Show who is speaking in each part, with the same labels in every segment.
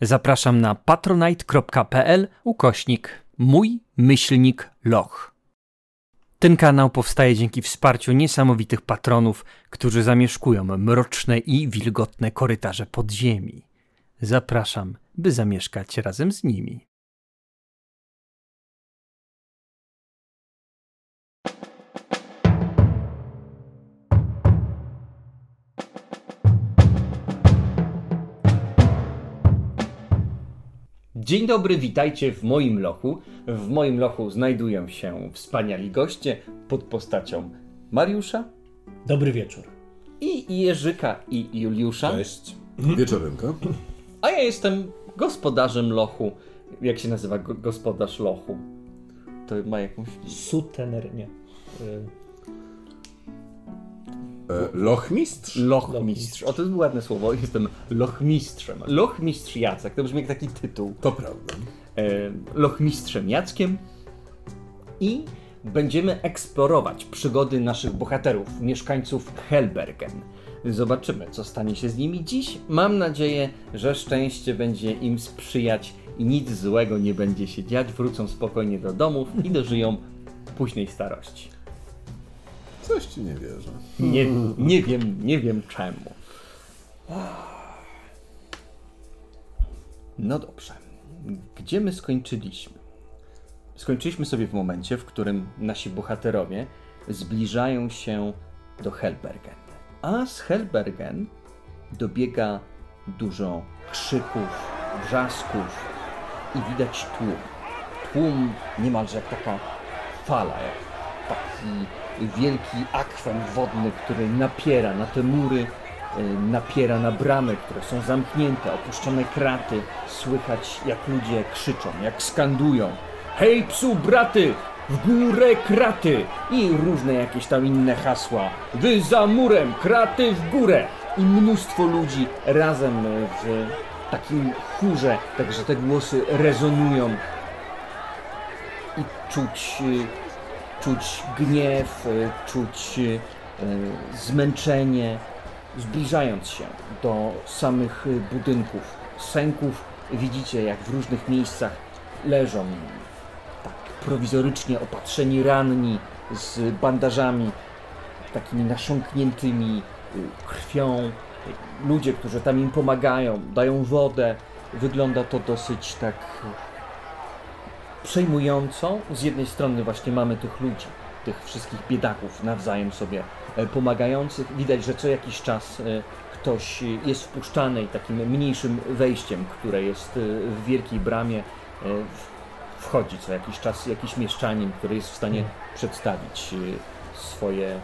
Speaker 1: Zapraszam na patronite.pl ukośnik mój myślnik loch. Ten kanał powstaje dzięki wsparciu niesamowitych patronów, którzy zamieszkują mroczne i wilgotne korytarze podziemi. Zapraszam, by zamieszkać razem z nimi. Dzień dobry, witajcie w moim lochu. W moim lochu znajdują się wspaniali goście pod postacią Mariusza
Speaker 2: Dobry wieczór.
Speaker 1: i Jerzyka i Juliusza.
Speaker 3: Cześć. Wieczorynka.
Speaker 1: A ja jestem gospodarzem lochu. Jak się nazywa go- gospodarz lochu? To ma jakąś.
Speaker 2: Sutener, nie.
Speaker 3: E, Lochmistrz?
Speaker 1: Lochmistrz. O, to jest ładne słowo. Jestem lochmistrzem. Lochmistrz Jacek. To brzmi jak taki tytuł.
Speaker 3: To prawda.
Speaker 1: e, Lochmistrzem Jackiem i będziemy eksplorować przygody naszych bohaterów, mieszkańców Helbergen. Zobaczymy, co stanie się z nimi dziś. Mam nadzieję, że szczęście będzie im sprzyjać i nic złego nie będzie się dziać. Wrócą spokojnie do domów i dożyją późnej starości.
Speaker 3: Coś ci nie wierzę.
Speaker 1: Nie, nie wiem, nie wiem czemu. No dobrze. Gdzie my skończyliśmy? Skończyliśmy sobie w momencie, w którym nasi bohaterowie zbliżają się do Helbergen. A z Helbergen dobiega dużo krzyków, wrzasków i widać tłum. Tłum niemalże jak taka fala, jak taki wielki akwen wodny, który napiera na te mury, y, napiera na bramy, które są zamknięte, opuszczone kraty. Słychać jak ludzie krzyczą, jak skandują. Hej psu braty! W górę kraty! I różne jakieś tam inne hasła. Wy za murem, kraty w górę! I mnóstwo ludzi razem w takim chórze, także te głosy rezonują i czuć, y, czuć gniew, y, czuć y, zmęczenie, zbliżając się do samych budynków. Sęków widzicie, jak w różnych miejscach leżą tak prowizorycznie opatrzeni ranni z bandażami takimi nasiąkniętymi y, krwią. Ludzie, którzy tam im pomagają, dają wodę. Wygląda to dosyć tak przejmująco. Z jednej strony właśnie mamy tych ludzi, tych wszystkich biedaków nawzajem sobie e, pomagających. Widać, że co jakiś czas e, ktoś e, jest wpuszczany i takim mniejszym wejściem, które jest w wielkiej bramie, wchodzi co jakiś czas jakiś mieszczanin, który jest w stanie przedstawić e, swoje,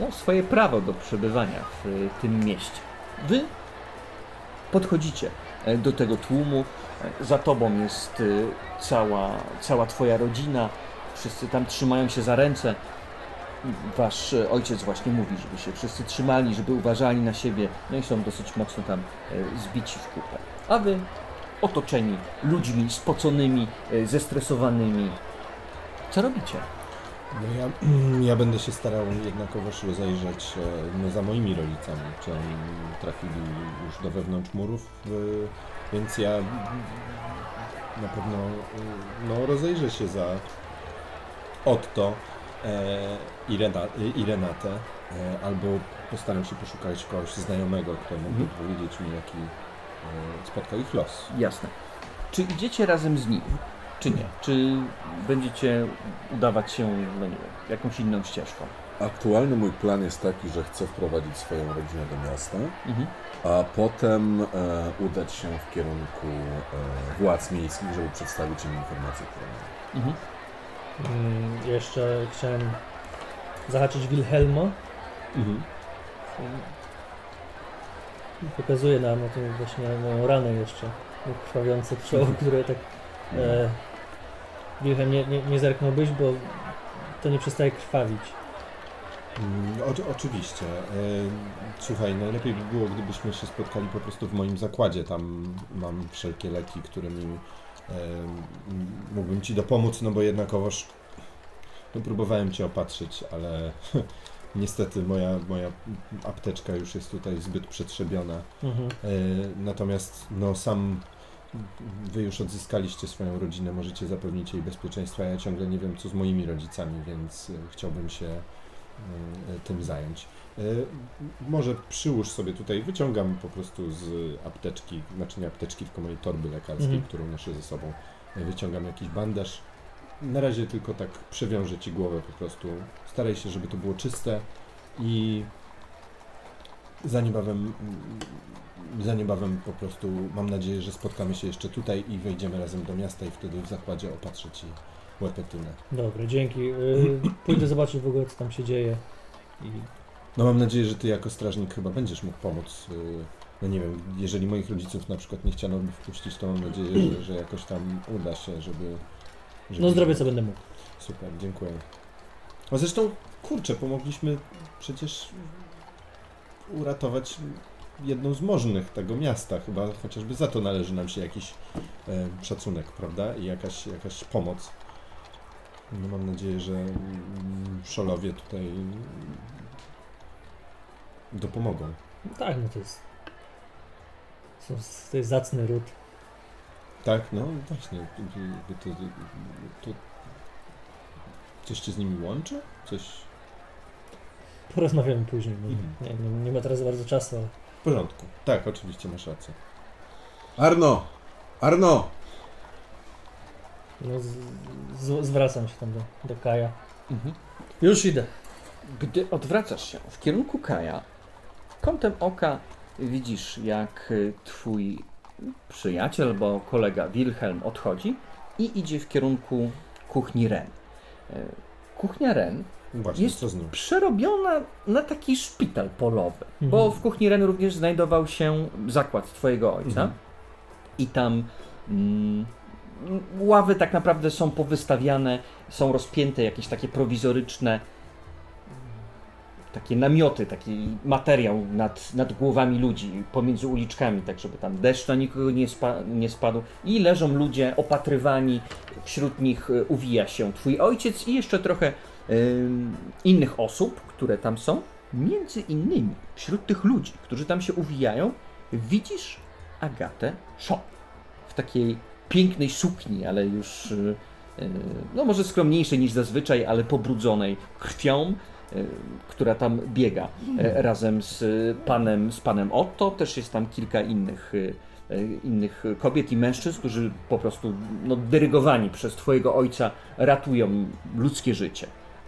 Speaker 1: no, swoje prawo do przebywania w tym mieście. Wy podchodzicie do tego tłumu. Za tobą jest e, cała, cała twoja rodzina. Wszyscy tam trzymają się za ręce. Wasz e, ojciec właśnie mówi, żeby się wszyscy trzymali, żeby uważali na siebie. No i są dosyć mocno tam e, zbici w kupę. A wy otoczeni ludźmi spoconymi, zestresowanymi. Co robicie?
Speaker 4: No ja, ja będę się starał jednakowoż rozejrzeć e, no, za moimi rodzicami, czy oni trafili już do wewnątrz murów, e, więc ja na pewno e, no, rozejrzę się za Otto e, i, Rena, i Renatę, e, albo postaram się poszukać kogoś znajomego, kto mógłby
Speaker 1: Mhm.
Speaker 4: powiedzieć mi, jaki e, spotkał ich los.
Speaker 1: Jasne. Czy idziecie razem z nim, czy nie? Czy będziecie udawać się, no nie wiem, jakąś inną ścieżką?
Speaker 3: Aktualny mój plan jest taki, że chcę wprowadzić swoją rodzinę do miasta,
Speaker 1: Mhm.
Speaker 3: a potem e, udać się w kierunku e, władz miejskich, żeby przedstawić im informacje, które mam.
Speaker 1: Mhm.
Speaker 2: mm, jeszcze chciałem zahaczyć Wilhelma.
Speaker 4: Mhm.
Speaker 2: Pokazuje nam o tym właśnie moją ranę jeszcze. Krwawiące czoło, które tak... E, Wilhelm, nie, nie, nie zerknąłbyś, bo to nie przestaje krwawić.
Speaker 4: Mm, O, oczywiście. E, Słuchaj, najlepiej by było, gdybyśmy się spotkali po prostu w moim zakładzie. Tam mam wszelkie leki, którymi e, mógłbym Ci dopomóc, no bo jednakowoż no, próbowałem Cię opatrzyć, ale Niestety moja, moja apteczka już jest tutaj zbyt przetrzebiona.
Speaker 2: Mhm.
Speaker 4: E, Natomiast no sam wy już odzyskaliście swoją rodzinę, możecie zapewnić jej bezpieczeństwo. Ja ciągle nie wiem, co z moimi rodzicami, więc e, chciałbym się e, tym zająć. E, Może przyłóż sobie tutaj, wyciągam po prostu z apteczki, znaczy nie apteczki, tylko mojej torby lekarskiej,
Speaker 2: Mhm.
Speaker 4: którą noszę ze sobą. E, Wyciągam jakiś bandaż. Na razie tylko tak przewiążę ci głowę po prostu. Staraj się, żeby to było czyste i za niebawem, za niebawem po prostu mam nadzieję, że spotkamy się jeszcze tutaj i wejdziemy razem do miasta i wtedy w zakładzie opatrzę ci łepetynę.
Speaker 2: Dobra, dzięki. Y, Pójdę zobaczyć w ogóle, co tam się dzieje. I
Speaker 4: No mam nadzieję, że ty jako strażnik chyba będziesz mógł pomóc. y, No nie wiem, jeżeli moich rodziców na przykład nie chciano by wpuścić, to mam nadzieję, że, że jakoś tam uda się, żeby... żeby
Speaker 2: no zrobię co będę mógł.
Speaker 4: Super, dziękuję. A zresztą, kurczę, pomogliśmy przecież uratować jedną z możnych tego miasta. Chyba chociażby za to należy nam się jakiś e, szacunek, prawda? I jakaś, jakaś pomoc. No mam nadzieję, że mm, szolowie tutaj dopomogą.
Speaker 2: No tak, no to jest... są- To jest zacny ród.
Speaker 4: Tak, no właśnie. To, to, to, to coś cię z nimi łączy? Coś
Speaker 2: Porozmawiamy później.
Speaker 4: Mhm.
Speaker 2: Nie, nie, nie ma teraz za bardzo czasu, ale...
Speaker 4: w porządku. Tak, oczywiście masz rację.
Speaker 3: Arno! Arno!
Speaker 2: No, z, z, zwracam się tam do, do Kaja.
Speaker 1: Mhm.
Speaker 2: Już idę.
Speaker 1: Gdy odwracasz się w kierunku Kaja, kątem oka widzisz, jak y, twój przyjaciel albo kolega Wilhelm odchodzi i idzie w kierunku kuchni Ren. E, Kuchnia Ren
Speaker 4: Właśnie,
Speaker 1: Jest- przerobiona na taki szpital polowy, bo
Speaker 2: Mhm.
Speaker 1: w kuchni Ren również znajdował się zakład twojego ojca
Speaker 4: Mhm.
Speaker 1: i tam mm, ławy tak naprawdę są powystawiane, są rozpięte jakieś takie prowizoryczne takie namioty, taki materiał nad, nad głowami ludzi, pomiędzy uliczkami, tak żeby tam deszcz na nikogo nie, spa, nie spadł i leżą ludzie opatrywani, wśród nich y, uwija się twój ojciec i jeszcze trochę innych osób, które tam są. Między innymi wśród tych ludzi, którzy tam się uwijają, widzisz Agatę Shaw w takiej pięknej sukni, ale już y, y, no może skromniejszej niż zazwyczaj, ale pobrudzonej krwią, y, która tam biega e, razem z panem, z panem Otto. Też jest tam kilka innych, innych kobiet i mężczyzn, którzy po prostu no, dyrygowani przez twojego ojca ratują ludzkie życie.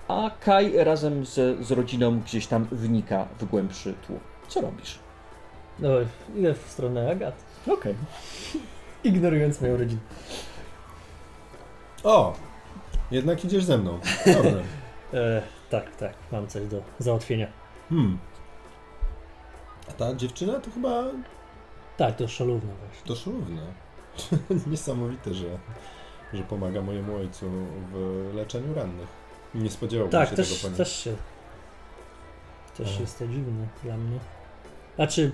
Speaker 1: A Kai razem z, z rodziną gdzieś tam wnika w głębszy tłum. Co robisz?
Speaker 2: No, idę w stronę Agat.
Speaker 1: Okej.
Speaker 2: Ignorując moją rodzinę.
Speaker 4: O! Jednak idziesz ze mną. Dobra.
Speaker 2: E, tak, tak, mam coś do załatwienia.
Speaker 4: Hmm. A ta dziewczyna to chyba
Speaker 2: Tak, to szalówna właśnie.
Speaker 4: to szalówna. Niesamowite, że, że pomaga mojemu ojcu w leczeniu rannych. Nie spodziewałbym
Speaker 2: Tak,
Speaker 4: się
Speaker 2: też,
Speaker 4: tego po niej.
Speaker 2: też się. Też jest to dziwne dla mnie. Znaczy,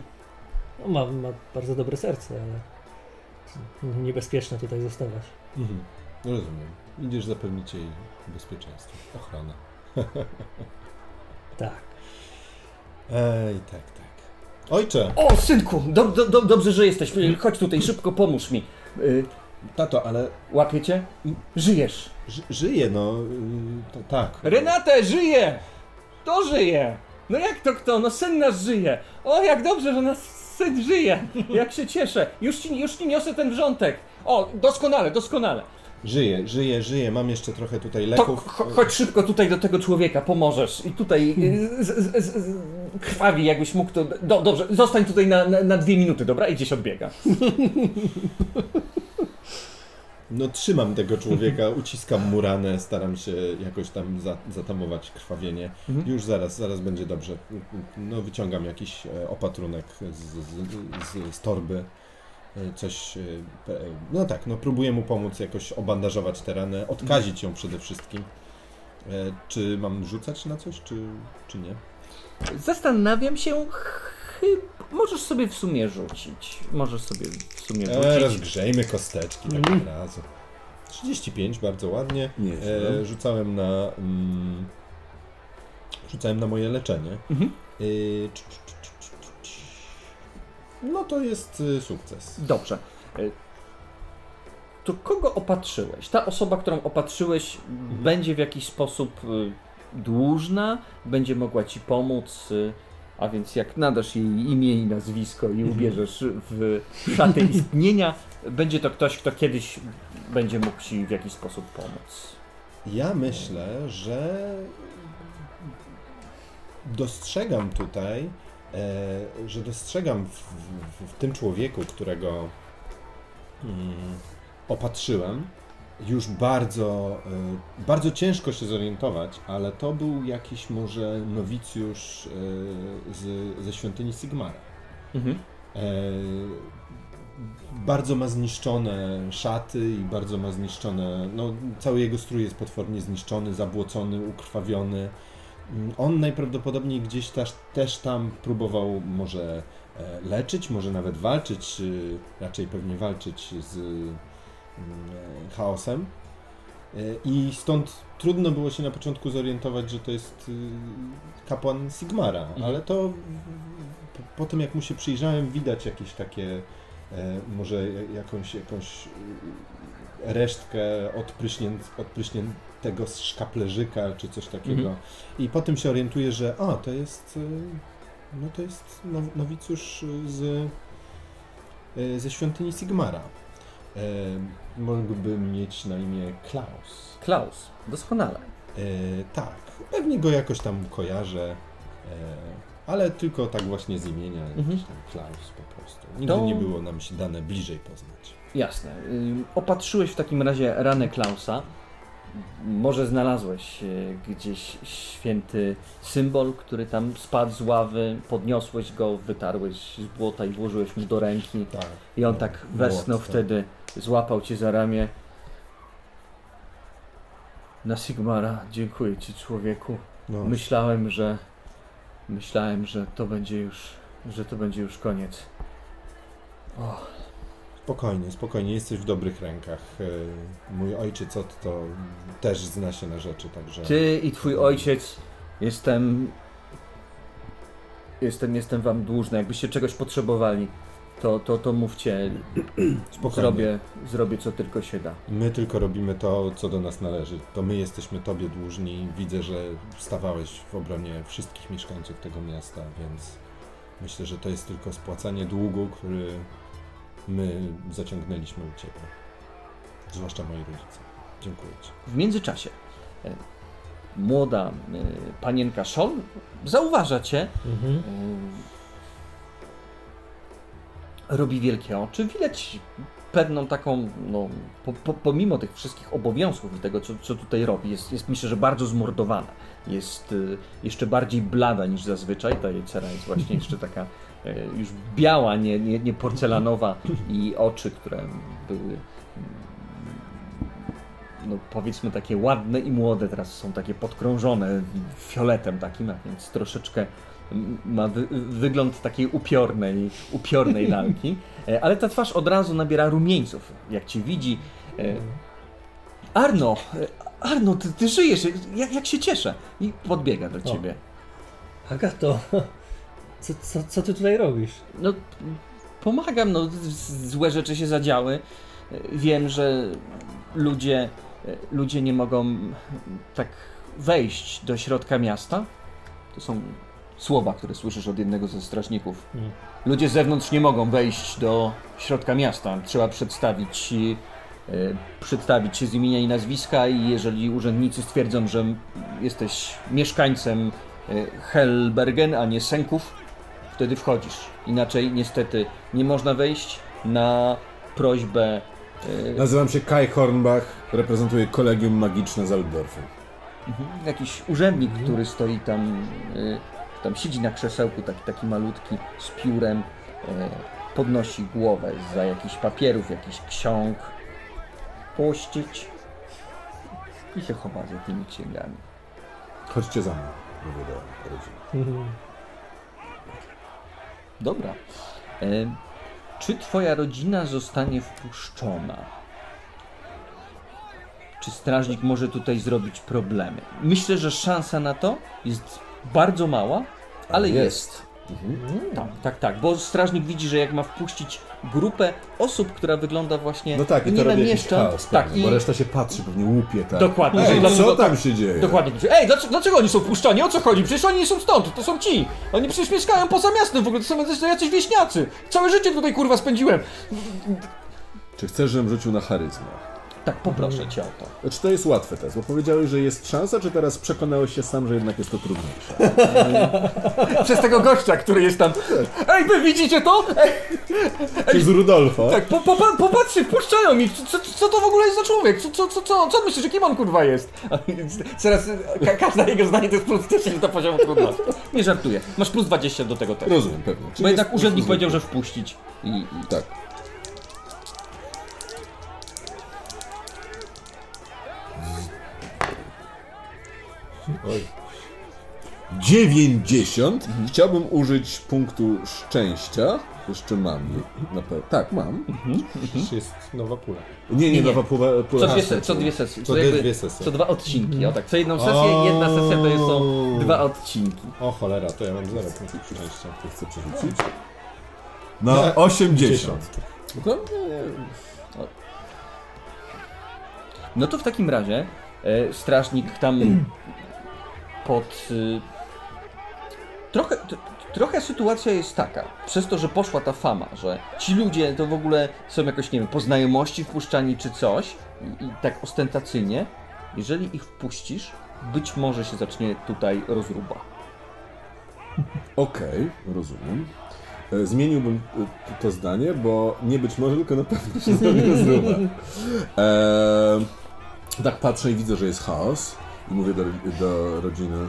Speaker 2: no, ma, ma bardzo dobre serce, ale niebezpieczne tutaj zostawać.
Speaker 4: Mhm. Rozumiem. Idziesz zapewnić jej bezpieczeństwo, ochronę.
Speaker 2: Tak.
Speaker 4: Ej, tak, tak. Ojcze!
Speaker 1: O, synku, do, do, do, dobrze, że jesteś. Chodź tutaj, szybko pomóż mi.
Speaker 4: Tato, ale
Speaker 1: łapię cię? Żyjesz.
Speaker 4: ży żyje, no. y, To, tak.
Speaker 1: Renate, żyje! To żyje! No jak to kto? No syn nasz żyje! O, jak dobrze, że nasz syn żyje! Jak się cieszę! Już ci, już ci niosę ten wrzątek! O, doskonale, doskonale!
Speaker 4: Żyje, żyje, żyje. Mam jeszcze trochę tutaj
Speaker 1: To
Speaker 4: leków.
Speaker 1: cho- chodź szybko tutaj do tego człowieka, pomożesz. I tutaj y, z, z, z, z, krwawi, jakbyś mógł to... Do, dobrze, zostań tutaj na, na, na dwie minuty, dobra? I gdzieś odbiega.
Speaker 4: No trzymam tego człowieka, uciskam mu ranę, staram się jakoś tam za, zatamować krwawienie.
Speaker 1: Mhm.
Speaker 4: Już zaraz, zaraz będzie dobrze. No wyciągam jakiś e, opatrunek z, z, z, z torby. E, Coś, e, no tak, no próbuję mu pomóc jakoś obandażować tę ranę, odkazić ją przede wszystkim. Czy mam rzucać na coś, czy, czy nie?
Speaker 1: Zastanawiam się, chyba... Możesz sobie w sumie rzucić. Możesz sobie w sumie
Speaker 4: E,
Speaker 1: rzucić.
Speaker 4: rozgrzejmy kosteczki tak
Speaker 2: Mhm.
Speaker 4: od razu. 35, bardzo ładnie.
Speaker 3: Nie,
Speaker 4: E, rzucałem na mm, rzucałem na moje leczenie.
Speaker 1: Mhm.
Speaker 4: Y, cz. No to jest y, sukces.
Speaker 1: Dobrze. Y, To kogo opatrzyłeś? Ta osoba, którą opatrzyłeś, będzie w jakiś sposób y, dłużna, będzie mogła ci pomóc, y, a więc jak nadasz jej imię i nazwisko i ubierzesz w szatę istnienia, będzie to ktoś, kto kiedyś będzie mógł ci w jakiś sposób pomóc.
Speaker 4: Ja myślę, że dostrzegam tutaj, e, że dostrzegam w, w, w tym człowieku, którego mm, opatrzyłem, już bardzo, e, bardzo ciężko się zorientować, ale to był jakiś może nowicjusz e, z, ze świątyni Sigmara.
Speaker 1: Mhm.
Speaker 4: E, bardzo ma zniszczone szaty i bardzo ma zniszczone. No, cały jego strój jest potwornie zniszczony, zabłocony, ukrwawiony. Mm, On najprawdopodobniej gdzieś też, też tam próbował może leczyć, może nawet walczyć, raczej pewnie walczyć z chaosem. E, I stąd trudno było się na początku zorientować, że to jest y, kapłan Sigmara, ale to po, tym jak mu się przyjrzałem, widać jakieś takie e, może jakąś, jakąś resztkę odpryśnię, odpryśniętego z szkaplerzyka czy coś takiego.
Speaker 1: Mhm.
Speaker 4: I potem się orientuję, że a, to jest no to jest now- nowicjusz z, ze świątyni Sigmara. E, mógłbym mieć na imię Klaus.
Speaker 1: Klaus, doskonale.
Speaker 4: E, tak, pewnie go jakoś tam kojarzę, e, ale tylko tak właśnie z imienia,
Speaker 1: Mhm.
Speaker 4: jakiś tam Klaus po prostu. Nigdy
Speaker 1: To-
Speaker 4: nie było nam się dane bliżej poznać.
Speaker 1: Jasne. Y, Opatrzyłeś w takim razie ranę Klausa. Może znalazłeś y, gdzieś święty symbol, który tam spadł z ławy, podniosłeś go, wytarłeś z błota i włożyłeś mu do ręki.
Speaker 4: Tak.
Speaker 1: I on tak westchnął
Speaker 4: tak.
Speaker 1: wtedy, złapał cię za ramię. Na Sigmara, dziękuję ci człowieku.
Speaker 4: No,
Speaker 1: Myślałem, że myślałem, że to będzie już, że to będzie już koniec. O,
Speaker 4: Spokojnie, spokojnie, jesteś w dobrych rękach. E, Mój ojciec Otto też zna się na rzeczy, także...
Speaker 1: Ty i twój ojciec jestem. Jestem, jestem wam dłużny. Jakbyście czegoś potrzebowali, to, to, to mówcie.
Speaker 4: Spokojnie.
Speaker 1: Zrobię, zrobię co tylko się da.
Speaker 4: My tylko robimy to, co do nas należy. To my jesteśmy Tobie dłużni. Widzę, że stawałeś w obronie wszystkich mieszkańców tego miasta, więc myślę, że to jest tylko spłacanie długu, który my zaciągnęliśmy u Ciebie. Zwłaszcza moi rodzice. Dziękuję Ci.
Speaker 1: W międzyczasie e, młoda e, panienka Szol zauważa cię.
Speaker 2: Mhm.
Speaker 1: e, Robi wielkie oczy. Widać pewną taką, no, po, po, pomimo tych wszystkich obowiązków i tego, co, co tutaj robi, jest, jest myślę, że bardzo zmordowana. Jest y, jeszcze bardziej blada niż zazwyczaj. Ta jej cera jest właśnie jeszcze taka już biała, nie, nie, nie porcelanowa i oczy, które były mm, no powiedzmy takie ładne i młode, teraz są takie podkrążone fioletem takim, a więc troszeczkę ma wy, wygląd takiej upiornej, upiornej lalki, E, ale ta twarz od razu nabiera rumieńców, jak cię widzi. E, Arno, e, Arno, ty, ty żyjesz, jak, jak się cieszę. I podbiega do ciebie.
Speaker 2: Agato, co, co, co ty tutaj robisz?
Speaker 1: No, pomagam, no, złe rzeczy się zadziały. Wiem, że ludzie, ludzie nie mogą tak wejść do środka miasta. To są słowa, które słyszysz od jednego ze strażników.
Speaker 2: Mm.
Speaker 1: Ludzie z zewnątrz nie mogą wejść do środka miasta. Trzeba przedstawić, e, przedstawić się z imienia i nazwiska i jeżeli urzędnicy stwierdzą, że jesteś mieszkańcem e, Helbergen, a nie Senków, wtedy wchodzisz. Inaczej niestety nie można wejść na prośbę. e,
Speaker 3: Nazywam się Kai Hornbach, reprezentuję Kolegium Magiczne z Altdorfu.
Speaker 1: mhm, jakiś urzędnik, który stoi tam, e, tam siedzi na krzesełku, taki, taki malutki, z piórem, e, podnosi głowę za jakichś papierów, jakichś ksiąg. Puścić. I się chowa za tymi księgami.
Speaker 3: Chodźcie za mną, mówię do rodziny.
Speaker 1: Dobra. Czy twoja rodzina zostanie wpuszczona? Czy strażnik może tutaj zrobić problemy? Myślę, że szansa na to jest bardzo mała, ale
Speaker 3: jest.
Speaker 1: jest. Tak, tak, tak, bo strażnik widzi, że jak ma wpuścić grupę osób, która wygląda właśnie
Speaker 3: No tak, i to
Speaker 1: nie namieszcza,
Speaker 3: chaos,
Speaker 1: tak,
Speaker 3: pewnie,
Speaker 1: i
Speaker 3: bo reszta się patrzy, pewnie łupie, tak.
Speaker 1: Dokładnie,
Speaker 3: Ej, co tam się dzieje?
Speaker 1: Dokładnie. Ej, dlaczego, dlaczego oni są wpuszczani? O co chodzi? Przecież oni nie są stąd, to są ci. Oni przecież mieszkają poza miastem w ogóle, to są jacyś- jacyś wieśniacy. Całe życie tutaj kurwa spędziłem.
Speaker 3: Czy chcesz, żebym rzucił na charyzmę?
Speaker 1: Tak, poproszę cię o to.
Speaker 3: Czy to jest łatwy test? Bo powiedziałeś, że jest szansa, czy teraz przekonałeś się sam, że jednak jest to trudniejsze?
Speaker 1: Przez tego gościa, który jest tam. Ej, wy widzicie to? Ej,
Speaker 3: Czy z Rudolfa?
Speaker 1: tak, po, po, popatrzcie, wpuszczają mi. Co, co to w ogóle jest za człowiek? Co, co, co, co, co myślisz, kim on kurwa jest? Teraz ka każde jego zdanie to jest plus 10 do poziomu trudności. Nie żartuję. Masz plus 20 do tego też.
Speaker 3: Rozumiem, pewnie. Czyli
Speaker 1: Bo jednak urzędnik powiedział, że wpuścić. I, i...
Speaker 3: Tak.
Speaker 4: Oj.
Speaker 3: 90. Chciałbym użyć punktu szczęścia. Jeszcze mam. Na pe... Tak, mam.
Speaker 4: Przecież jest nowa pula.
Speaker 3: Nie, nie,
Speaker 1: Nie, nie.
Speaker 3: nowa pula. pula
Speaker 1: Co dwie, se, co dwie sesje.
Speaker 4: Co
Speaker 1: jakby-
Speaker 4: dwie sesje.
Speaker 1: Co dwa odcinki, o tak. Co jedną sesję,
Speaker 4: O.
Speaker 1: jedna sesja to jest- są dwa odcinki.
Speaker 4: O cholera, to ja mam zero punktów szczęścia.
Speaker 3: To chcę przerzucić. Na 80. No to nie,
Speaker 1: No to w takim razie e, strażnik tam pod... Y, trochę, trochę sytuacja jest taka, przez to, że poszła ta fama, że ci ludzie to w ogóle są jakoś, nie wiem, po znajomości wpuszczani czy coś i, i tak ostentacyjnie, jeżeli ich wpuścisz, być może się zacznie tutaj rozruba.
Speaker 3: Okej, rozumiem. E, Zmieniłbym e, to- to zdanie, bo nie być może, tylko na pewno się zrobi rozruba. Eee, tak patrzę i widzę, że jest chaos i mówię do, do rodziny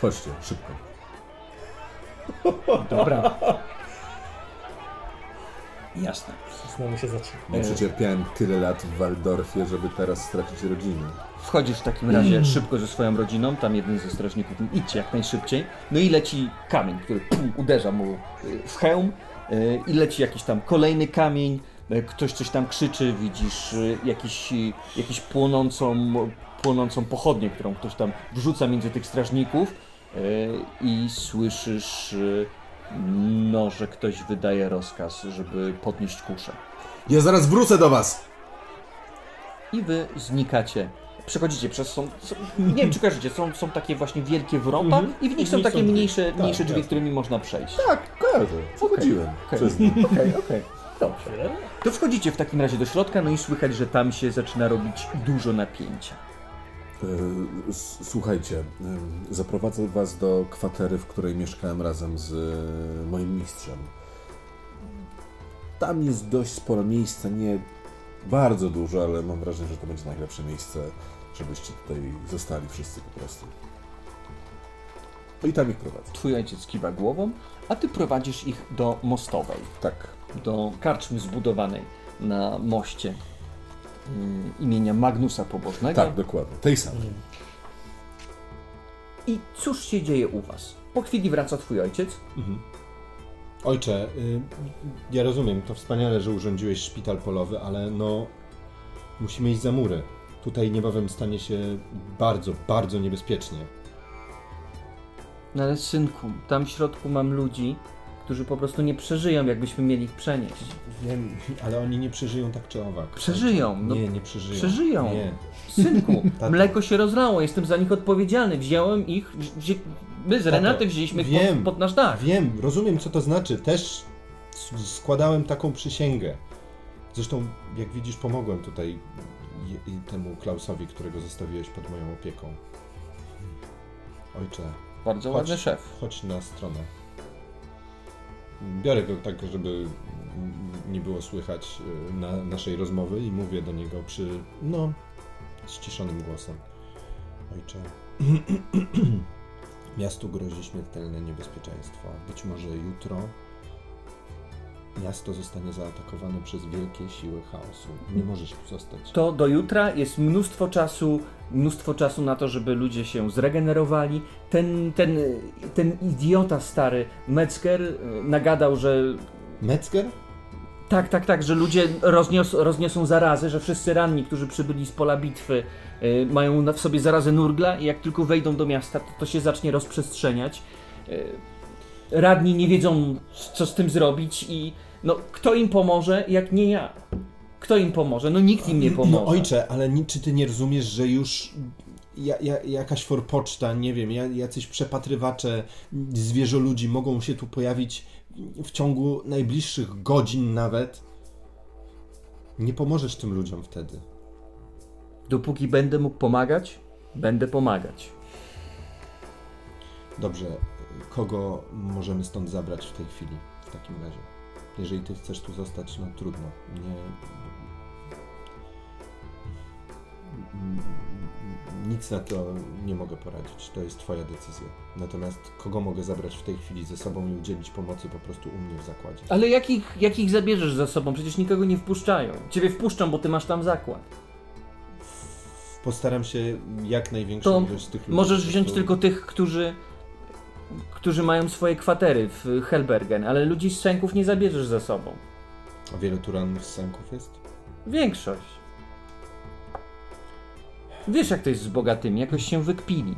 Speaker 3: chodźcie, szybko.
Speaker 1: Dobra. Jasne.
Speaker 2: Znowu się zaczyna.
Speaker 3: Nie przecierpiałem tyle lat w Waldorfie, żeby teraz stracić rodzinę.
Speaker 1: Wchodzisz w takim razie szybko ze swoją rodziną, tam jeden ze strażników mówi, idźcie jak najszybciej. No i leci kamień, który pum, uderza mu y, w hełm y, i leci jakiś tam kolejny kamień, y, ktoś coś tam krzyczy, widzisz jakiś, jakiś płonącą, płonącą pochodnię, którą ktoś tam wrzuca między tych strażników y, i słyszysz y, no, że ktoś wydaje rozkaz, żeby podnieść kuszę.
Speaker 3: Ja zaraz wrócę do was!
Speaker 1: i wy znikacie. Przechodzicie przez są, są nie wiem czy kojarzycie, są, są takie właśnie wielkie wrota i w nich są takie mniejsze,
Speaker 4: Tak,
Speaker 1: mniejsze drzwi,
Speaker 4: jasne.
Speaker 1: którymi można przejść.
Speaker 3: Tak, kojarzę. Wchodziłem
Speaker 1: Okej, okej, okej. Dobrze. To wchodzicie w takim razie do środka, no i słychać, że tam się zaczyna robić dużo napięcia.
Speaker 3: Słuchajcie, em, zaprowadzę was do kwatery, w której mieszkałem razem z e, moim mistrzem. Tam jest dość sporo miejsca, nie bardzo dużo, ale mam wrażenie, że to będzie najlepsze miejsce, żebyście tutaj zostali wszyscy po prostu. I tam ich prowadzę.
Speaker 1: Twój ojciec kiwa głową, a ty prowadzisz ich do mostowej,
Speaker 3: Tak.
Speaker 1: do karczmy zbudowanej na moście imienia Magnusa Pobożnego.
Speaker 3: Tak, dokładnie. Tej samej.
Speaker 1: I cóż się dzieje u was? Po chwili wraca twój ojciec.
Speaker 4: Ojcze, y, ja rozumiem, to wspaniale, że urządziłeś szpital polowy, ale no musimy iść za mury. Tutaj niebawem stanie się bardzo, bardzo niebezpiecznie.
Speaker 1: No ale synku, tam w środku mam ludzi, którzy po prostu nie przeżyją, jakbyśmy mieli ich przenieść.
Speaker 4: Wiem, ale oni nie przeżyją tak czy owak.
Speaker 1: Przeżyją, no.
Speaker 4: Nie, nie przeżyją.
Speaker 1: Przeżyją.
Speaker 4: Nie.
Speaker 1: Synku,
Speaker 4: Tato.
Speaker 1: mleko się rozlało, jestem za nich odpowiedzialny. Wziąłem ich, wzi my z
Speaker 4: Tato,
Speaker 1: Renaty wzięliśmy
Speaker 4: wiem.
Speaker 1: pod, pod nasz dach.
Speaker 4: Wiem, rozumiem co to znaczy. Też składałem taką przysięgę. Zresztą, jak widzisz, pomogłem tutaj temu Klausowi, którego zostawiłeś pod moją opieką. Ojcze,
Speaker 1: Bardzo
Speaker 4: Chodź.
Speaker 1: ładny szef.
Speaker 4: chodź na stronę. Biorę go tak, żeby nie było słychać y, na naszej rozmowy i mówię do niego przy, no, ściszonym głosem. Ojcze, miastu grozi śmiertelne niebezpieczeństwo. Być może jutro miasto zostanie zaatakowane przez wielkie siły chaosu. Nie możesz tu zostać.
Speaker 1: To do jutra jest mnóstwo czasu, mnóstwo czasu na to, żeby ludzie się zregenerowali. Ten, ten, ten idiota stary Metzger y, nagadał, że
Speaker 4: Metzger?
Speaker 1: Tak, tak, tak, że ludzie roznios, rozniosą zarazę, że wszyscy ranni, którzy przybyli z pola bitwy, y, mają w sobie zarazę nurgla i jak tylko wejdą do miasta, to, to się zacznie rozprzestrzeniać. Y, radni nie wiedzą, co z tym zrobić i no, kto im pomoże, jak nie ja? Kto im pomoże? No nikt im nie pomoże.
Speaker 4: No ojcze, ale czy ty nie rozumiesz, że już ja, ja, jakaś forpoczta, nie wiem, ja, jacyś przepatrywacze zwierzoludzi mogą się tu pojawić w ciągu najbliższych godzin nawet? Nie pomożesz tym ludziom wtedy.
Speaker 1: Dopóki będę mógł pomagać, będę pomagać.
Speaker 4: Dobrze, kogo możemy stąd zabrać w tej chwili, w takim razie? Jeżeli ty chcesz tu zostać, no trudno. Nie... Nic na to nie mogę poradzić. To jest twoja decyzja. Natomiast kogo mogę zabrać w tej chwili ze sobą i udzielić pomocy po prostu u mnie w zakładzie?
Speaker 1: Ale jakich, jakich zabierzesz za sobą? Przecież nikogo nie wpuszczają. Ciebie wpuszczą, bo ty masz tam zakład.
Speaker 4: Postaram się jak największą
Speaker 1: To
Speaker 4: ilość tych ludzi.
Speaker 1: Możesz wziąć tylko tych, którzy którzy mają swoje kwatery w Helbergen, ale ludzi z sęków nie zabierzesz za sobą.
Speaker 4: A wiele tu rannych sęków jest?
Speaker 1: Większość. Wiesz, jak to jest z bogatymi, jakoś się wykpili.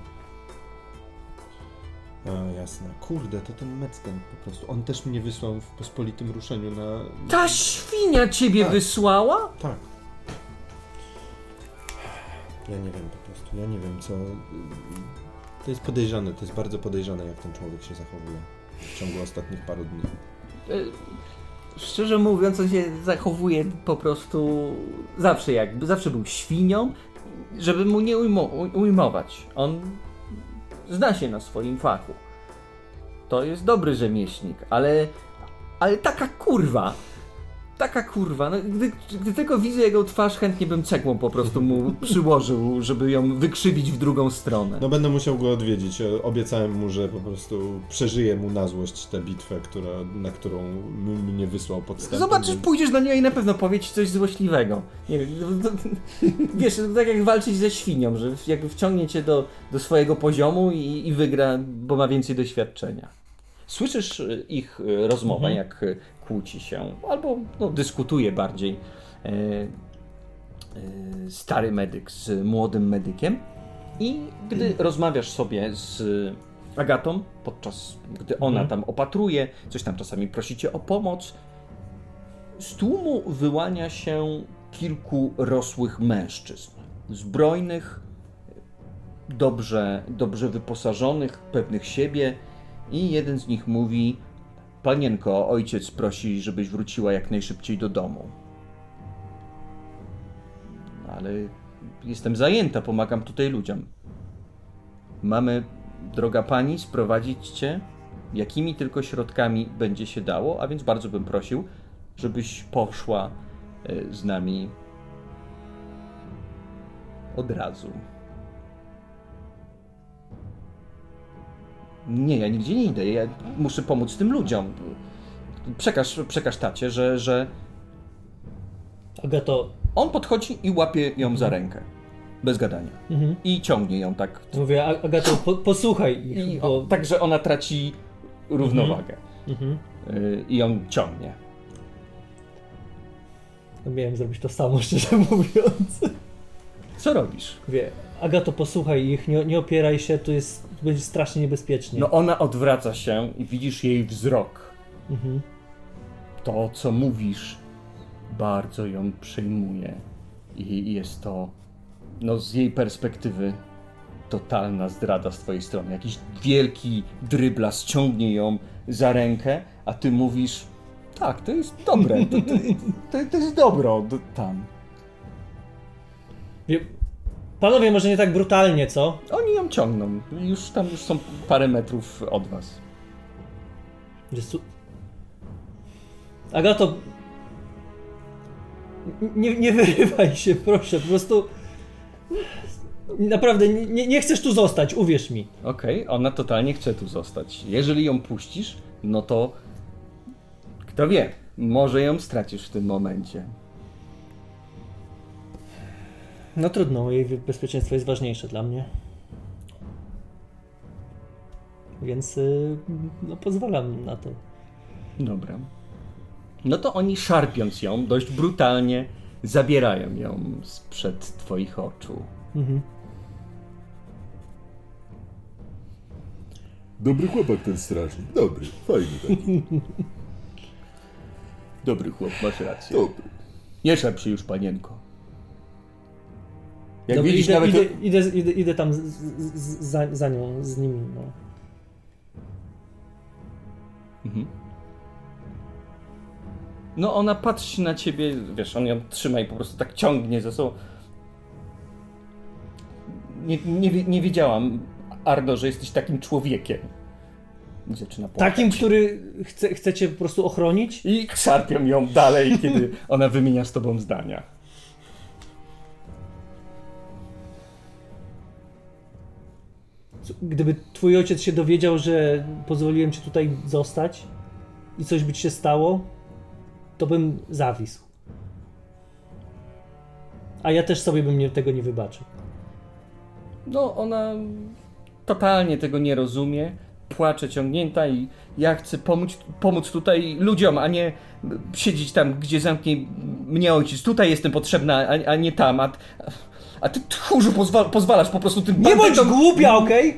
Speaker 4: A, jasne. Kurde, to ten Metzgen po prostu. On też mnie wysłał w pospolitym ruszeniu na...
Speaker 1: Ta świnia ciebie
Speaker 4: Tak.
Speaker 1: wysłała?
Speaker 4: Tak. Ja nie wiem po prostu. Ja nie wiem, co... To jest podejrzane, to jest bardzo podejrzane, jak ten człowiek się zachowuje w ciągu ostatnich paru dni.
Speaker 1: E, Szczerze mówiąc, on się zachowuje po prostu zawsze jak, zawsze był świnią, żeby mu nie ujmo, ujmować. On zna się na swoim fachu. To jest dobry rzemieślnik, ale, ale taka kurwa, taka kurwa, no, gdy, gdy tylko widzę jego twarz, chętnie bym cegłą po prostu mu przyłożył, żeby ją wykrzywić w drugą stronę.
Speaker 4: No będę musiał go odwiedzić. Obiecałem mu, że po prostu przeżyję mu na złość tę bitwę, która, na którą mnie wysłał podstępem.
Speaker 1: Zobaczysz,
Speaker 4: więc-
Speaker 1: pójdziesz do niej i na pewno powie ci coś złośliwego. Nie wiem, to, to, wiesz, to tak jak walczyć ze świnią, że jakby wciągnie cię do, do swojego poziomu i, i wygra, bo ma więcej doświadczenia. Słyszysz y, ich y, rozmowę,
Speaker 2: Mhm.
Speaker 1: jak y, kłóci się, albo no, dyskutuje bardziej e, e, stary medyk z młodym medykiem. I gdy rozmawiasz sobie z Agatą, podczas gdy ona
Speaker 2: Mhm.
Speaker 1: tam opatruje, coś tam czasami prosi cię o pomoc, z tłumu wyłania się kilku rosłych mężczyzn. Zbrojnych, dobrze, dobrze wyposażonych, pewnych siebie i jeden z nich mówi Panienko, ojciec prosi, żebyś wróciła jak najszybciej do domu. Ale jestem zajęta, pomagam tutaj ludziom. Mamy, droga pani, sprowadzić cię jakimi tylko środkami będzie się dało, a więc bardzo bym prosił, żebyś poszła e, z nami od razu. Nie, ja nigdzie nie idę. Ja muszę pomóc tym ludziom. Przekaż, przekaż tacie, że, że
Speaker 2: Agato,
Speaker 1: on podchodzi i łapie ją za rękę. Bez gadania.
Speaker 2: mhm.
Speaker 1: I ciągnie ją tak.
Speaker 2: mówię, Agato, po, posłuchaj ich, bo...
Speaker 1: o, tak, że ona traci równowagę.
Speaker 2: Mhm.
Speaker 1: Y, I ją ciągnie.
Speaker 2: No, Miałem zrobić to samo, szczerze mówiąc.
Speaker 1: Co robisz?
Speaker 2: Mówię, Agato, posłuchaj ich, nie, nie opieraj się, tu jest, będzie strasznie niebezpiecznie.
Speaker 1: No ona odwraca się i widzisz jej wzrok.
Speaker 2: Mhm.
Speaker 1: To, co mówisz, bardzo ją przejmuje. I jest to, no z jej perspektywy, totalna zdrada z twojej strony. Jakiś wielki dryblas ciągnie ją za rękę, a ty mówisz, tak, to jest dobre, to, to, to, to jest dobro do, tam.
Speaker 2: Wie- Panowie, może nie tak brutalnie, co?
Speaker 1: Oni ją ciągną, już tam już są parę metrów od was.
Speaker 2: Co? Agato, nie, nie wyrywaj się, proszę, po prostu... Naprawdę, nie, nie chcesz tu zostać, uwierz mi.
Speaker 1: Okej, ona totalnie chce tu zostać. Jeżeli ją puścisz, no to kto wie, może ją stracisz w tym momencie.
Speaker 2: No trudno, jej bezpieczeństwo jest ważniejsze dla mnie. Więc y, no, pozwalam na to.
Speaker 1: Dobra. No to oni szarpiąc ją dość brutalnie zabierają ją sprzed twoich oczu.
Speaker 2: Mhm.
Speaker 3: Dobry chłopak ten strażnik. Dobry, fajny taki.
Speaker 1: Dobry chłop, masz rację.
Speaker 3: Dobry.
Speaker 1: Nie szarp się już, panienko. Jak
Speaker 2: Dobra,
Speaker 1: widzisz,
Speaker 2: idę,
Speaker 1: nawet...
Speaker 2: idę, idę, idę, idę tam z, z, za, za nią, z nimi. No.
Speaker 1: Mhm. No ona patrzy na ciebie, wiesz, on ją trzyma i po prostu tak ciągnie ze sobą. Nie, nie, nie wiedziałam, Arno, że jesteś takim człowiekiem. I zaczyna płakać.
Speaker 2: Takim, który chce, chcecie po prostu ochronić?
Speaker 1: I szarpią ją dalej, kiedy ona wymienia z tobą zdania.
Speaker 2: Gdyby twój ojciec się dowiedział, że pozwoliłem ci tutaj zostać i coś by ci się stało, to bym zawisł. A ja też sobie bym nie, tego nie wybaczył.
Speaker 1: No, ona totalnie tego nie rozumie, płacze ciągnięta i ja chcę pomóc, pomóc tutaj ludziom, a nie siedzieć tam, gdzie zamknie mnie ojciec. Tutaj jestem potrzebna, a, a nie tam. A, a ty tchórzu pozwa, pozwalasz po prostu tym
Speaker 2: Nie bądź głupia, okej?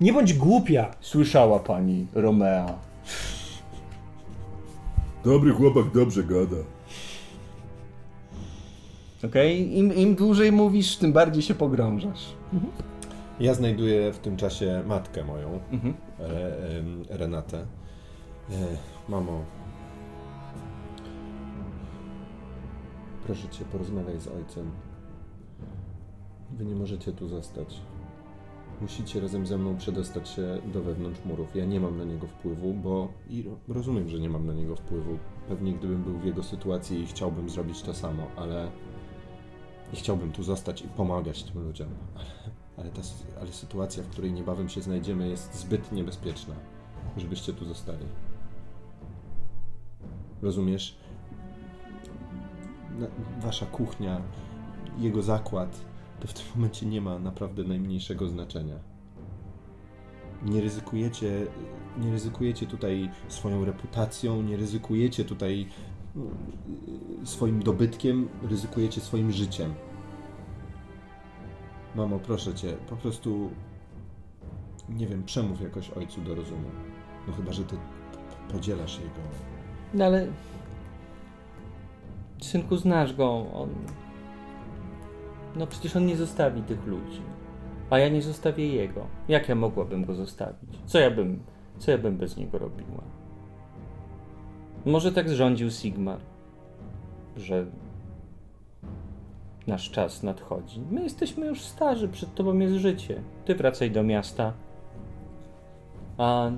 Speaker 2: Nie bądź głupia.
Speaker 1: Słyszała pani Romea.
Speaker 3: Dobry chłopak dobrze gada.
Speaker 1: Okej? Im, Im dłużej mówisz, tym bardziej się pogrążasz.
Speaker 4: Ja znajduję w tym czasie matkę moją,
Speaker 1: Mhm.
Speaker 4: Re, Renatę. E, mamo, proszę cię, porozmawiaj z ojcem. Wy nie możecie tu zostać. Musicie razem ze mną przedostać się do wewnątrz murów. Ja nie mam na niego wpływu, bo i ro- rozumiem, że nie mam na niego wpływu. Pewnie gdybym był w jego sytuacji, chciałbym zrobić to samo, ale i chciałbym tu zostać i pomagać tym ludziom. Ale, ale, ta, ale sytuacja, w której niebawem się znajdziemy, jest zbyt niebezpieczna, żebyście tu zostali. Rozumiesz? Wasza kuchnia, jego zakład, to w tym momencie nie ma naprawdę najmniejszego znaczenia. Nie ryzykujecie, nie ryzykujecie tutaj swoją reputacją, nie ryzykujecie tutaj mm, swoim dobytkiem, ryzykujecie swoim życiem. Mamo, proszę cię, po prostu nie wiem, przemów jakoś ojcu do rozumu. No chyba, że ty podzielasz jego.
Speaker 1: No ale... Synku, znasz go. On... No przecież on nie zostawi tych ludzi. A ja nie zostawię jego. Jak ja mogłabym go zostawić? Co ja bym... Co ja bym bez niego robiła? Może tak zrządził Sigmar, że nasz czas nadchodzi. My jesteśmy już starzy, przed tobą jest życie. Ty wracaj do miasta. A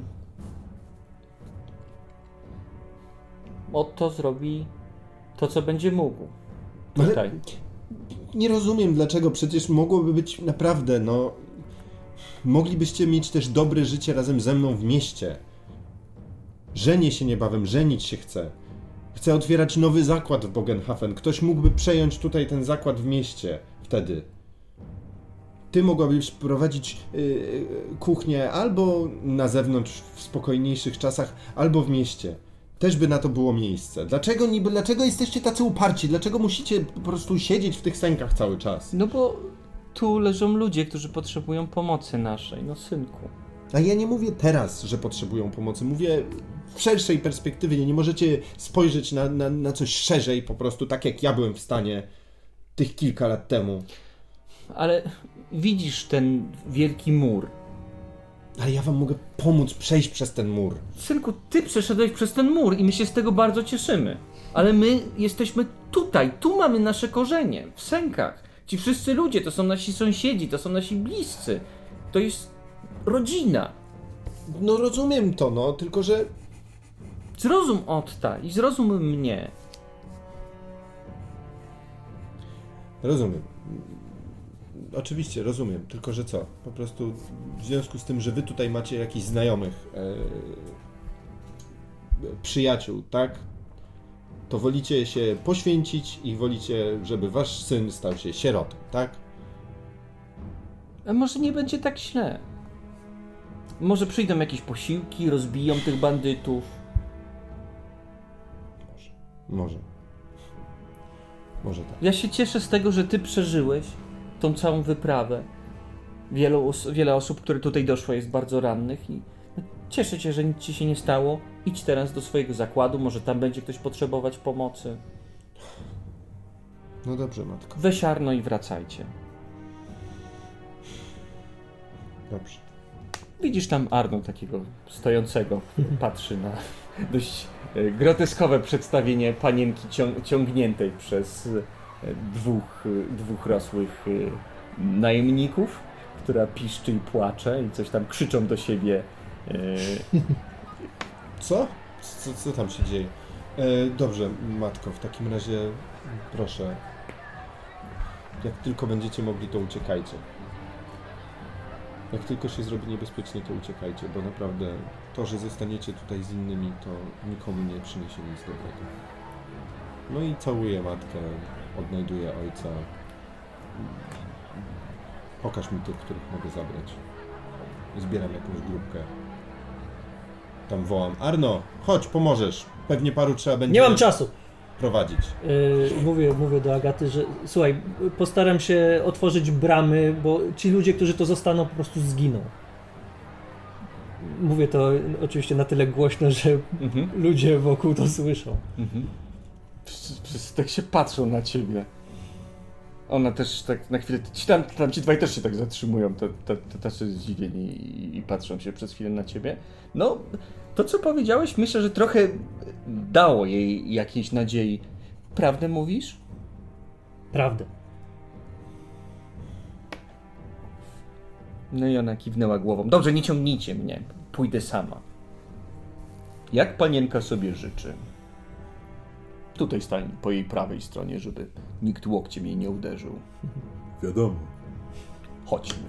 Speaker 1: Otto zrobi to, co będzie mógł.
Speaker 4: Ale-
Speaker 1: Tutaj.
Speaker 4: Nie rozumiem dlaczego, przecież mogłoby być naprawdę, no. Moglibyście mieć też dobre życie razem ze mną w mieście. Żenię się niebawem, żenić się chcę. Chcę otwierać nowy zakład w Bogenhafen. Ktoś mógłby przejąć tutaj ten zakład w mieście wtedy. Ty mogłabyś prowadzić yy, kuchnię albo na zewnątrz w spokojniejszych czasach, albo w mieście. Też by na to było miejsce. Dlaczego niby, dlaczego jesteście tacy uparci? Dlaczego musicie po prostu siedzieć w tych sękach cały czas?
Speaker 1: No bo tu leżą ludzie, którzy potrzebują pomocy naszej, no synku.
Speaker 4: A ja nie mówię teraz, że potrzebują pomocy. Mówię w szerszej perspektywie. Nie możecie spojrzeć na, na, na coś szerzej, po prostu tak jak ja byłem w stanie tych kilka lat temu.
Speaker 1: Ale widzisz ten wielki mur.
Speaker 4: Ale ja wam mogę pomóc przejść przez ten mur.
Speaker 1: Synku, ty przeszedłeś przez ten mur i my się z tego bardzo cieszymy. Ale my jesteśmy tutaj, tu mamy nasze korzenie, w sękach. Ci wszyscy ludzie to są nasi sąsiedzi, to są nasi bliscy. To jest rodzina.
Speaker 4: No rozumiem to, no, tylko że
Speaker 1: Zrozum Otta i zrozum mnie.
Speaker 4: Rozumiem. Oczywiście, rozumiem. Tylko, że co? Po prostu w związku z tym, że wy tutaj macie jakichś znajomych, e, przyjaciół, tak? To wolicie się poświęcić i wolicie, żeby wasz syn stał się sierotą, tak?
Speaker 1: A może nie będzie tak źle? Może przyjdą jakieś posiłki, rozbiją tych bandytów.
Speaker 4: Może. Może tak.
Speaker 1: Ja się cieszę z tego, że ty przeżyłeś tą całą wyprawę. Wielu, wiele osób, które tutaj doszło, jest bardzo rannych i cieszę się, że nic ci się nie stało. Idź teraz do swojego zakładu, może tam będzie ktoś potrzebować pomocy.
Speaker 4: No dobrze, matko.
Speaker 1: Weź Arno i wracajcie.
Speaker 4: Dobrze.
Speaker 1: Widzisz tam Arno takiego stojącego, patrzy na dość e, groteskowe przedstawienie panienki cią- ciągniętej przez dwóch, dwóch rosłych e, najemników, która piszczy i płacze i coś tam krzyczą do siebie. e,
Speaker 4: Co? Co, co tam się dzieje? E, dobrze, matko, w takim razie proszę. Jak tylko będziecie mogli, to uciekajcie. Jak tylko się zrobi niebezpiecznie, to uciekajcie, bo naprawdę to, że zostaniecie tutaj z innymi, to nikomu nie przyniesie nic dobrego. No i całuję matkę, odnajduję ojca. Pokaż mi tych, których mogę zabrać. Zbieram jakąś grupkę. Tam wołam. Arno, chodź, pomożesz. Pewnie paru trzeba będzie
Speaker 2: Nie mam czasu.
Speaker 4: prowadzić.
Speaker 2: Yy, mówię, mówię do Agaty, że słuchaj, postaram się otworzyć bramy, bo ci ludzie, którzy to zostaną, po prostu zginą. Mówię to oczywiście na tyle głośno, że
Speaker 1: mhm,
Speaker 2: ludzie wokół to słyszą.
Speaker 1: mhm. Wszyscy, tak się patrzą na ciebie. Ona też tak na chwilę. Ci tam, tam ci dwaj też się tak zatrzymują, to tacy zdziwieni i, i patrzą się przez chwilę na ciebie. No, to co powiedziałeś, myślę, że trochę dało jej jakiejś nadziei. Prawdę mówisz?
Speaker 2: Prawdę.
Speaker 1: No i ona kiwnęła głową. Dobrze, nie ciągnijcie mnie. Pójdę sama. Jak panienka sobie życzy? Tutaj stań po jej prawej stronie, żeby nikt łokciem jej nie uderzył.
Speaker 3: Wiadomo.
Speaker 1: Chodźmy.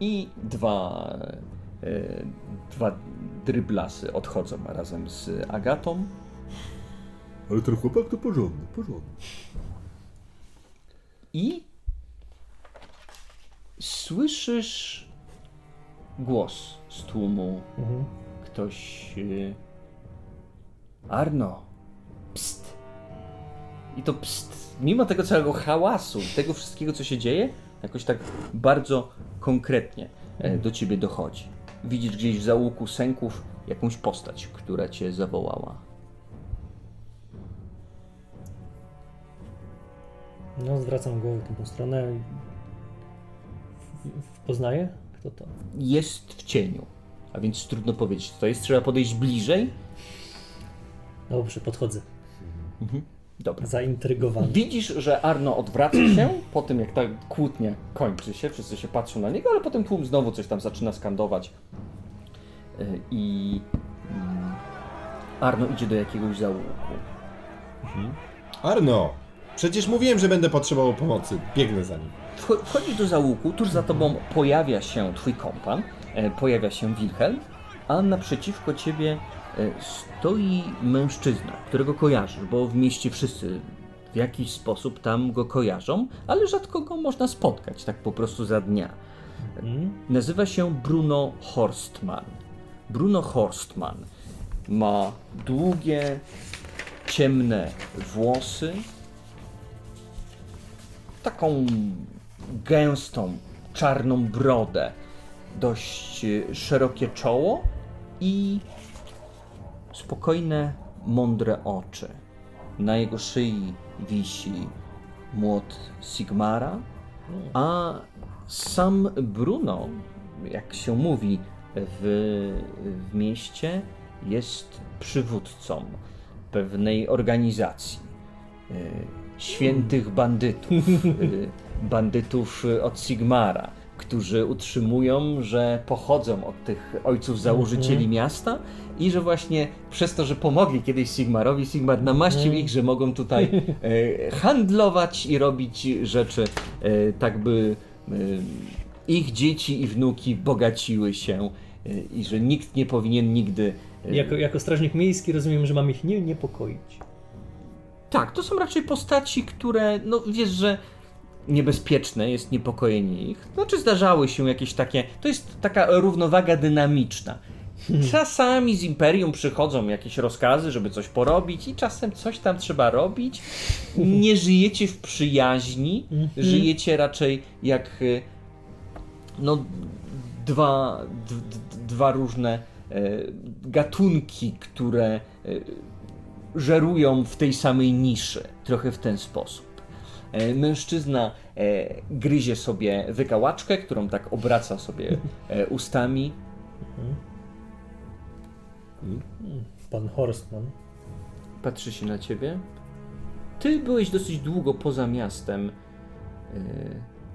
Speaker 1: I dwa, e, dwa dryblasy odchodzą razem z Agatą.
Speaker 3: Ale ten chłopak to porządny, porządny.
Speaker 1: I słyszysz głos z tłumu.
Speaker 2: Mhm.
Speaker 1: Ktoś. e, Arno. Pst. I to pst. Mimo tego całego hałasu, tego wszystkiego, co się dzieje, jakoś tak bardzo konkretnie e, do ciebie dochodzi. Widzisz gdzieś w załuku sęków jakąś postać, która cię zawołała.
Speaker 2: No, zwracam głowę w tą stronę. Poznaję? Kto to?
Speaker 1: Jest w cieniu, a więc trudno powiedzieć, to jest. Trzeba podejść bliżej.
Speaker 2: Dobrze, podchodzę.
Speaker 1: Dobra.
Speaker 2: Zaintrygowany.
Speaker 1: Widzisz, że Arno odwraca się po tym, jak ta kłótnia kończy się. Wszyscy się patrzą na niego, ale potem tłum znowu coś tam zaczyna skandować. E, I mm, Arno idzie do jakiegoś załuku.
Speaker 4: Arno! Przecież mówiłem, że będę potrzebował pomocy. Biegnę za nim.
Speaker 1: Wcho- Wchodzisz do załuku, tuż za tobą pojawia się twój kompan, e, pojawia się Wilhelm, a naprzeciwko ciebie stoi mężczyzna, którego kojarzysz, bo w mieście wszyscy w jakiś sposób tam go kojarzą, ale rzadko go można spotkać, tak po prostu za dnia.
Speaker 2: Mhm.
Speaker 1: Nazywa się Bruno Horstman. Bruno Horstman ma długie, ciemne włosy, taką gęstą, czarną brodę, dość e, szerokie czoło i spokojne, mądre oczy. Na jego szyi wisi młot Sigmara, a sam Bruno, jak się mówi w, w mieście, jest przywódcą pewnej organizacji. e, Świętych bandytów. e, Bandytów od Sigmara, którzy utrzymują, że pochodzą od tych ojców założycieli miasta i że właśnie przez to, że pomogli kiedyś Sigmarowi, Sigmar namaścił ich, że mogą tutaj e, handlować i robić rzeczy e, tak by e, ich dzieci i wnuki bogaciły się e, i że nikt nie powinien nigdy. e,
Speaker 2: Jako, jako strażnik miejski rozumiem, że mam ich nie niepokoić.
Speaker 1: Tak, to są raczej postaci, które, no wiesz, że niebezpieczne jest niepokojenie ich. Znaczy zdarzały się jakieś takie, to jest taka równowaga dynamiczna. Czasami z Imperium przychodzą jakieś rozkazy, żeby coś porobić i czasem coś tam trzeba robić. Nie żyjecie w przyjaźni, żyjecie raczej jak y, no, dwa, dwa różne e, gatunki, które e, żerują w tej samej niszy. Trochę w ten sposób. E, Mężczyzna e, gryzie sobie wykałaczkę, którą tak obraca sobie e, ustami.
Speaker 2: Pan Horstman.
Speaker 1: Patrzy się na ciebie. Ty byłeś dosyć długo poza miastem.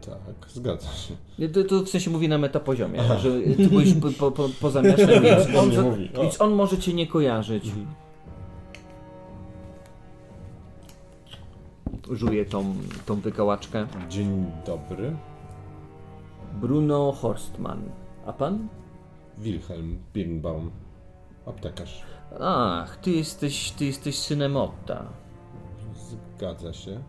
Speaker 4: Tak, zgadza się.
Speaker 1: To, to w sensie mówi na metapoziomie, że ty byłeś po, po, po, poza miastem, więc on, więc on może cię nie kojarzyć. Żuje tą, tą wykałaczkę.
Speaker 4: Dzień dobry.
Speaker 1: Bruno Horstman. A pan?
Speaker 4: Wilhelm Birnbaum, aptekarz.
Speaker 1: Ach, ty jesteś, ty jesteś synem Otta.
Speaker 4: Zgadza się.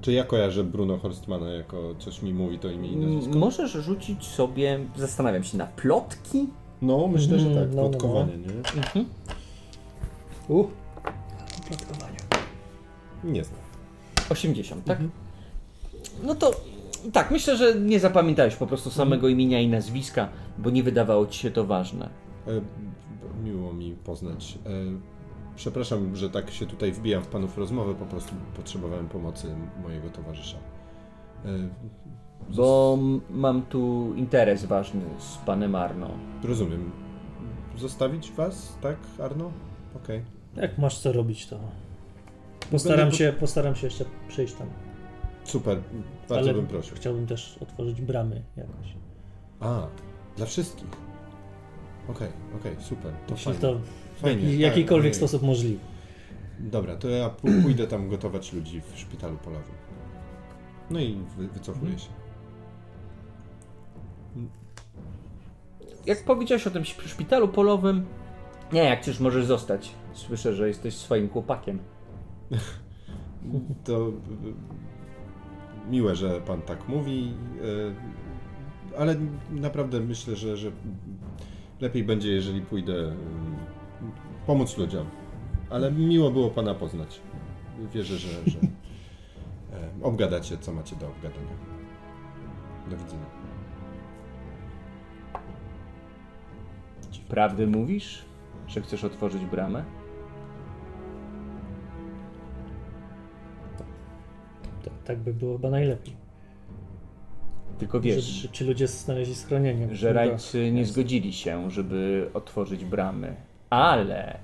Speaker 4: Czy ja kojarzę Bruno Horstmana jako coś mi mówi to imię i nazwisko?
Speaker 1: Możesz rzucić sobie, zastanawiam się, na plotki?
Speaker 4: No, myślę, że
Speaker 2: Mhm,
Speaker 4: tak.
Speaker 2: no, no,
Speaker 4: Plotkowanie, nie?
Speaker 2: Uh. Plotkowania.
Speaker 4: Nie znam.
Speaker 1: 80, tak? No to tak, myślę, że nie zapamiętałeś po prostu samego imienia i nazwiska, bo nie wydawało ci się to ważne.
Speaker 4: E, miło mi poznać. E, przepraszam, że tak się tutaj wbijam w panów rozmowę, po prostu potrzebowałem pomocy mojego towarzysza. E,
Speaker 1: Bo mam tu interes ważny z panem Arno.
Speaker 4: rozumiem. Zostawić was, tak, Arno? Okej.
Speaker 2: Jak masz co robić, to postaram się, postaram się jeszcze przyjść tam.
Speaker 4: Super, bardzo
Speaker 2: Ale
Speaker 4: bym prosił.
Speaker 2: chciałbym też otworzyć bramy jakoś.
Speaker 4: A, dla wszystkich. Okej, okej, super. To
Speaker 2: Jeśli
Speaker 4: fajnie.
Speaker 2: to w
Speaker 4: Fajnie, tak,
Speaker 2: jakikolwiek
Speaker 4: ojej.
Speaker 2: sposób możliwy.
Speaker 4: Dobra, to ja pójdę tam gotować ludzi w szpitalu polowym. No i wy, wycofuję się.
Speaker 1: Jak powiedziałeś o tym szp- szpitalu polowym, nie, jak chcesz, możesz zostać. Słyszę, że jesteś swoim chłopakiem.
Speaker 4: To y, miłe, że pan tak mówi, y, ale naprawdę myślę, że, że lepiej będzie, jeżeli pójdę y, pomóc ludziom. Ale miło było pana poznać. Wierzę, że, że obgadacie, co macie do obgadania. Do widzenia.
Speaker 1: Prawdę mówisz, że chcesz otworzyć bramę?
Speaker 2: Tak, by było chyba najlepiej.
Speaker 1: Tylko wiesz,
Speaker 2: Żeby ci ludzie znaleźli schronienie.
Speaker 1: że rajcy nie zgodzili się, żeby otworzyć bramy. Ale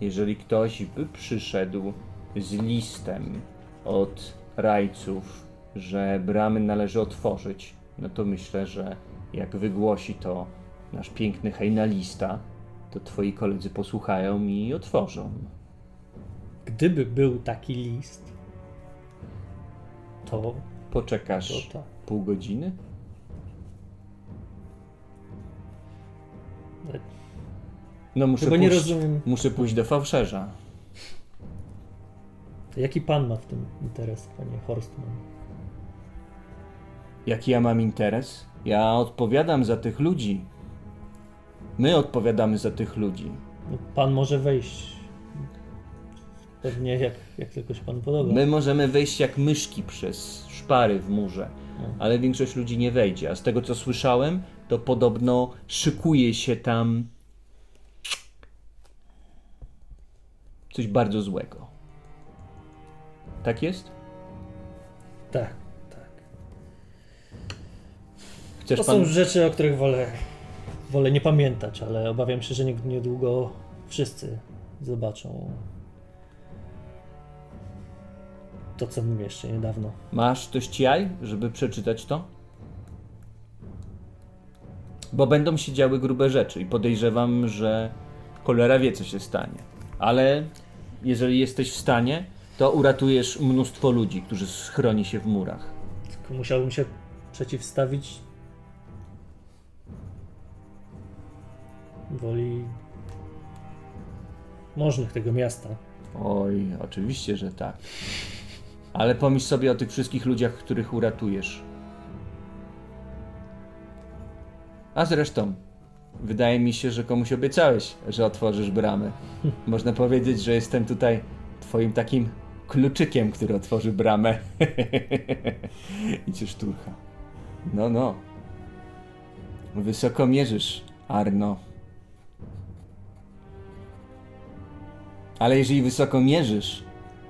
Speaker 1: jeżeli ktoś by przyszedł z listem od rajców, że bramy należy otworzyć, no to myślę, że jak wygłosi to nasz piękny hejnalista, to twoi koledzy posłuchają i otworzą.
Speaker 2: Gdyby był taki list, to, to
Speaker 1: Poczekasz
Speaker 2: tak.
Speaker 1: pół godziny? No muszę
Speaker 2: Chyba
Speaker 1: pójść, muszę pójść do fałszerza.
Speaker 2: Jaki pan ma w tym interes, panie Horstman?
Speaker 1: Jaki ja mam interes? Ja odpowiadam za tych ludzi. My odpowiadamy za tych ludzi.
Speaker 2: No, Pan może wejść. Pewnie jak, jak tylko się panu podoba.
Speaker 1: My możemy wejść jak myszki przez szpary w murze, ale większość ludzi nie wejdzie. A z tego co słyszałem, to podobno szykuje się tam coś bardzo złego. Tak jest?
Speaker 2: Tak, tak.
Speaker 1: Chcesz
Speaker 2: To
Speaker 1: pan.
Speaker 2: są rzeczy, o których wolę, wolę nie pamiętać, ale obawiam się, że nie- niedługo wszyscy zobaczą to, co my jeszcze niedawno.
Speaker 1: Masz dość jaj, żeby przeczytać to? Bo będą się działy grube rzeczy i podejrzewam, że cholera wie, co się stanie. Ale jeżeli jesteś w stanie, to uratujesz mnóstwo ludzi, którzy schroni się w murach.
Speaker 2: Tylko musiałbym się przeciwstawić woli możnych tego miasta.
Speaker 1: Oj, oczywiście, że tak. Ale pomyśl sobie o tych wszystkich ludziach, których uratujesz. A zresztą, Wydaje mi się, że komuś obiecałeś, że otworzysz bramę. Można powiedzieć, że jestem tutaj twoim takim kluczykiem, który otworzy bramę. I cię szturcha. No, no. Wysoko mierzysz, Arno. Ale jeżeli wysoko mierzysz,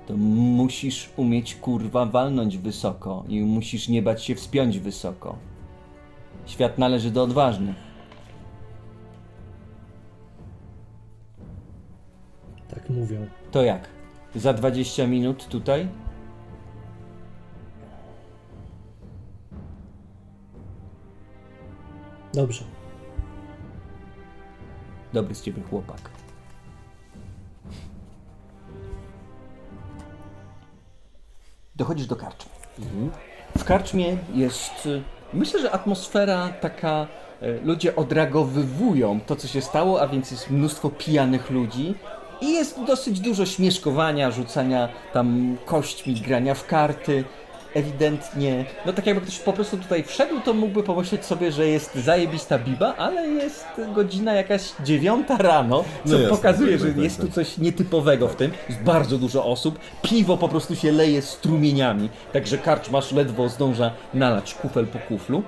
Speaker 1: to musisz umieć kurwa walnąć wysoko i musisz nie bać się wspiąć wysoko. Świat należy do odważnych.
Speaker 2: Tak mówią.
Speaker 1: To jak? Za 20 minut tutaj?
Speaker 2: Dobrze.
Speaker 1: Dobry z ciebie chłopak. Dochodzisz do karczmy. W karczmie jest. y, Myślę, że atmosfera taka. y, Ludzie odreagowywują to, co się stało, a więc jest mnóstwo pijanych ludzi. I jest dosyć dużo śmieszkowania, rzucania tam kośćmi, grania w karty. Ewidentnie, no tak jakby ktoś po prostu tutaj wszedł, to mógłby pomyśleć sobie, że jest zajebista biba, ale jest godzina jakaś dziewiąta rano, co
Speaker 3: No jasne,
Speaker 1: pokazuje,
Speaker 3: tak,
Speaker 1: że
Speaker 3: tak,
Speaker 1: jest tu
Speaker 3: tak.
Speaker 1: coś nietypowego w tym. Jest bardzo dużo osób. Piwo po prostu się leje strumieniami, także karczmasz ledwo zdąża nalać kufel po kuflu.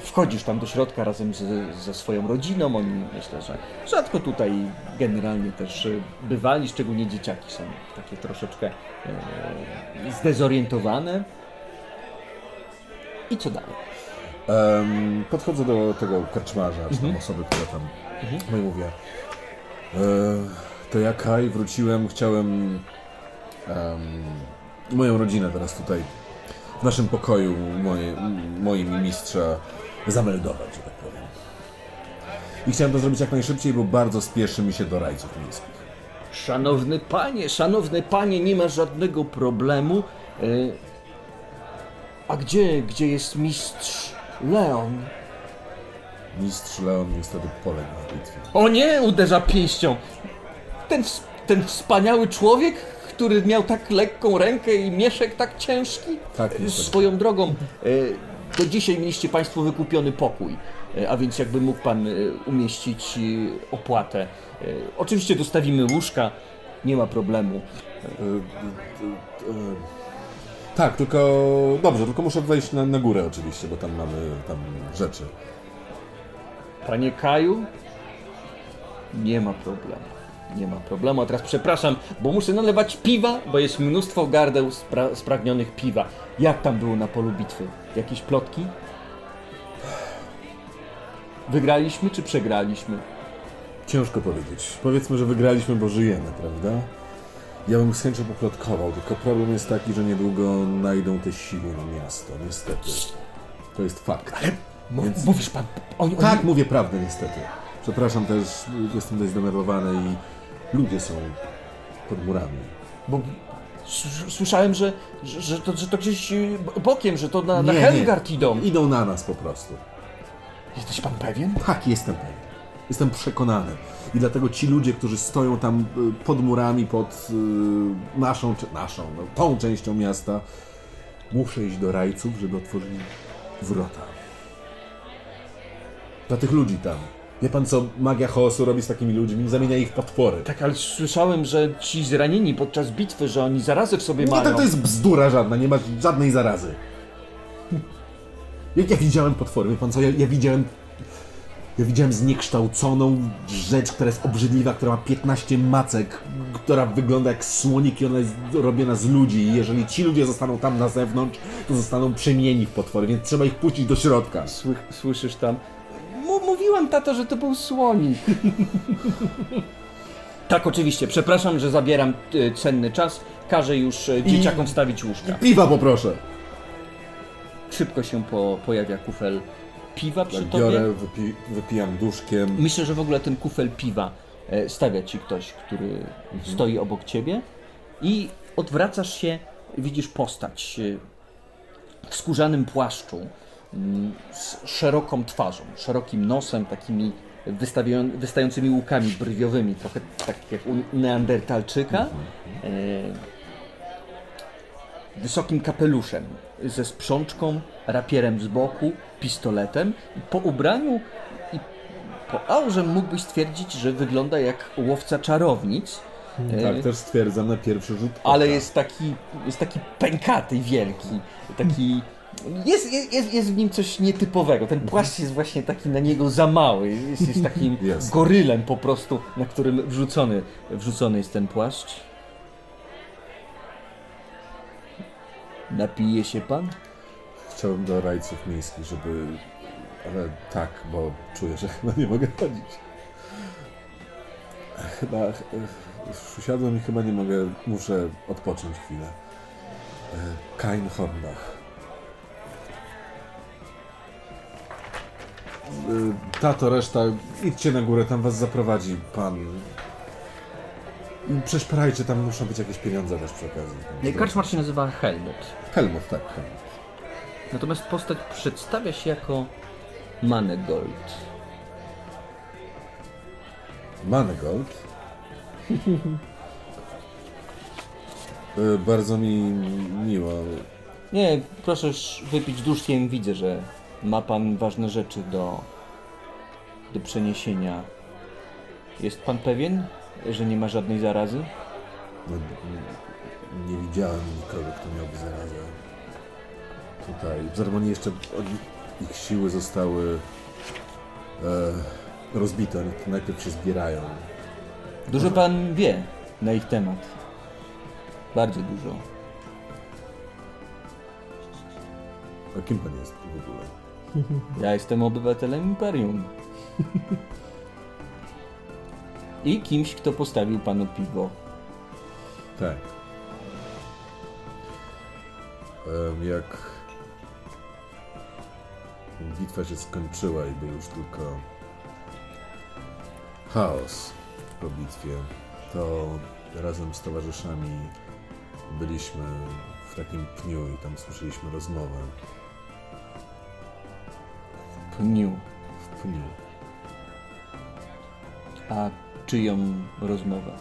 Speaker 1: Wchodzisz tam do środka razem z, ze swoją rodziną. Oni myślę, że rzadko tutaj generalnie też y, bywali, szczególnie dzieciaki są takie troszeczkę zdezorientowane. I co dalej?
Speaker 3: Em, podchodzę do tego karczmarza, czy tam osoby, która tam... No i mówię... E, to ja, Kaj, wróciłem, chciałem... em, moją rodzinę teraz tutaj w naszym pokoju, moje, moim mistrza, zameldować, że tak powiem. I chciałem to zrobić jak najszybciej, bo bardzo spieszy mi się do rajców miejskich.
Speaker 1: Szanowny panie, szanowny panie, nie ma żadnego problemu. E, A gdzie, gdzie jest mistrz Leon?
Speaker 3: Mistrz Leon niestety poległ w bitwie.
Speaker 1: O nie, uderza pięścią. Ten, ten wspaniały człowiek, który miał tak lekką rękę i mieszek tak ciężki.
Speaker 3: Tak, niestety.
Speaker 1: Swoją drogą, e, do dzisiaj mieliście państwo wykupiony pokój, a więc jakby mógł pan e, umieścić e, opłatę. E, Oczywiście dostawimy łóżka, nie ma problemu.
Speaker 3: E, e, e, Tak, tylko dobrze, tylko muszę wejść na, na górę oczywiście, bo tam mamy tam rzeczy.
Speaker 1: Panie Kaju, nie ma problemu. Nie ma problemu. A teraz przepraszam, bo muszę nalewać piwa, bo jest mnóstwo gardeł spra- spragnionych piwa. Jak tam było na polu bitwy? Jakieś plotki? Wygraliśmy czy przegraliśmy?
Speaker 3: Ciężko powiedzieć. Powiedzmy, że wygraliśmy, bo żyjemy, prawda? Ja bym z chęcią poplotkował, tylko problem jest taki, że niedługo najdą te siły na miasto, niestety. To jest fakt.
Speaker 1: M-
Speaker 3: Więc-
Speaker 1: Mówisz pan, oni,
Speaker 3: Tak,
Speaker 1: oni,
Speaker 3: mówię prawdę niestety. Przepraszam też, jestem dość zdenerwowany i ludzie są pod murami.
Speaker 1: bo słyszałem, że, że, że, to, że to gdzieś y, bokiem, że to na, na
Speaker 3: Nie,
Speaker 1: idą.
Speaker 3: Idą na nas po prostu.
Speaker 1: Jesteś pan pewien?
Speaker 3: Tak, jestem pewien. Jestem przekonany. I dlatego ci ludzie, którzy stoją tam y, pod murami, pod y, naszą, naszą, no, tą częścią miasta, muszę iść do rajców, żeby otworzyli wrota. Dla tych ludzi tam. Wie pan, co magia chaosu robi z takimi ludźmi? Zamienia ich w potwory.
Speaker 1: Tak, ale słyszałem, że ci zranieni podczas bitwy, że oni zarazę w sobie
Speaker 3: Nie,
Speaker 1: mają.
Speaker 3: tak to jest bzdura żadna, nie ma żadnej zarazy. Jak ja widziałem potwory, wie pan co, ja, ja widziałem... Ja widziałem zniekształconą rzecz, która jest obrzydliwa, która ma 15 macek, która wygląda jak słonik i ona jest robiona z ludzi. I jeżeli ci ludzie zostaną tam na zewnątrz, to zostaną przemienieni w potwory, więc trzeba ich puścić do środka.
Speaker 1: Sły, słyszysz tam? M- mówiłam, tato, że to był słonik. tak, oczywiście. Przepraszam, że zabieram e, cenny czas. Każę już e, dzieciakom stawić łóżka.
Speaker 3: Piwa poproszę!
Speaker 1: Szybko się po, pojawia kufel piwa przy
Speaker 3: Tak,
Speaker 1: tobie.
Speaker 3: biorę, wypi, wypijam duszkiem.
Speaker 1: Myślę, że w ogóle ten kufel piwa e, stawia ci ktoś, który stoi obok ciebie i odwracasz się, widzisz postać e, w skórzanym płaszczu mm, z szeroką twarzą, szerokim nosem, takimi wystającymi łukami brwiowymi, trochę tak jak u neandertalczyka. E, wysokim kapeluszem, ze sprzączką, rapierem z boku, pistoletem. Po ubraniu i po aurze mógłbyś stwierdzić, że wygląda jak łowca czarownic. E,
Speaker 3: Tak, też stwierdzam na pierwszy rzut oka.
Speaker 1: ale jest taki, jest taki pękaty wielki. Taki. Jest, jest, jest- w nim coś nietypowego. Ten płaszcz jest właśnie taki na niego za mały. Jest, jest takim gorylem po prostu, na którym wrzucony, wrzucony jest ten płaszcz. Napije się pan?
Speaker 3: Chciałbym do rajców miejskich, żeby... Ale tak, bo czuję, że chyba nie mogę chodzić. Chyba... usiadłem i chyba nie mogę... Muszę odpocząć chwilę. Kain Hornbach. E, Tato, reszta, idźcie na górę, tam was zaprowadzi pan. Przeszperajcie, tam muszą być jakieś pieniądze też przy okazji.
Speaker 1: Nie, Karczmar się nazywa Helmut.
Speaker 3: Helmut, tak, Helmut.
Speaker 1: Natomiast postać przedstawia się jako Manegold.
Speaker 3: Manegold. E, Bardzo mi miło.
Speaker 1: Nie, proszę już wypić duszkiem. Widzę, że ma pan ważne rzeczy do, do przeniesienia. Jest pan pewien, że nie ma żadnej zarazy?
Speaker 3: No, nie widziałem nikogo, kto miałby zarazę. Tutaj. W ceremonii jeszcze ich siły zostały e, rozbite. Najpierw się zbierają.
Speaker 1: Dużo pan wie na ich temat. Bardzo dużo.
Speaker 3: A kim pan jest w ogóle?
Speaker 1: Ja jestem obywatelem Imperium. I kimś, kto postawił panu piwo.
Speaker 3: Tak. Jak bitwa się skończyła i był już tylko chaos po bitwie, to razem z towarzyszami byliśmy w takim pniu i tam słyszeliśmy rozmowę
Speaker 1: Pniu.
Speaker 3: w pniu.
Speaker 1: A czyją rozmowę?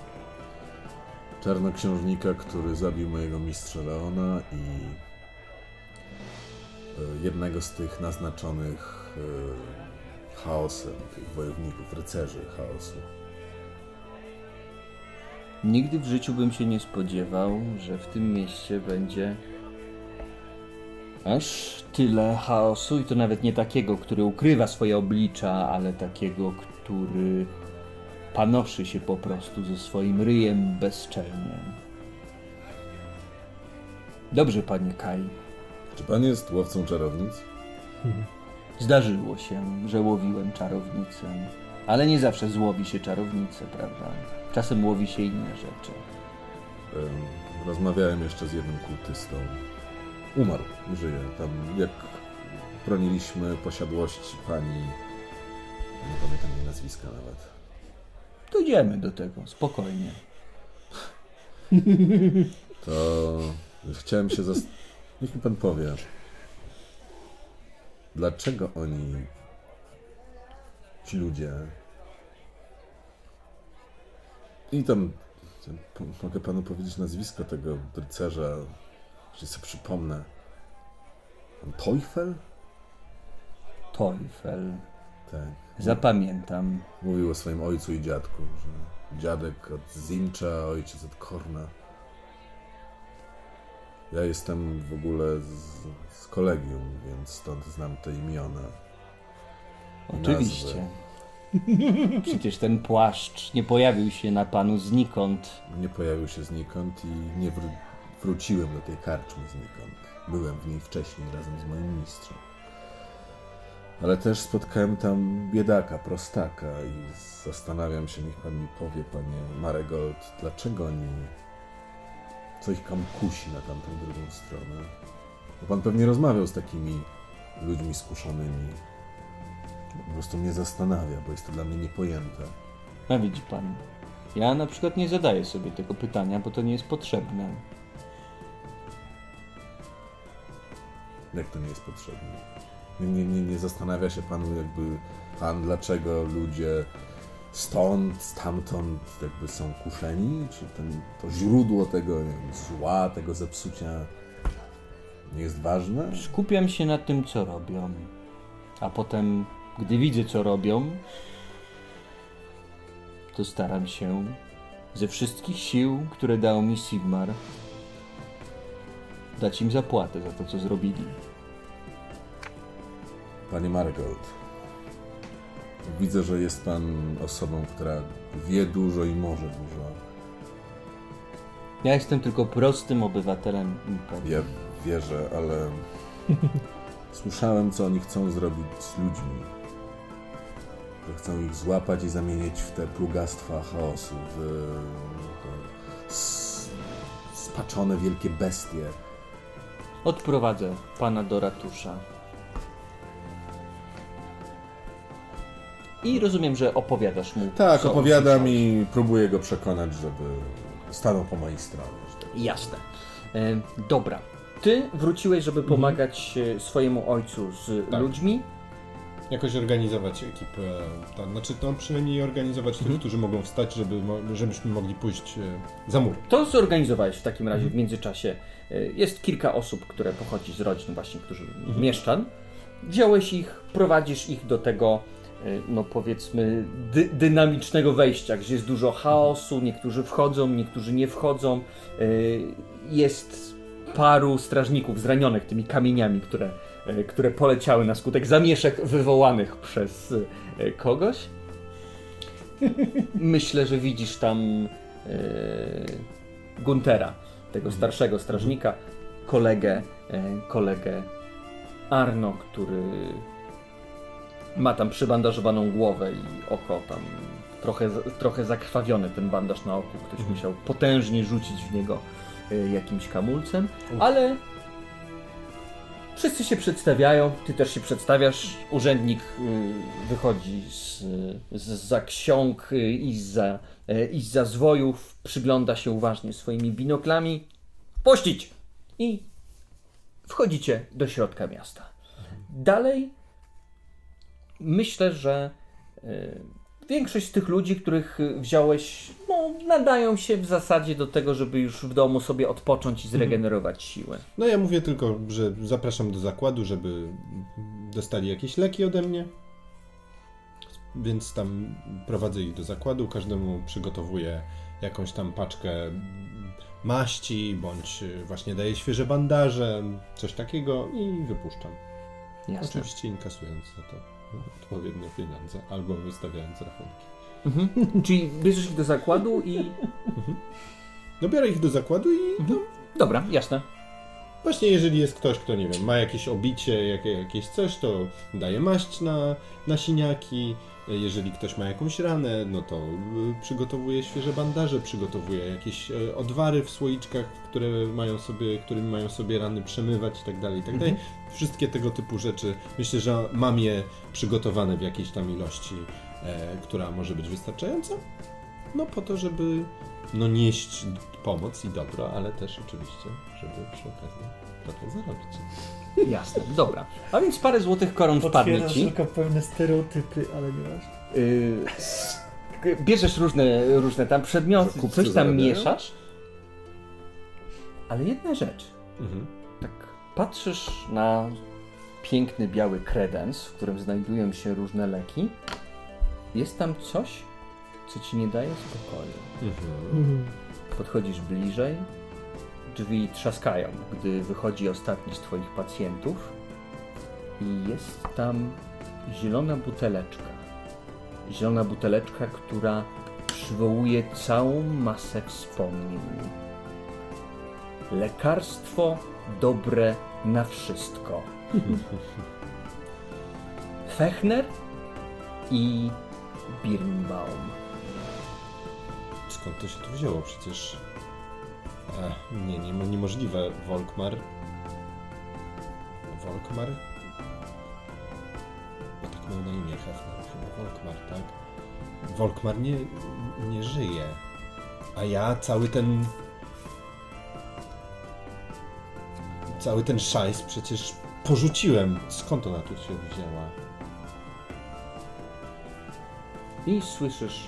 Speaker 3: czarnoksiężnika, który zabił mojego mistrza Leona i e, jednego z tych naznaczonych e, chaosem, tych wojowników, rycerzy chaosu.
Speaker 1: Nigdy w życiu bym się nie spodziewał, że w tym mieście będzie aż tyle chaosu i to nawet nie takiego, który ukrywa swoje oblicza, ale takiego, który panoszy się po prostu ze swoim ryjem bezczelnie. Dobrze, panie Kai.
Speaker 3: Czy pan jest łowcą czarownic?
Speaker 1: Zdarzyło się, że łowiłem czarownicę, ale nie zawsze złowi się czarownicę, prawda? Czasem łowi się inne rzeczy.
Speaker 3: Em, Rozmawiałem jeszcze z jednym kultystą. Umarł, żyje. Tam jak broniliśmy posiadłości pani... Nie pamiętam jej nazwiska nawet.
Speaker 1: Dojdziemy do tego, spokojnie.
Speaker 3: To chciałem się zas... Niech mi pan powie, dlaczego oni, ci ludzie, i tam mogę panu powiedzieć nazwisko tego rycerza, jeśli sobie przypomnę. Teufel?
Speaker 1: Teufel.
Speaker 3: Tak.
Speaker 1: Zapamiętam.
Speaker 3: Mówił o swoim ojcu i dziadku, że dziadek od Zincha, ojciec od Korna. Ja jestem w ogóle z, z kolegium, więc stąd znam te imiona.
Speaker 1: Oczywiście. Przecież ten płaszcz nie pojawił się na panu znikąd.
Speaker 3: Nie pojawił się znikąd i nie wró- wróciłem do tej karczmy znikąd. Byłem w niej wcześniej razem z moim mistrzem. Ale też spotkałem tam biedaka, prostaka i zastanawiam się, niech pan mi powie, panie Maregold, dlaczego oni... Co ich tam kusi na tamtą drugą stronę? Bo pan pewnie rozmawiał z takimi ludźmi skuszonymi. Po prostu mnie zastanawia, bo jest to dla mnie niepojęte.
Speaker 1: A widzi pan. Ja na przykład nie zadaję sobie tego pytania, bo to nie jest potrzebne.
Speaker 3: Jak to nie jest potrzebne? Nie, nie, nie, zastanawia się pan jakby pan, dlaczego ludzie stąd, stamtąd jakby są kuszeni? Czy ten, to źródło tego wiem, zła, tego zepsucia nie jest ważne?
Speaker 1: Skupiam się na tym, co robią. A potem, gdy widzę, co robią, to staram się ze wszystkich sił, które dał mi Sigmar, dać im zapłatę za to, co zrobili.
Speaker 3: Panie Marigold, widzę, że jest pan osobą, która wie dużo i może dużo.
Speaker 1: Ja jestem tylko prostym obywatelem Imperium.
Speaker 3: Ja wierzę, ale słyszałem, co oni chcą zrobić z ludźmi. Że chcą ich złapać i zamienić w te plugastwa chaosu, w spaczone wielkie bestie.
Speaker 1: Odprowadzę pana do ratusza. I rozumiem, że opowiadasz mu.
Speaker 3: Tak,
Speaker 1: co
Speaker 3: opowiadam i próbuję go przekonać, żeby stanął po mojej stronie.
Speaker 1: Jasne. E, dobra. Ty wróciłeś, żeby pomagać e, swojemu ojcu z
Speaker 4: Tak.
Speaker 1: ludźmi.
Speaker 4: Jakoś organizować ekipę, tam, znaczy no przynajmniej organizować tych, którzy mogą wstać, żeby, żebyśmy mogli pójść e, za mur.
Speaker 1: To zorganizowałeś w takim razie w międzyczasie. E, Jest kilka osób, które pochodzi z rodzin właśnie, którzy mieszczan. Wziąłeś ich, prowadzisz ich do tego, e, no powiedzmy, dy dynamicznego wejścia, gdzie jest dużo chaosu, niektórzy wchodzą, niektórzy nie wchodzą. E, Jest paru strażników zranionych tymi kamieniami, które, e, które poleciały na skutek zamieszek wywołanych przez kogoś. Myślę, że widzisz tam Guntera, tego starszego strażnika, kolegę, kolegę Arno, który ma tam przybandażowaną głowę i oko tam trochę, trochę zakrwawiony ten bandaż na oku. Ktoś musiał potężnie rzucić w niego e, jakimś kamulcem, ale wszyscy się przedstawiają, ty też się przedstawiasz, urzędnik y, wychodzi z, z, za ksiąg y, i za, y, i za zwojów, przygląda się uważnie swoimi binoklami. Pościć! I wchodzicie do środka miasta. Dalej myślę, że y, większość z tych ludzi, których y, wziąłeś, no, nadają się w zasadzie do tego, żeby już w domu sobie odpocząć i zregenerować siły.
Speaker 4: No ja mówię tylko, że zapraszam do zakładu, żeby dostali jakieś leki ode mnie. Więc tam prowadzę ich do zakładu, każdemu przygotowuję jakąś tam paczkę maści, bądź właśnie daję świeże bandaże, coś takiego i wypuszczam.
Speaker 1: Jasne.
Speaker 4: Oczywiście inkasując za to odpowiednie pieniądze albo wystawiając rachunki.
Speaker 1: Mhm. Czyli bierzesz ich do zakładu i.
Speaker 4: No biorę ich do zakładu i no,
Speaker 1: Dobra, jasne.
Speaker 4: Właśnie jeżeli jest ktoś, kto nie wiem, ma jakieś obicie, jakie, jakieś coś, to daje maść na, na siniaki. Jeżeli ktoś ma jakąś ranę, no to y, przygotowuje świeże bandaże, przygotowuje jakieś y, odwary w słoiczkach, które mają sobie, którymi mają sobie rany przemywać i tak dalej, i tak dalej. Wszystkie tego typu rzeczy myślę, że mam je przygotowane w jakiejś tam ilości, e, która może być wystarczająca. No po to, żeby no nieść pomoc i dobro, ale też oczywiście, żeby przy okazji trochę zarobić.
Speaker 1: Jasne, dobra. A więc parę złotych koron wpadnie ci.
Speaker 2: tylko pewne stereotypy, ale nie masz.
Speaker 1: Yy, bierzesz różne, różne tam przedmioty,
Speaker 3: kupcy
Speaker 1: coś tam
Speaker 3: zarabiają?
Speaker 1: mieszasz. Ale jedna rzecz.
Speaker 4: Mhm.
Speaker 1: Tak patrzysz na piękny biały kredens, w którym znajdują się różne leki. Jest tam coś, co ci nie daje spokoju.
Speaker 2: Mhm.
Speaker 1: Podchodzisz bliżej, drzwi trzaskają, gdy wychodzi ostatni z Twoich pacjentów i jest tam zielona buteleczka. Zielona buteleczka, która przywołuje całą masę wspomnień. Lekarstwo dobre na wszystko. Fechner i Birnbaum.
Speaker 4: Skąd to się tu wzięło? Przecież... Nie, nie, niemożliwe. Volkmar... Volkmar? No tak miał na imię Hefner, chyba Volkmar, tak? Volkmar nie, nie żyje. A ja cały ten... Cały ten szajs przecież porzuciłem. Skąd ona tu się wzięła?
Speaker 1: I słyszysz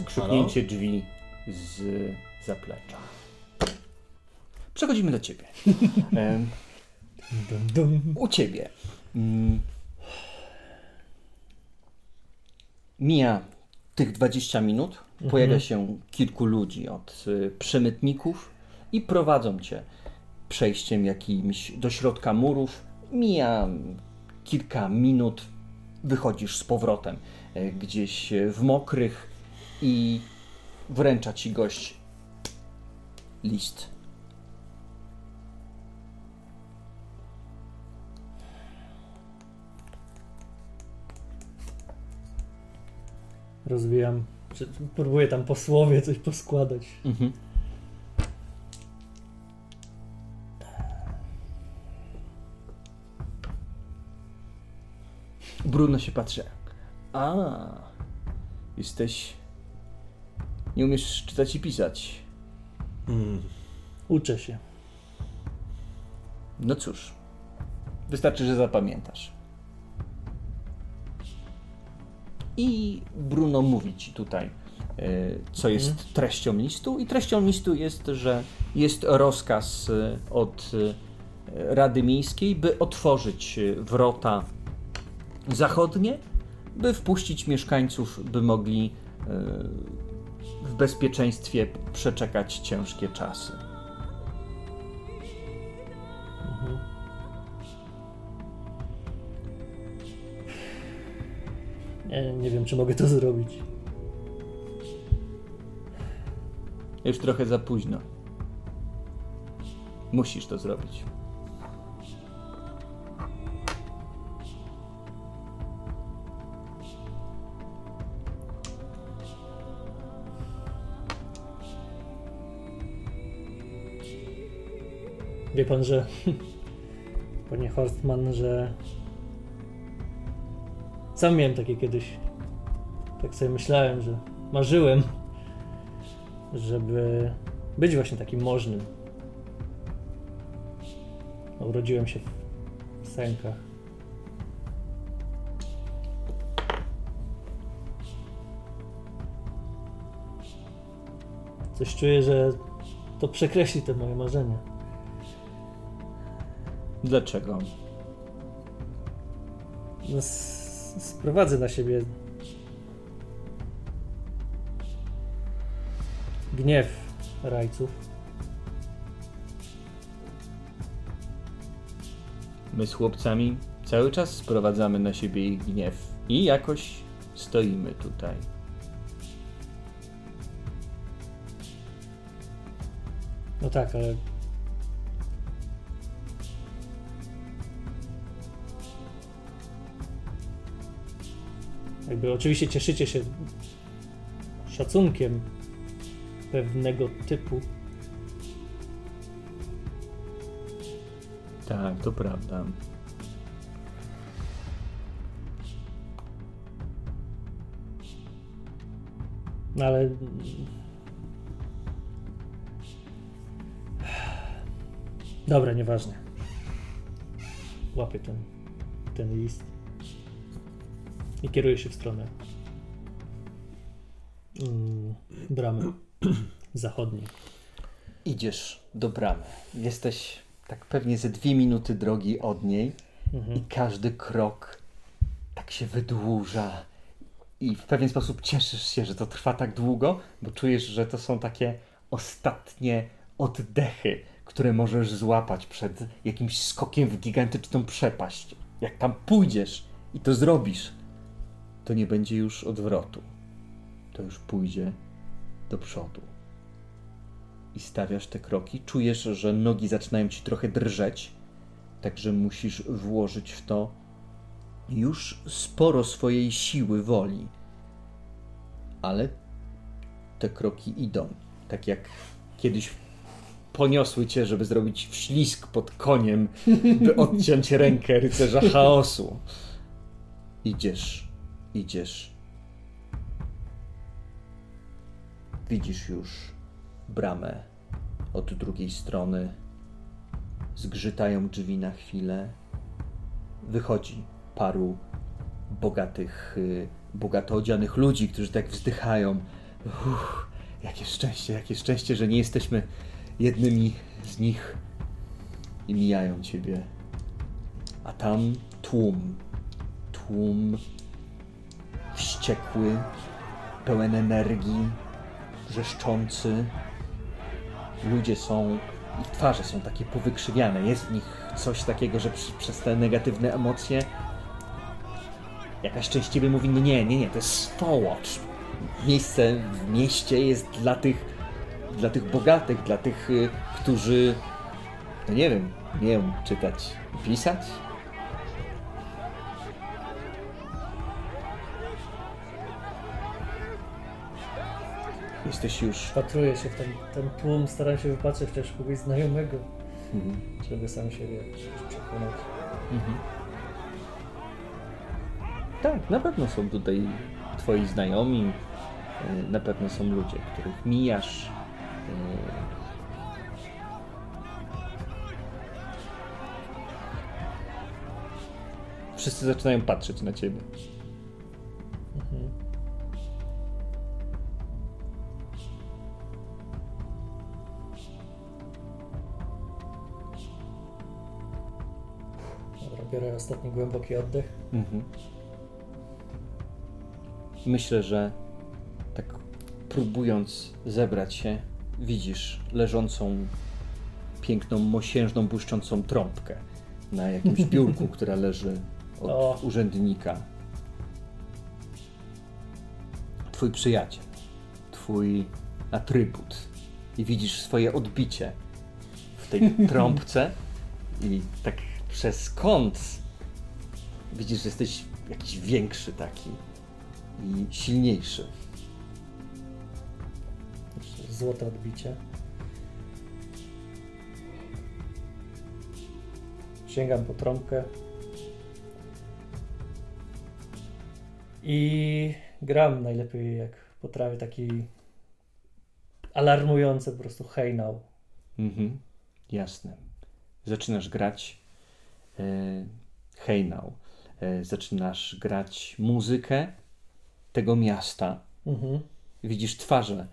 Speaker 1: skrzypnięcie drzwi z zaplecza. Przechodzimy do ciebie. U ciebie. Mm. Mija tych 20 minut pojawia się kilku ludzi od y, przemytników i prowadzą cię przejściem jakimś do środka murów. Mija kilka minut, wychodzisz z powrotem y, gdzieś y, w mokrych i wręcza ci gość list.
Speaker 2: Rozwijam. czy- Próbuję tam po słowie coś poskładać.
Speaker 1: Mhm. Bruno się patrzy. A, jesteś. Nie umiesz czytać i pisać.
Speaker 4: Mm.
Speaker 2: Uczę się.
Speaker 1: No cóż, wystarczy, że zapamiętasz. I Bruno mówi ci tutaj, e, co jest treścią listu. I treścią listu jest, że jest rozkaz e, od e, Rady Miejskiej, by otworzyć wrota zachodnie, by wpuścić mieszkańców, by mogli w bezpieczeństwie przeczekać ciężkie czasy.
Speaker 2: Nie, nie wiem, czy mogę to zrobić.
Speaker 1: Już trochę za późno. Musisz to zrobić.
Speaker 2: Wie pan, że. Panie Horstman, że. Sam miałem takie kiedyś. Tak sobie myślałem, że marzyłem, żeby być właśnie takim możnym. Urodziłem się w sękach. Coś czuję, że to przekreśli te moje marzenia.
Speaker 1: Dlaczego?
Speaker 2: No, sprowadzę na siebie gniew rajców.
Speaker 1: My z chłopcami cały czas sprowadzamy na siebie ich gniew i jakoś stoimy tutaj.
Speaker 2: No tak, ale. Jakby oczywiście cieszycie się szacunkiem pewnego typu,
Speaker 1: Tak, to prawda.
Speaker 2: no ale. Dobra, nieważne. Łapię ten, ten list i kieruję się w stronę mm, bramy zachodniej.
Speaker 1: Idziesz do bramy. Jesteś tak pewnie ze dwie minuty drogi od niej i
Speaker 2: Mhm.
Speaker 1: każdy krok tak się wydłuża i w pewien sposób cieszysz się, że to trwa tak długo, bo czujesz, że to są takie ostatnie oddechy, które możesz złapać przed jakimś skokiem w gigantyczną przepaść. Jak tam pójdziesz i to zrobisz, to nie będzie już odwrotu. To już pójdzie do przodu. I stawiasz te kroki, czujesz, że nogi zaczynają ci trochę drżeć, także musisz włożyć w to już sporo swojej siły woli. Ale te kroki idą, tak jak kiedyś poniosły cię, żeby zrobić wślizg pod koniem, by odciąć rękę rycerza chaosu. Idziesz, idziesz. Widzisz już bramę od drugiej strony. Zgrzytają drzwi na chwilę. Wychodzi paru bogatych, y, bogato odzianych ludzi, którzy tak wzdychają. Uff, jakie szczęście, jakie szczęście, że nie jesteśmy jednymi z nich i mijają ciebie. A tam tłum, tłum wściekły, pełen energii, wrzeszczący. Ludzie są, ich twarze są takie powykrzywiane. Jest w nich coś takiego, że przy, przez te negatywne emocje jakaś ciebie mówi, nie, nie, nie, to jest Stowatch. Miejsce w mieście jest dla tych, dla tych bogatych, dla tych, y, którzy, no nie wiem, nie wiem, czytać pisać? Jesteś już
Speaker 2: Patruję się w ten, ten tłum, staram się wypatrzeć chociaż kogoś znajomego,
Speaker 1: Mhm.
Speaker 2: żeby sam siebie przekonać.
Speaker 1: Mhm. Tak, na pewno są tutaj twoi znajomi, y, na pewno są ludzie, których mijasz. y. Wszyscy zaczynają patrzeć na ciebie.
Speaker 2: Mhm. Biorę ostatni głęboki oddech.
Speaker 1: Mhm. Myślę, że tak próbując zebrać się, widzisz leżącą piękną, mosiężną, błyszczącą trąbkę na jakimś biurku, która leży od
Speaker 2: O.
Speaker 1: urzędnika. Twój przyjaciel, twój atrybut. I widzisz swoje odbicie w tej trąbce i tak przez kąt widzisz, że jesteś jakiś większy taki i silniejszy.
Speaker 2: Złote odbicie. Sięgam po trąbkę. I gram najlepiej jak potrafię taki alarmujący po prostu hejnał.
Speaker 1: Mhm, jasne. Zaczynasz grać hejnał. E, zaczynasz grać muzykę tego miasta.
Speaker 2: Mhm.
Speaker 1: Widzisz twarze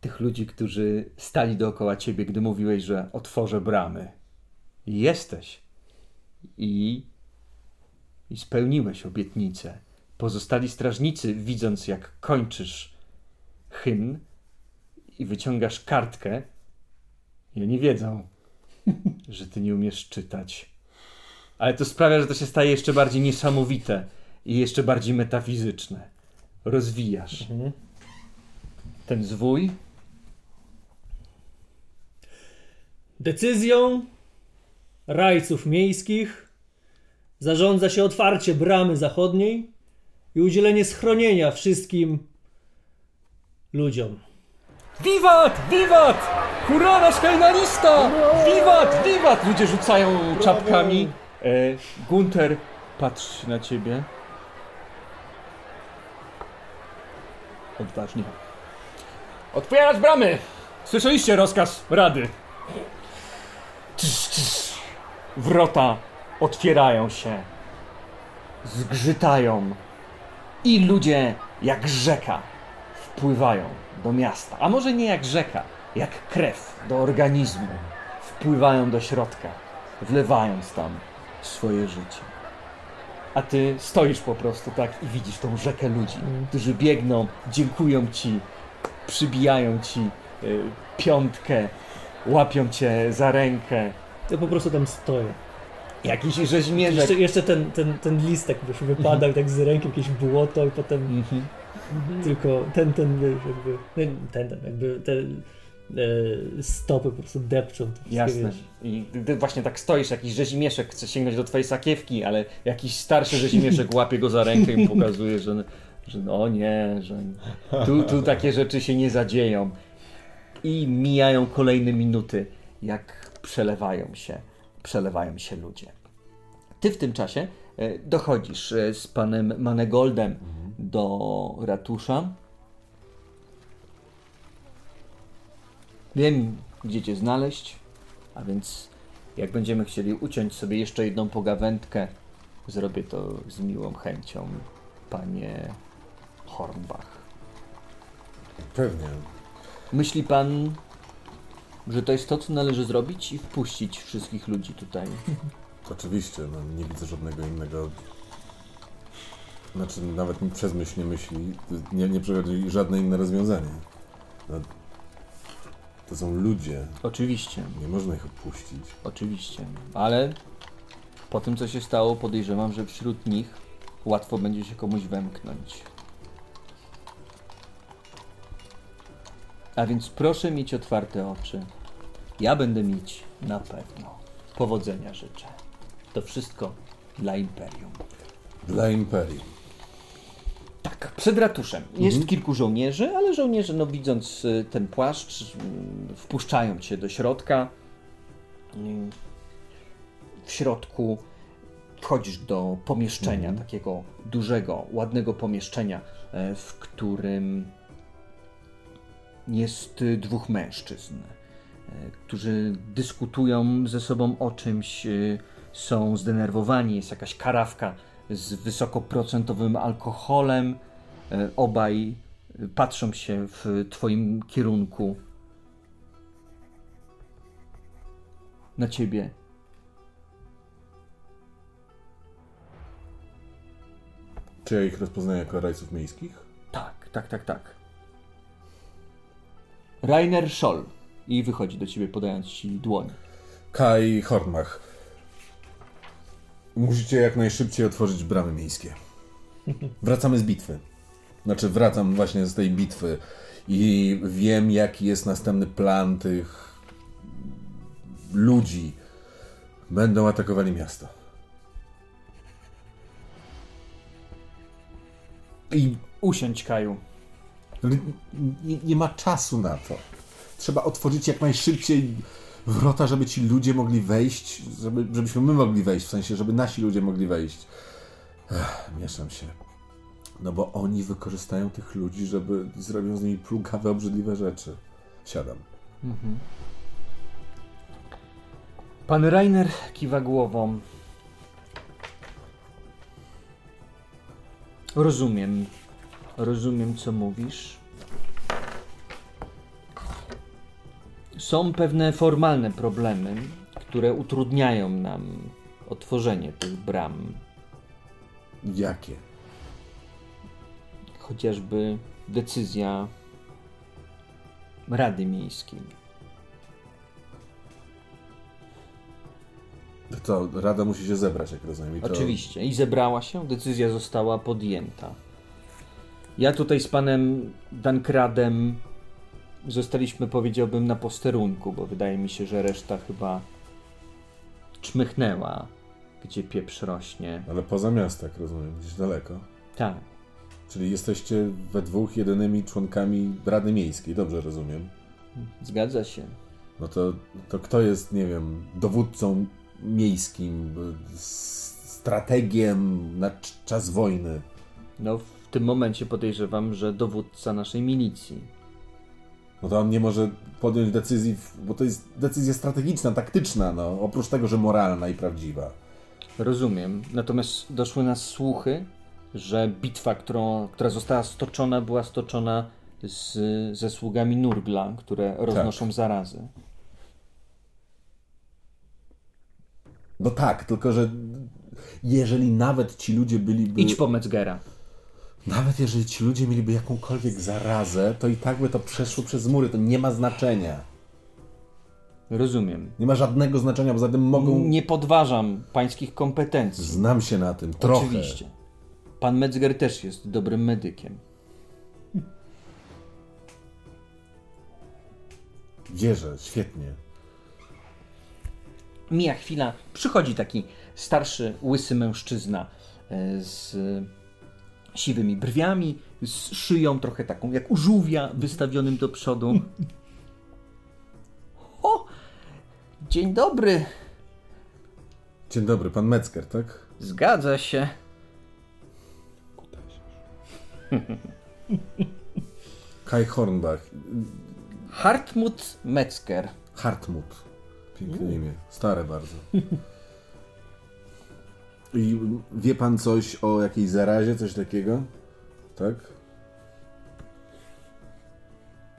Speaker 1: tych ludzi, którzy stali dookoła ciebie, gdy mówiłeś, że otworzę bramy. Jesteś. I, i spełniłeś obietnicę. Pozostali strażnicy, widząc jak kończysz hymn i wyciągasz kartkę, i oni wiedzą, że ty nie umiesz czytać. Ale to sprawia, że to się staje jeszcze bardziej niesamowite i jeszcze bardziej metafizyczne. Rozwijasz
Speaker 2: Mhm.
Speaker 1: ten zwój.
Speaker 2: Decyzją rajców miejskich zarządza się otwarcie bramy zachodniej i udzielenie schronienia wszystkim ludziom.
Speaker 1: Wiwat! Wiwat! Hurra, nasz hejnalista! Wiwat! Wiwat! Ludzie rzucają czapkami. E, Gunter patrzy na ciebie. Odważnie. Otwierać bramy! Słyszeliście rozkaz Rady. Wrota otwierają się. Zgrzytają. I ludzie jak rzeka wpływają do miasta. A może nie jak rzeka, jak krew do organizmu. Wpływają do środka, wlewając tam swoje życie. A ty stoisz po prostu tak i widzisz tą rzekę ludzi, którzy biegną, dziękują ci, przybijają ci y, piątkę, łapią cię za rękę.
Speaker 2: Ja po prostu tam stoję.
Speaker 1: Jakiś rzeźmierzek.
Speaker 2: Jeszcze, jeszcze ten, ten, ten listek wiesz, wypadał tak z ręki, jakieś błoto i potem
Speaker 1: Mhm.
Speaker 2: tylko ten, ten, wiesz, jakby, ten, ten, jakby te e, stopy po prostu depczą.
Speaker 1: Jasne.
Speaker 2: wiesz.
Speaker 1: I gdy właśnie tak stoisz, jakiś rzezimieszek chce sięgnąć do twojej sakiewki, ale jakiś starszy rzezimieszek łapie go za rękę i pokazuje, że, że no nie, że tu, tu takie rzeczy się nie zadzieją. I mijają kolejne minuty, jak przelewają się, przelewają się ludzie. Ty w tym czasie e, dochodzisz e, z panem Manegoldem do ratusza. Wiem, gdzie cię znaleźć, a więc jak będziemy chcieli uciąć sobie jeszcze jedną pogawędkę, zrobię to z miłą chęcią, panie Hornbach.
Speaker 3: Pewnie.
Speaker 1: Myśli pan, że to jest to, co należy zrobić i wpuścić wszystkich ludzi tutaj?
Speaker 3: Oczywiście, no, nie widzę żadnego innego Znaczy, nawet przez myśl nie myśli, nie, nie przychodzi żadne inne rozwiązanie. No, to są ludzie,
Speaker 1: Oczywiście,
Speaker 3: nie można ich opuścić.
Speaker 1: oczywiście. Ale po tym, co się stało, podejrzewam, że wśród nich łatwo będzie się komuś wemknąć. A więc proszę mieć otwarte oczy. Ja będę mieć na pewno. Powodzenia życzę. To wszystko dla Imperium.
Speaker 3: Dla Imperium.
Speaker 1: Tak, przed ratuszem. Jest kilku żołnierzy, ale żołnierze, no widząc y, ten płaszcz, y, wpuszczają cię do środka. Y, W środku wchodzisz do pomieszczenia, takiego dużego, ładnego pomieszczenia, e, w którym jest dwóch mężczyzn, e, którzy dyskutują ze sobą o czymś, są zdenerwowani, jest jakaś karawka z wysokoprocentowym alkoholem. E, Obaj y, patrzą się w twoim kierunku. Na ciebie.
Speaker 3: Czy ja ich rozpoznaję jako rajców miejskich?
Speaker 1: Tak, tak, tak, tak. Rainer Scholl. I wychodzi do ciebie, podając ci dłoń.
Speaker 3: Kai Hornmach. Musicie jak najszybciej otworzyć bramy miejskie. Wracamy z bitwy. Znaczy, wracam właśnie z tej bitwy i wiem, jaki jest następny plan tych ludzi. Będą atakowali miasto. I
Speaker 1: Usiądź, Kaju.
Speaker 3: Nie, nie ma czasu na to. Trzeba otworzyć jak najszybciej wrota, żeby ci ludzie mogli wejść, żeby, żebyśmy my mogli wejść, w sensie, żeby nasi ludzie mogli wejść. Ech, mieszam się. No bo oni wykorzystają tych ludzi, żeby zrobią z nimi plugawe, obrzydliwe rzeczy. Siadam.
Speaker 1: Pan Rainer kiwa głową. Rozumiem. Rozumiem, co mówisz. Są pewne formalne problemy, które utrudniają nam otworzenie tych bram.
Speaker 3: Jakie?
Speaker 1: Chociażby decyzja Rady Miejskiej.
Speaker 3: To Rada musi się zebrać, jak rozumiem. To...
Speaker 1: Oczywiście. I zebrała się, decyzja została podjęta. Ja tutaj z panem Dankradem zostaliśmy, powiedziałbym, na posterunku, bo wydaje mi się, że reszta chyba czmychnęła, gdzie pieprz rośnie.
Speaker 3: Ale poza miastem, rozumiem, gdzieś daleko.
Speaker 1: Tak,
Speaker 3: Czyli jesteście we dwóch jedynymi członkami Rady Miejskiej, dobrze rozumiem.
Speaker 1: zgadza się.
Speaker 3: No to, to kto jest, nie wiem, dowódcą miejskim, strategiem na cz- czas wojny?
Speaker 1: No, w tym momencie podejrzewam, że dowódca naszej milicji.
Speaker 3: No to on nie może podjąć decyzji, bo to jest decyzja strategiczna, taktyczna, no, oprócz tego, że moralna i prawdziwa.
Speaker 1: Rozumiem. Natomiast doszły nas słuchy, że bitwa, którą, która została stoczona, była stoczona z, ze sługami Nurgla, które roznoszą zarazy.
Speaker 3: No tak, tylko że jeżeli nawet ci ludzie byliby...
Speaker 1: Idź po Metzgera.
Speaker 3: Nawet jeżeli ci ludzie mieliby jakąkolwiek zarazę, to i tak by to przeszło przez mury, to nie ma znaczenia.
Speaker 1: Rozumiem.
Speaker 3: Nie ma żadnego znaczenia, poza tym mogą...
Speaker 1: Nie podważam pańskich kompetencji.
Speaker 3: Znam się na tym, trochę.
Speaker 1: Oczywiście. Pan Metzger też jest dobrym medykiem.
Speaker 3: Wierzę, świetnie.
Speaker 1: Mija chwila, przychodzi taki starszy, łysy mężczyzna e, z siwymi brwiami, z szyją trochę taką jak u żółwia wystawionym do przodu. O! Dzień dobry,
Speaker 3: Dzień dobry, pan Metzger, tak?
Speaker 1: zgadza się.
Speaker 3: Kai Hornbach,
Speaker 1: Hartmut Metzger.
Speaker 3: Hartmut. Piękne imię, stare bardzo. I wie pan coś o jakiejś zarazie, coś takiego? Tak?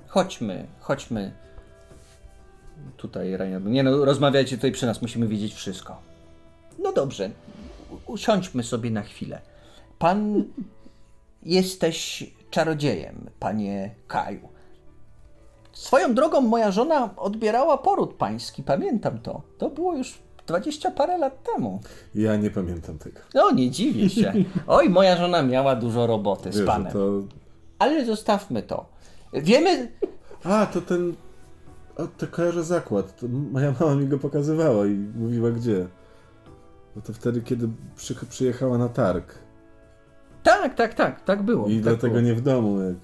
Speaker 1: Chodźmy, chodźmy. Tutaj, Rainer. Nie no, rozmawiajcie tutaj przy nas, musimy wiedzieć wszystko. No dobrze, usiądźmy sobie na chwilę. pan jesteś czarodziejem, panie Kaju. Swoją drogą moja żona odbierała poród pański, pamiętam to. To było już dwadzieścia parę lat temu.
Speaker 3: Ja nie pamiętam tego.
Speaker 1: No, nie dziwię się. Oj, moja żona miała dużo roboty z
Speaker 3: Wiesz, że
Speaker 1: panem.
Speaker 3: to...
Speaker 1: Ale zostawmy to. Wiemy,
Speaker 3: A, to ten... O, to kojarzę zakład. To moja mama mi go pokazywała i mówiła gdzie. No to wtedy, kiedy przy, przyjechała na targ.
Speaker 1: tak, tak, tak, tak było.
Speaker 3: I
Speaker 1: tak
Speaker 3: dlatego
Speaker 1: było.
Speaker 3: nie w domu, jak...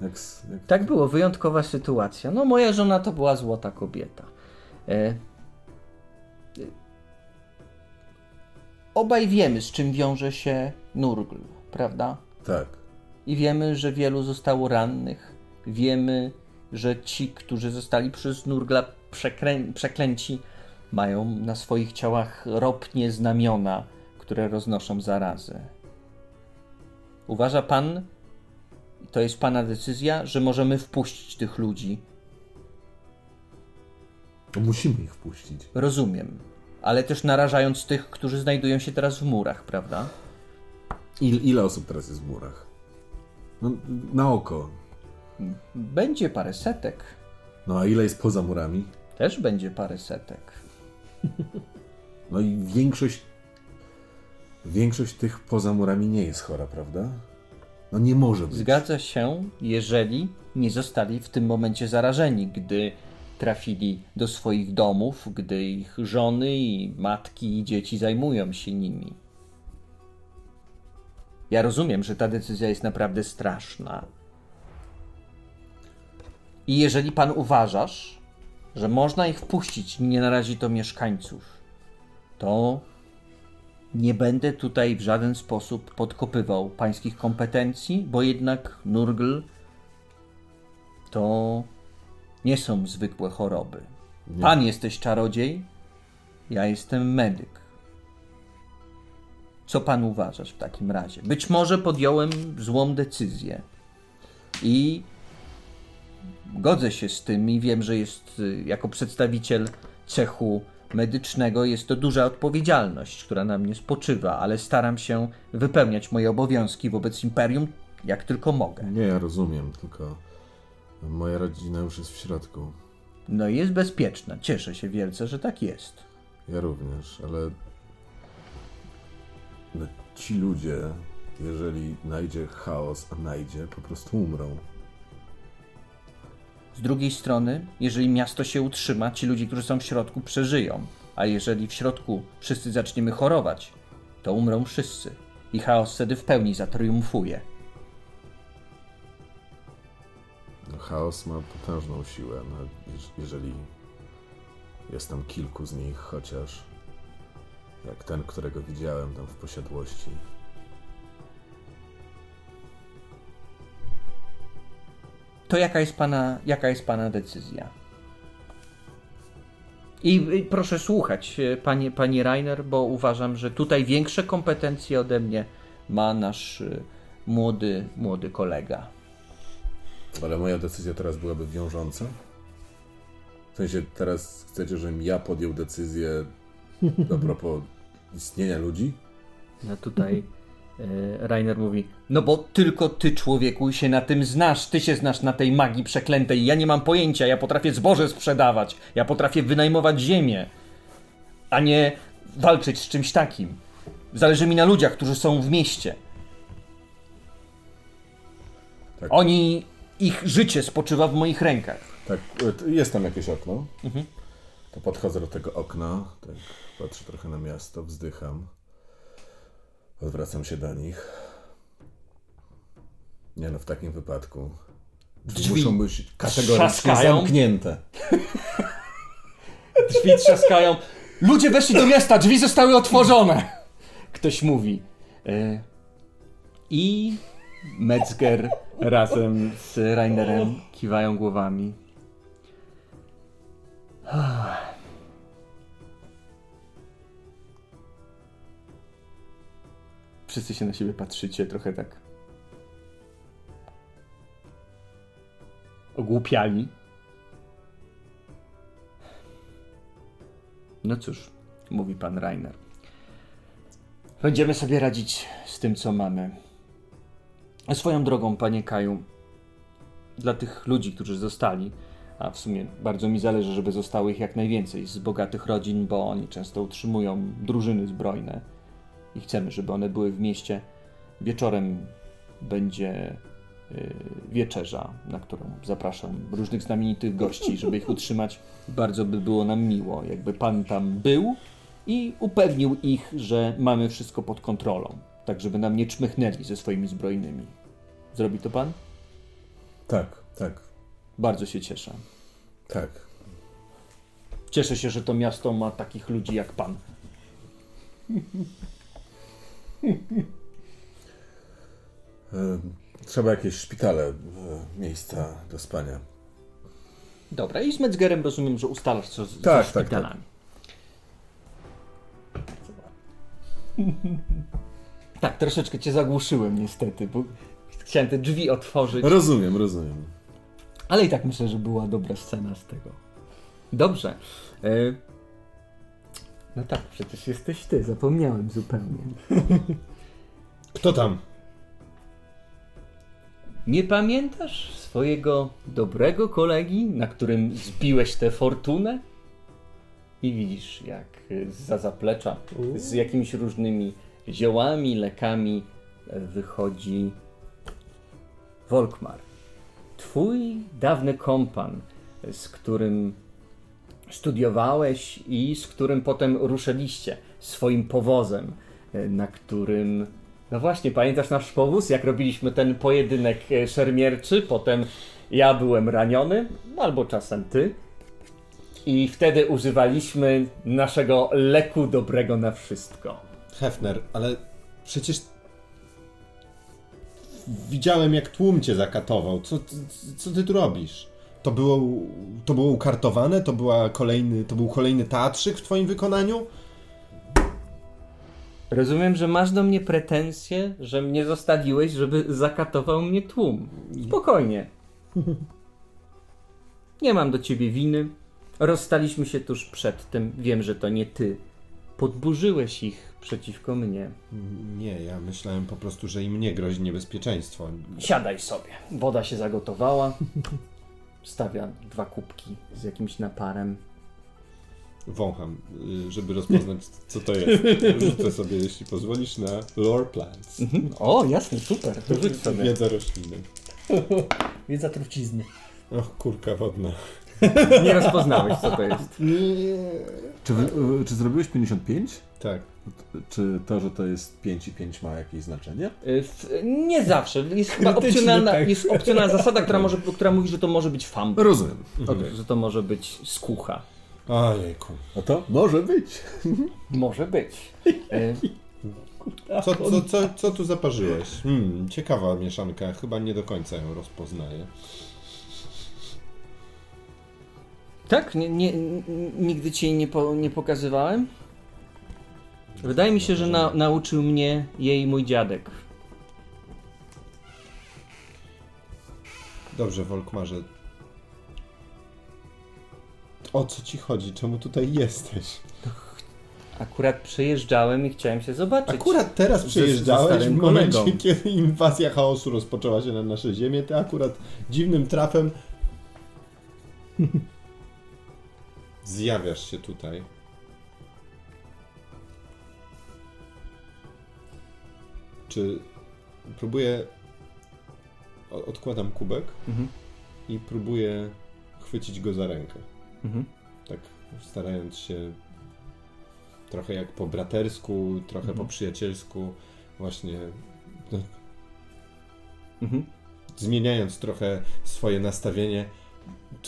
Speaker 3: Jak, jak...
Speaker 1: Tak było, wyjątkowa sytuacja. No, moja żona to była złota kobieta. E... Obaj wiemy, z czym wiąże się Nurgl, prawda?
Speaker 3: Tak.
Speaker 1: I wiemy, że wielu zostało rannych. Wiemy, że ci, którzy zostali przez Nurgla przekrę... przeklęci, mają na swoich ciałach ropnie znamiona, które roznoszą zarazę. Uważa pan, to jest pana decyzja, że możemy wpuścić tych ludzi.
Speaker 3: To musimy ich wpuścić.
Speaker 1: Rozumiem. Ale też narażając tych, którzy znajdują się teraz w murach, prawda?
Speaker 3: Il, ile osób teraz jest w murach? No, na oko.
Speaker 1: Będzie parę setek.
Speaker 3: No a ile jest poza murami?
Speaker 1: Też będzie parę setek.
Speaker 3: No i większość... Większość tych poza murami nie jest chora, prawda? No nie może być.
Speaker 1: Zgadza się, jeżeli nie zostali w tym momencie zarażeni, gdy trafili do swoich domów, gdy ich żony i matki i dzieci zajmują się nimi. Ja rozumiem, że ta decyzja jest naprawdę straszna. I jeżeli pan uważasz, że można ich wpuścić i nie narazi to mieszkańców, to nie będę tutaj w żaden sposób podkopywał pańskich kompetencji, bo jednak Nurgl to nie są zwykłe choroby. Pan jesteś czarodziej, ja jestem medyk. Co pan uważasz w takim razie? Być może podjąłem złą decyzję i godzę się z tym i wiem, że jest y, jako przedstawiciel cechu medycznego jest to duża odpowiedzialność, która na mnie spoczywa, ale staram się wypełniać moje obowiązki wobec imperium jak tylko mogę.
Speaker 3: Nie, ja rozumiem, tylko moja rodzina już jest w środku.
Speaker 1: No i jest bezpieczna. Cieszę się wielce, że tak jest.
Speaker 3: Ja również, ale no, ci ludzie, jeżeli najdzie chaos, a najdzie, po prostu umrą.
Speaker 1: Z drugiej strony, jeżeli miasto się utrzyma, ci ludzie, którzy są w środku, przeżyją. A jeżeli w środku wszyscy zaczniemy chorować, to umrą wszyscy. I chaos wtedy w pełni zatriumfuje.
Speaker 3: No, chaos ma potężną siłę, no, jeż- jeżeli jest tam kilku z nich, chociaż jak ten, którego widziałem tam w posiadłości.
Speaker 1: To jaka jest pana, jaka jest pana decyzja? I proszę słuchać, y, panie, panie Rainer, bo uważam, że tutaj większe kompetencje ode mnie ma nasz y, młody, młody kolega.
Speaker 3: Ale moja decyzja teraz byłaby wiążąca? W sensie teraz chcecie, żebym ja podjął decyzję a propos istnienia ludzi?
Speaker 1: No tutaj e, Rainer mówi, no bo tylko ty człowieku się na tym znasz, ty się znasz na tej magii przeklętej, ja nie mam pojęcia, ja potrafię zboże sprzedawać, ja potrafię wynajmować ziemię, a nie walczyć z czymś takim. Zależy mi na ludziach, którzy są w mieście.
Speaker 3: Tak.
Speaker 1: Oni, ich życie spoczywa w moich rękach.
Speaker 3: Tak, e, jest tam jakieś okno.
Speaker 1: Mhm.
Speaker 3: To podchodzę do tego okna, tak patrzę trochę na miasto, wzdycham. Odwracam się do nich. Nie no, w takim wypadku drzwi, muszą być kategorycznie
Speaker 1: trzaskają.
Speaker 3: zamknięte.
Speaker 1: Drzwi trzaskają. Ludzie weszli do miasta, drzwi zostały otworzone. Ktoś mówi. E, I Metzger razem z Rainerem kiwają głowami. Wszyscy się na siebie patrzycie trochę tak. Ogłupiali. No cóż, mówi pan Rainer. Będziemy sobie radzić z tym, co mamy. Swoją drogą, panie Kaju, dla tych ludzi, którzy zostali, a w sumie bardzo mi zależy, żeby zostało ich jak najwięcej z bogatych rodzin, bo oni często utrzymują drużyny zbrojne i chcemy, żeby one były w mieście. Wieczorem będzie y, wieczerza, na którą zapraszam różnych znamienitych gości, żeby ich utrzymać. Bardzo by było nam miło, jakby pan tam był i upewnił ich, że mamy wszystko pod kontrolą, tak żeby nam nie czmychnęli ze swoimi zbrojnymi. Zrobi to pan?
Speaker 3: Tak, tak,
Speaker 1: Bardzo się cieszę.
Speaker 3: tak.
Speaker 1: Cieszę się, że to miasto ma takich ludzi jak pan.
Speaker 3: E, Trzeba jakieś szpitale, e, miejsca do spania.
Speaker 1: Dobra, i z Metzgerem rozumiem, że ustalasz co z,
Speaker 3: Tak,
Speaker 1: ze
Speaker 3: tak,
Speaker 1: szpitalami. Tak, troszeczkę cię zagłuszyłem niestety, bo chciałem te drzwi otworzyć,
Speaker 3: Rozumiem, rozumiem.
Speaker 1: ale i tak myślę, że była dobra scena z tego. Dobrze. E... No tak, przecież jesteś ty, zapomniałem zupełnie.
Speaker 4: Kto tam?
Speaker 1: Nie pamiętasz swojego dobrego kolegi, na którym zbiłeś tę fortunę? I widzisz, jak za zaplecza z jakimiś różnymi ziołami, lekami wychodzi Volkmar. Twój dawny kompan, z którym studiowałeś i z którym potem ruszyliście swoim powozem, na którym. No właśnie, pamiętasz nasz powóz, jak robiliśmy ten pojedynek e, szermierczy, potem ja byłem raniony, albo czasem ty. I wtedy używaliśmy naszego leku dobrego na wszystko.
Speaker 4: Hefner, ale przecież widziałem jak tłum cię zakatował. Co, co ty tu robisz? To było, to było ukartowane? To, była kolejny, to był kolejny teatrzyk w twoim wykonaniu?
Speaker 1: Rozumiem, że masz do mnie pretensje, że mnie zostawiłeś, żeby zakatował mnie tłum. Spokojnie. Nie mam do ciebie winy. Rozstaliśmy się tuż przed tym. Wiem, że to nie ty. Podburzyłeś ich przeciwko mnie.
Speaker 4: Nie, ja myślałem po prostu, że im nie grozi niebezpieczeństwo.
Speaker 1: Siadaj sobie. Woda się zagotowała. Stawia dwa kubki z jakimś naparem.
Speaker 4: Wącham, y, żeby rozpoznać, co to jest. Rzucę sobie, jeśli pozwolisz, na lore plants.
Speaker 1: O, jasne, super. To rzuć sobie.
Speaker 4: Wiedza rośliny.
Speaker 2: Wiedza trucizny.
Speaker 4: Och, kurka wodna.
Speaker 1: Nie rozpoznałeś, co to jest.
Speaker 3: Czy, wy, e, czy zrobiłeś 55?
Speaker 4: Tak.
Speaker 3: Czy to, że to jest 5 i 5 ma jakieś znaczenie?
Speaker 1: W, nie zawsze. Jest chyba opcjonalna, jest opcjonalna zasada, która, może, która mówi, że to może być fumble.
Speaker 3: Rozumiem. Okej.
Speaker 1: Że to może być skucha.
Speaker 4: Ojejku.
Speaker 3: No to może być.
Speaker 1: Może być. Y,
Speaker 4: Co, co, co, co tu zaparzyłeś? Hmm, ciekawa mieszanka. Chyba nie do końca ją rozpoznaję.
Speaker 1: tak? Nie, nie, nigdy ci jej nie, po, nie pokazywałem? Wydaje mi się, że na, nauczył mnie jej mój dziadek.
Speaker 4: Dobrze, Wolkmarze. O co ci chodzi? Czemu tutaj jesteś?
Speaker 1: Akurat przejeżdżałem i chciałem się zobaczyć.
Speaker 4: Akurat teraz
Speaker 1: ze
Speaker 4: przyjeżdżałeś w momencie,
Speaker 1: kolegą.
Speaker 4: kiedy inwazja chaosu rozpoczęła się na nasze ziemię. Ty akurat dziwnym trafem zjawiasz się tutaj. Czy próbuję... Odkładam kubek
Speaker 1: Mhm.
Speaker 4: i próbuję chwycić go za rękę.
Speaker 1: Mhm.
Speaker 4: Tak starając się trochę jak po bratersku, trochę
Speaker 1: Mhm.
Speaker 4: po przyjacielsku, właśnie no,
Speaker 1: Mhm.
Speaker 4: zmieniając trochę swoje nastawienie.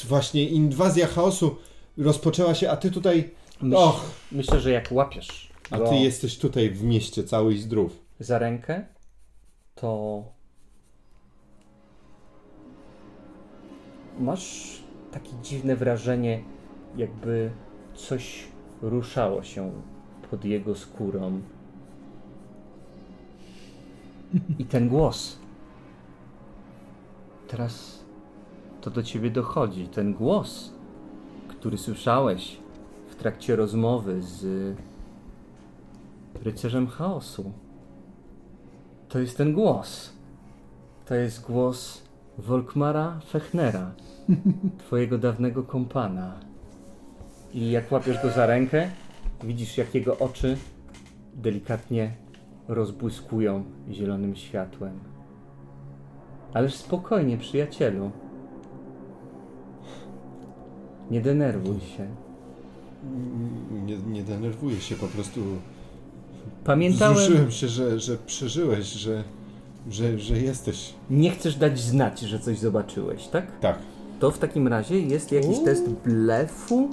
Speaker 4: Właśnie inwazja chaosu rozpoczęła się, a ty tutaj.
Speaker 1: Myśl,
Speaker 4: Och,
Speaker 1: Myślę, że jak łapiesz
Speaker 4: a ty jesteś tutaj w mieście cały i zdrów.
Speaker 1: Za rękę, to masz takie dziwne wrażenie, jakby coś ruszało się pod jego skórą. I ten głos. Teraz to do ciebie dochodzi. Ten głos, który słyszałeś w trakcie rozmowy z rycerzem chaosu. To jest ten głos. To jest głos Volkmara Fechnera, twojego dawnego kompana. I jak łapiesz go za rękę, widzisz jak jego oczy delikatnie rozbłyskują zielonym światłem. Ależ spokojnie, przyjacielu. Nie denerwuj się.
Speaker 4: Nie, nie denerwuję się, po prostu
Speaker 1: Pamiętałem.
Speaker 4: wzruszyłem się, że, że przeżyłeś, że, że, że jesteś.
Speaker 1: Nie chcesz dać znać, że coś zobaczyłeś, tak?
Speaker 4: Tak.
Speaker 1: To w takim razie jest jakiś test blefu.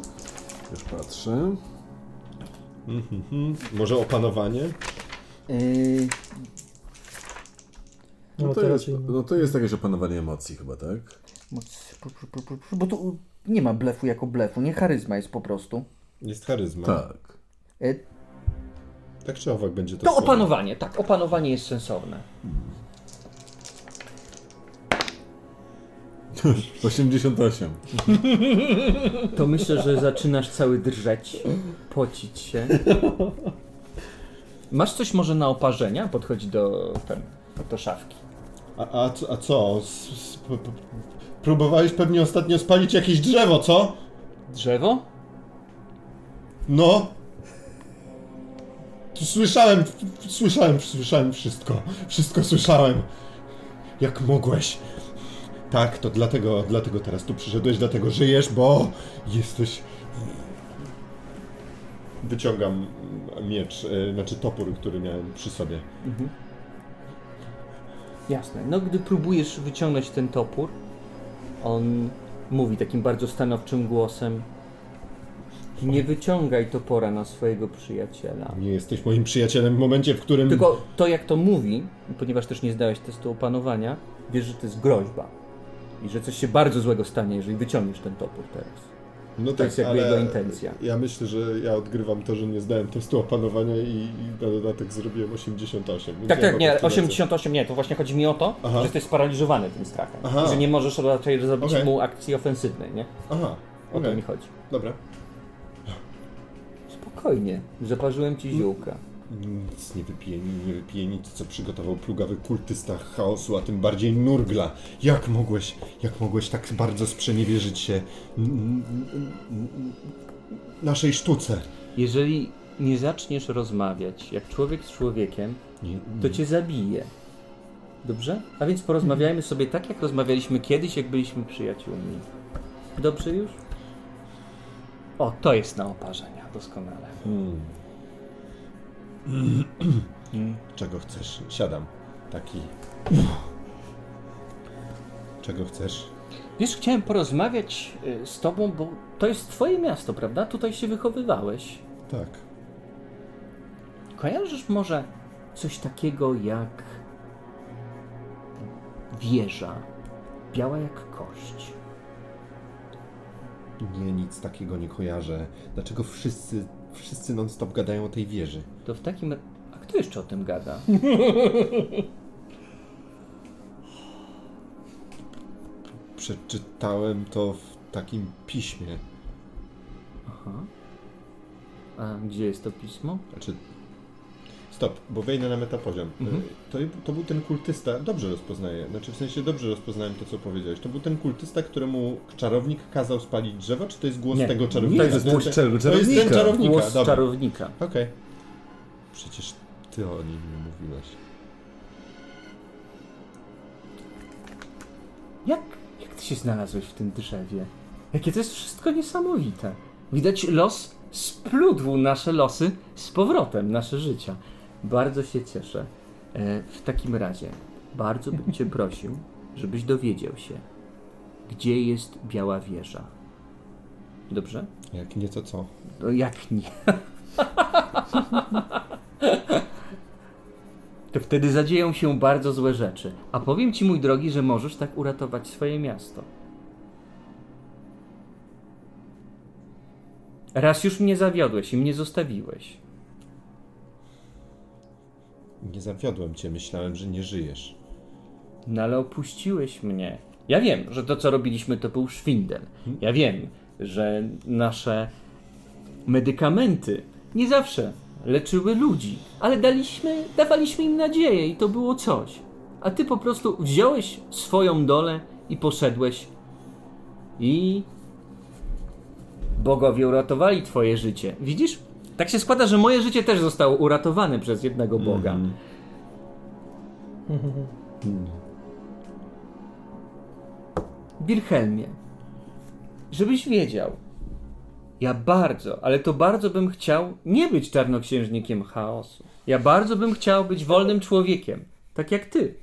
Speaker 3: Już patrzę.
Speaker 4: Mhm. Może opanowanie?
Speaker 1: Yy,
Speaker 3: No,
Speaker 2: No
Speaker 3: to
Speaker 2: to
Speaker 3: jest,
Speaker 2: raczej-
Speaker 3: no to jest jakieś opanowanie emocji chyba, tak?
Speaker 1: moc- pu- pu- pu- pu- pu- bo tu nie ma blefu jako blefu, nie charyzma jest po prostu.
Speaker 4: Jest charyzma.
Speaker 3: Tak.
Speaker 1: Yy,
Speaker 4: Tak czy owak będzie to
Speaker 1: To
Speaker 4: słowo.
Speaker 1: opanowanie, tak, opanowanie jest sensowne.
Speaker 3: 88.
Speaker 1: To myślę, że zaczynasz cały drżeć, pocić się. Masz coś może na oparzenia? Podchodzi do, ten, do szafki.
Speaker 4: A, a, co- a co? S, s, p, p, próbowałeś pewnie ostatnio spalić jakieś drzewo, co?
Speaker 1: Drzewo?
Speaker 4: No. Słyszałem, słyszałem, słyszałem wszystko. Wszystko słyszałem. Jak mogłeś? Tak, to dlatego, dlatego teraz tu przyszedłeś, dlatego żyjesz, bo jesteś... Wyciągam miecz, e, znaczy topór, który miałem przy sobie.
Speaker 1: Jasne. No, gdy próbujesz wyciągnąć ten topór, on mówi takim bardzo stanowczym głosem: Nie wyciągaj topora na swojego przyjaciela.
Speaker 4: Nie jesteś moim przyjacielem w momencie, w którym...
Speaker 1: Tylko to, jak to mówi, ponieważ też nie zdałeś testu opanowania, wiesz, że to jest groźba. I że coś się bardzo złego stanie, jeżeli wyciągniesz ten topór teraz.
Speaker 4: No
Speaker 1: To jest jakby jego intencja.
Speaker 4: Ja myślę, że ja odgrywam to, że nie zdałem testu opanowania i, i na dodatek zrobiłem 88. więc
Speaker 1: Tak, tak, nie,
Speaker 4: mogę tyle, co-
Speaker 1: 88 nie, to właśnie chodzi mi o to,
Speaker 4: Aha.
Speaker 1: że jesteś sparaliżowany tym strachem.
Speaker 4: Aha.
Speaker 1: Że nie możesz raczej zrobić
Speaker 4: Okej.
Speaker 1: mu akcji ofensywnej, nie?
Speaker 4: Aha,
Speaker 1: O
Speaker 4: okej,
Speaker 1: to mi chodzi.
Speaker 4: dobra.
Speaker 1: Spokojnie, zaparzyłem ci ziółka.
Speaker 4: Nic nie wypije, nie wypije nic, co przygotował plugawy kultysta chaosu, a tym bardziej Nurgla. Jak mogłeś, jak mogłeś tak bardzo sprzeniewierzyć się naszej sztuce?
Speaker 1: Jeżeli nie zaczniesz rozmawiać jak człowiek z człowiekiem,
Speaker 4: Nie,
Speaker 1: to cię zabije. Dobrze? A więc porozmawiajmy sobie tak, jak rozmawialiśmy kiedyś, jak byliśmy przyjaciółmi. Dobrze już? O, to jest na oparzenia, doskonale.
Speaker 4: Hmm. Czego chcesz? Siadam. Taki. Czego chcesz?
Speaker 1: Wiesz, chciałem porozmawiać y, z tobą, bo to jest twoje miasto, prawda? Tutaj się wychowywałeś.
Speaker 4: Tak.
Speaker 1: Kojarzysz może coś takiego jak wieża, biała jak kość?
Speaker 4: Nie, nic takiego nie kojarzę. Dlaczego wszyscy, wszyscy non-stop gadają o tej wieży?
Speaker 1: To w takim... A kto jeszcze o tym gada?
Speaker 4: Przeczytałem to w takim piśmie.
Speaker 1: Aha. A gdzie jest to pismo?
Speaker 4: Znaczy. Stop, bo wejdę na metapoziom.
Speaker 1: Mhm.
Speaker 4: Y, To, to był ten kultysta, dobrze rozpoznaję, znaczy w sensie dobrze rozpoznałem to, co powiedziałeś. To był ten kultysta, któremu czarownik kazał spalić drzewo, czy to jest głos
Speaker 1: Nie,
Speaker 4: tego
Speaker 1: nie,
Speaker 4: czarownika?
Speaker 3: to jest głos
Speaker 4: ten,
Speaker 3: czar-
Speaker 4: to jest ten
Speaker 3: czarownika.
Speaker 4: czarownika,
Speaker 1: Głos
Speaker 4: dobra.
Speaker 1: czarownika.
Speaker 4: Okej. Przecież ty o nim nie mówiłeś.
Speaker 1: Jak, jak ty się znalazłeś w tym drzewie? Jakie to jest wszystko niesamowite. Widać los splótł nasze losy z powrotem, nasze życia. Bardzo się cieszę. E, w takim razie, bardzo bym cię prosił, żebyś dowiedział się, gdzie jest Biała Wieża. Dobrze?
Speaker 4: Jak nieco co?
Speaker 1: No jak nie? To wtedy zadzieją się bardzo złe rzeczy. A powiem ci, mój drogi, że możesz tak uratować swoje miasto. Raz już mnie zawiodłeś i mnie zostawiłeś.
Speaker 4: Nie zawiodłem cię, myślałem, że nie żyjesz.
Speaker 1: No ale opuściłeś mnie. Ja wiem, że to co robiliśmy to był szwindel. Ja wiem, że nasze medykamenty nie zawsze leczyły ludzi, ale daliśmy, dawaliśmy im nadzieję i to było coś. A ty po prostu wziąłeś swoją dolę i poszedłeś i bogowie uratowali twoje życie. Widzisz? Tak się składa, że moje życie też zostało uratowane przez jednego Boga. Wilhelmie, żebyś wiedział, ja bardzo, ale to bardzo bym chciał nie być czarnoksiężnikiem chaosu. Ja bardzo bym chciał być wolnym człowiekiem, tak jak ty.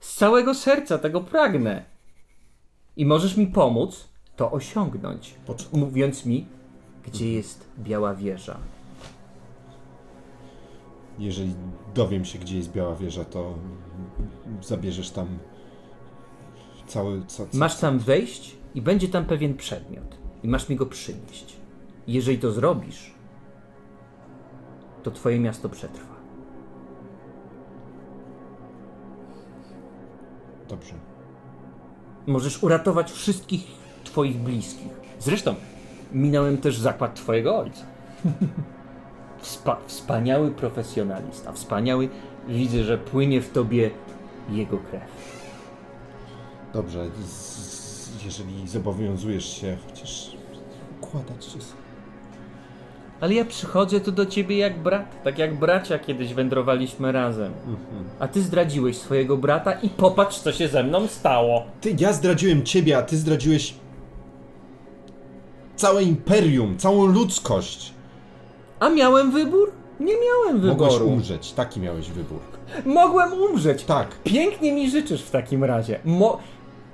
Speaker 1: Z całego serca tego pragnę. I możesz mi pomóc to osiągnąć, mówiąc mi, gdzie jest biała wieża.
Speaker 4: Jeżeli dowiem się, gdzie jest Biała Wieża, to zabierzesz tam cały... Ca, ca,
Speaker 1: Masz tam wejść i będzie tam pewien przedmiot. I masz mi go przynieść. Jeżeli to zrobisz, to twoje miasto przetrwa.
Speaker 4: Dobrze.
Speaker 1: Możesz uratować wszystkich twoich bliskich. Zresztą, minąłem też zakład twojego ojca. Wspa- wspaniały profesjonalista, wspaniały. Widzę, że płynie w tobie jego krew.
Speaker 4: Dobrze, jeżeli zobowiązujesz się, chociaż układać się.
Speaker 1: Ale ja przychodzę tu do ciebie jak brat, tak jak bracia kiedyś wędrowaliśmy razem. A ty zdradziłeś swojego brata i popatrz, co się ze mną stało.
Speaker 4: Ty, ja zdradziłem ciebie, a ty zdradziłeś całe imperium, całą ludzkość.
Speaker 1: A miałem wybór? Nie miałem
Speaker 4: Mogłeś
Speaker 1: wyboru.
Speaker 4: umrzeć, taki miałeś wybór.
Speaker 1: Mogłem umrzeć.
Speaker 4: Tak,
Speaker 1: Pięknie mi życzysz w takim razie. Mo...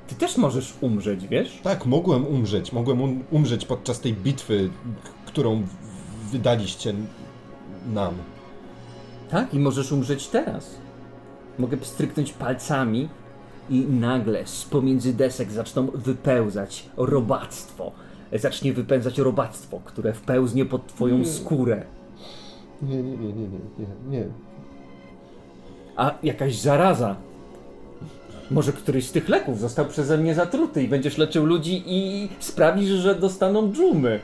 Speaker 1: Ty też możesz umrzeć, wiesz?
Speaker 4: tak, mogłem umrzeć. Mogłem um, umrzeć podczas tej bitwy, którą wydaliście nam.
Speaker 1: Tak, i możesz umrzeć teraz. Mogę pstryknąć palcami i nagle z pomiędzy desek zaczną wypełzać robactwo. Zacznie wypędzać robactwo, które wpełznie pod twoją skórę.
Speaker 4: Nie, nie, nie, nie, nie, nie, nie.
Speaker 1: A jakaś zaraza. Może któryś z tych leków został przeze mnie zatruty i będziesz leczył ludzi i sprawisz, że dostaną dżumy.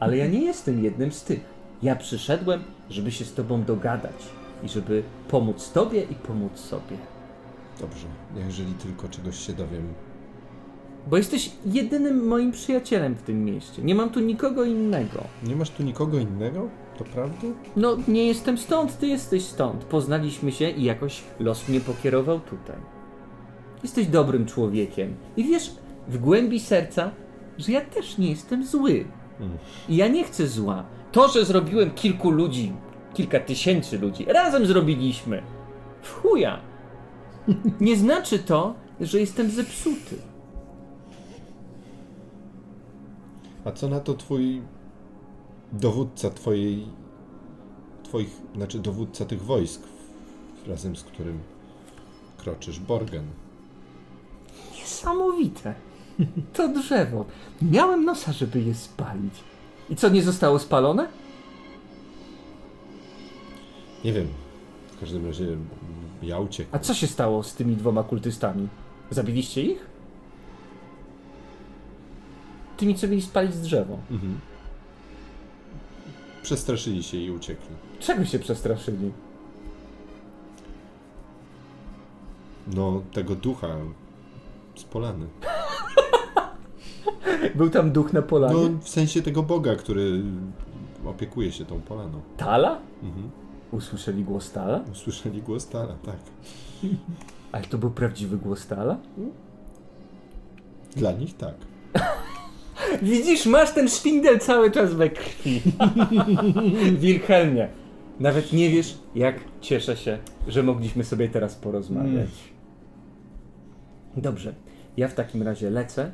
Speaker 1: Ale ja nie jestem jednym z tych. Ja przyszedłem, żeby się z tobą dogadać i żeby pomóc tobie i pomóc sobie.
Speaker 4: Dobrze, jeżeli tylko czegoś się dowiem.
Speaker 1: Bo jesteś jedynym moim przyjacielem w tym mieście. Nie mam tu nikogo innego.
Speaker 4: Nie masz tu nikogo innego? To prawda?
Speaker 1: No, nie jestem stąd, ty jesteś stąd. Poznaliśmy się i jakoś los mnie pokierował tutaj. Jesteś dobrym człowiekiem. I wiesz, w głębi serca, że ja też nie jestem zły. I ja nie chcę zła. To, że zrobiłem kilku ludzi, kilka tysięcy ludzi, razem zrobiliśmy. W chuja. Nie znaczy to, że jestem zepsuty.
Speaker 4: A co na to twój dowódca twojej, twoich, znaczy dowódca tych wojsk, razem z którym kroczysz, Borgen?
Speaker 1: Niesamowite. To drzewo. Miałem nosa, żeby je spalić. I co, nie zostało spalone?
Speaker 4: Nie wiem, w każdym razie ja uciekłem.
Speaker 1: A co się stało z tymi dwoma kultystami? Zabiliście ich? Tymi, co mieli spalić drzewo.
Speaker 4: Mhm. Przestraszyli się i uciekli.
Speaker 1: Czego się przestraszyli?
Speaker 4: No, tego ducha z polany.
Speaker 1: Był tam duch na polanie?
Speaker 4: No, w sensie tego Boga, który opiekuje się tą polaną.
Speaker 1: Tala?
Speaker 4: Mhm.
Speaker 1: Usłyszeli głos Tala?
Speaker 4: Usłyszeli głos Tala, tak.
Speaker 1: Ale to był prawdziwy głos Tala?
Speaker 4: Dla nich tak.
Speaker 1: Widzisz, masz ten szpindel cały czas we krwi. Wilhelmie, nawet nie wiesz, jak cieszę się, że mogliśmy sobie teraz porozmawiać. Dobrze, ja w takim razie lecę.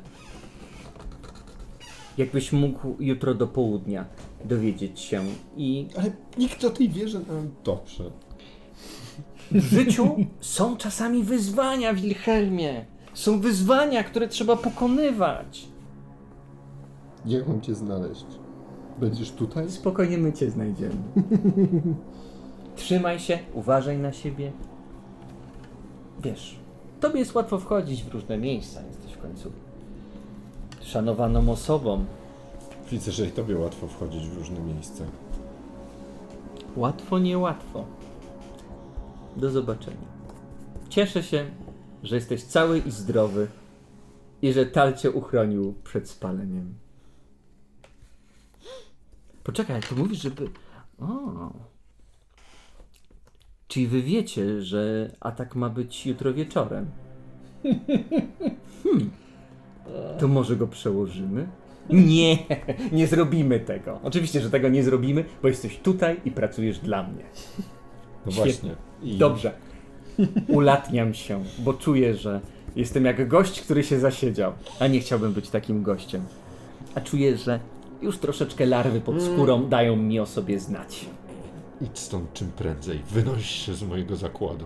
Speaker 1: Jakbyś mógł jutro do południa dowiedzieć się i
Speaker 4: Ale nikt o tej wierze... No, dobrze.
Speaker 1: w życiu są czasami wyzwania, Wilhelmie. Są wyzwania, które trzeba pokonywać.
Speaker 4: Jak mam cię znaleźć? Będziesz tutaj?
Speaker 1: Spokojnie my cię znajdziemy. Trzymaj się, uważaj na siebie. Wiesz, tobie jest łatwo wchodzić w różne miejsca, jesteś w końcu szanowaną osobą.
Speaker 4: Widzę, że i tobie łatwo wchodzić w różne miejsca.
Speaker 1: Łatwo, niełatwo. Do zobaczenia. Cieszę się, że jesteś cały i zdrowy i że Tal cię uchronił przed spaleniem. Poczekaj, tu mówisz, żeby... O. Czyli wy wiecie, że atak ma być jutro wieczorem? Hmm. To może go przełożymy? Nie, nie zrobimy tego. Oczywiście, że tego nie zrobimy, bo jesteś tutaj i pracujesz dla mnie.
Speaker 4: No właśnie. I
Speaker 1: Dobrze. Ulatniam się, bo czuję, że jestem jak gość, który się zasiedział, a nie chciałbym być takim gościem. A czuję, że już troszeczkę larwy pod skórą dają mi o sobie znać.
Speaker 5: Idź stąd czym prędzej. Wynoś się z mojego zakładu.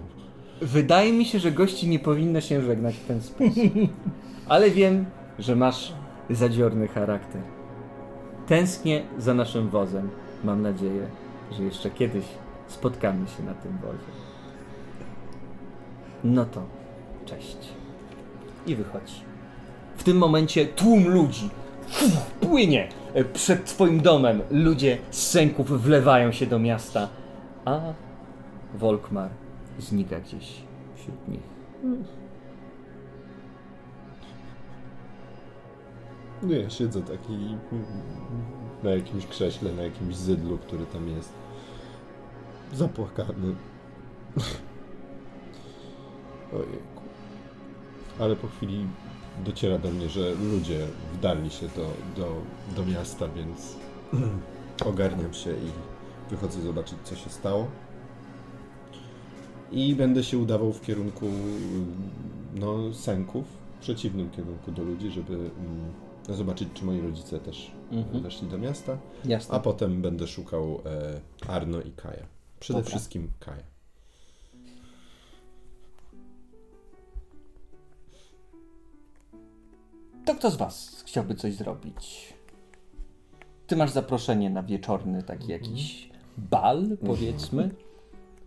Speaker 1: Wydaje mi się, że gości nie powinno się żegnać w ten sposób. Ale wiem, że masz zadziorny charakter. Tęsknię za naszym wozem. Mam nadzieję, że jeszcze kiedyś spotkamy się na tym wozie. No to cześć. I wychodzi. W tym momencie tłum ludzi płynie przed twoim domem. Ludzie z sęków wlewają się do miasta, a Volkmar znika gdzieś wśród nich.
Speaker 4: No ja siedzę taki na jakimś krześle, na jakimś zydlu, który tam jest. Zapłakany. Ojejku. Ale po chwili dociera do mnie, że ludzie wdarli się do, do, do miasta, więc ogarniam się i wychodzę zobaczyć, co się stało. I będę się udawał w kierunku no, sęków, w przeciwnym kierunku do ludzi, żeby mm, zobaczyć, czy moi rodzice też
Speaker 1: Mhm.
Speaker 4: weszli do miasta.
Speaker 1: Jasne.
Speaker 4: A potem będę szukał e, Arno i Kaja. Przede
Speaker 1: Dobra.
Speaker 4: wszystkim Kaja.
Speaker 1: To kto z was chciałby coś zrobić? Ty masz zaproszenie na wieczorny taki jakiś bal, powiedzmy.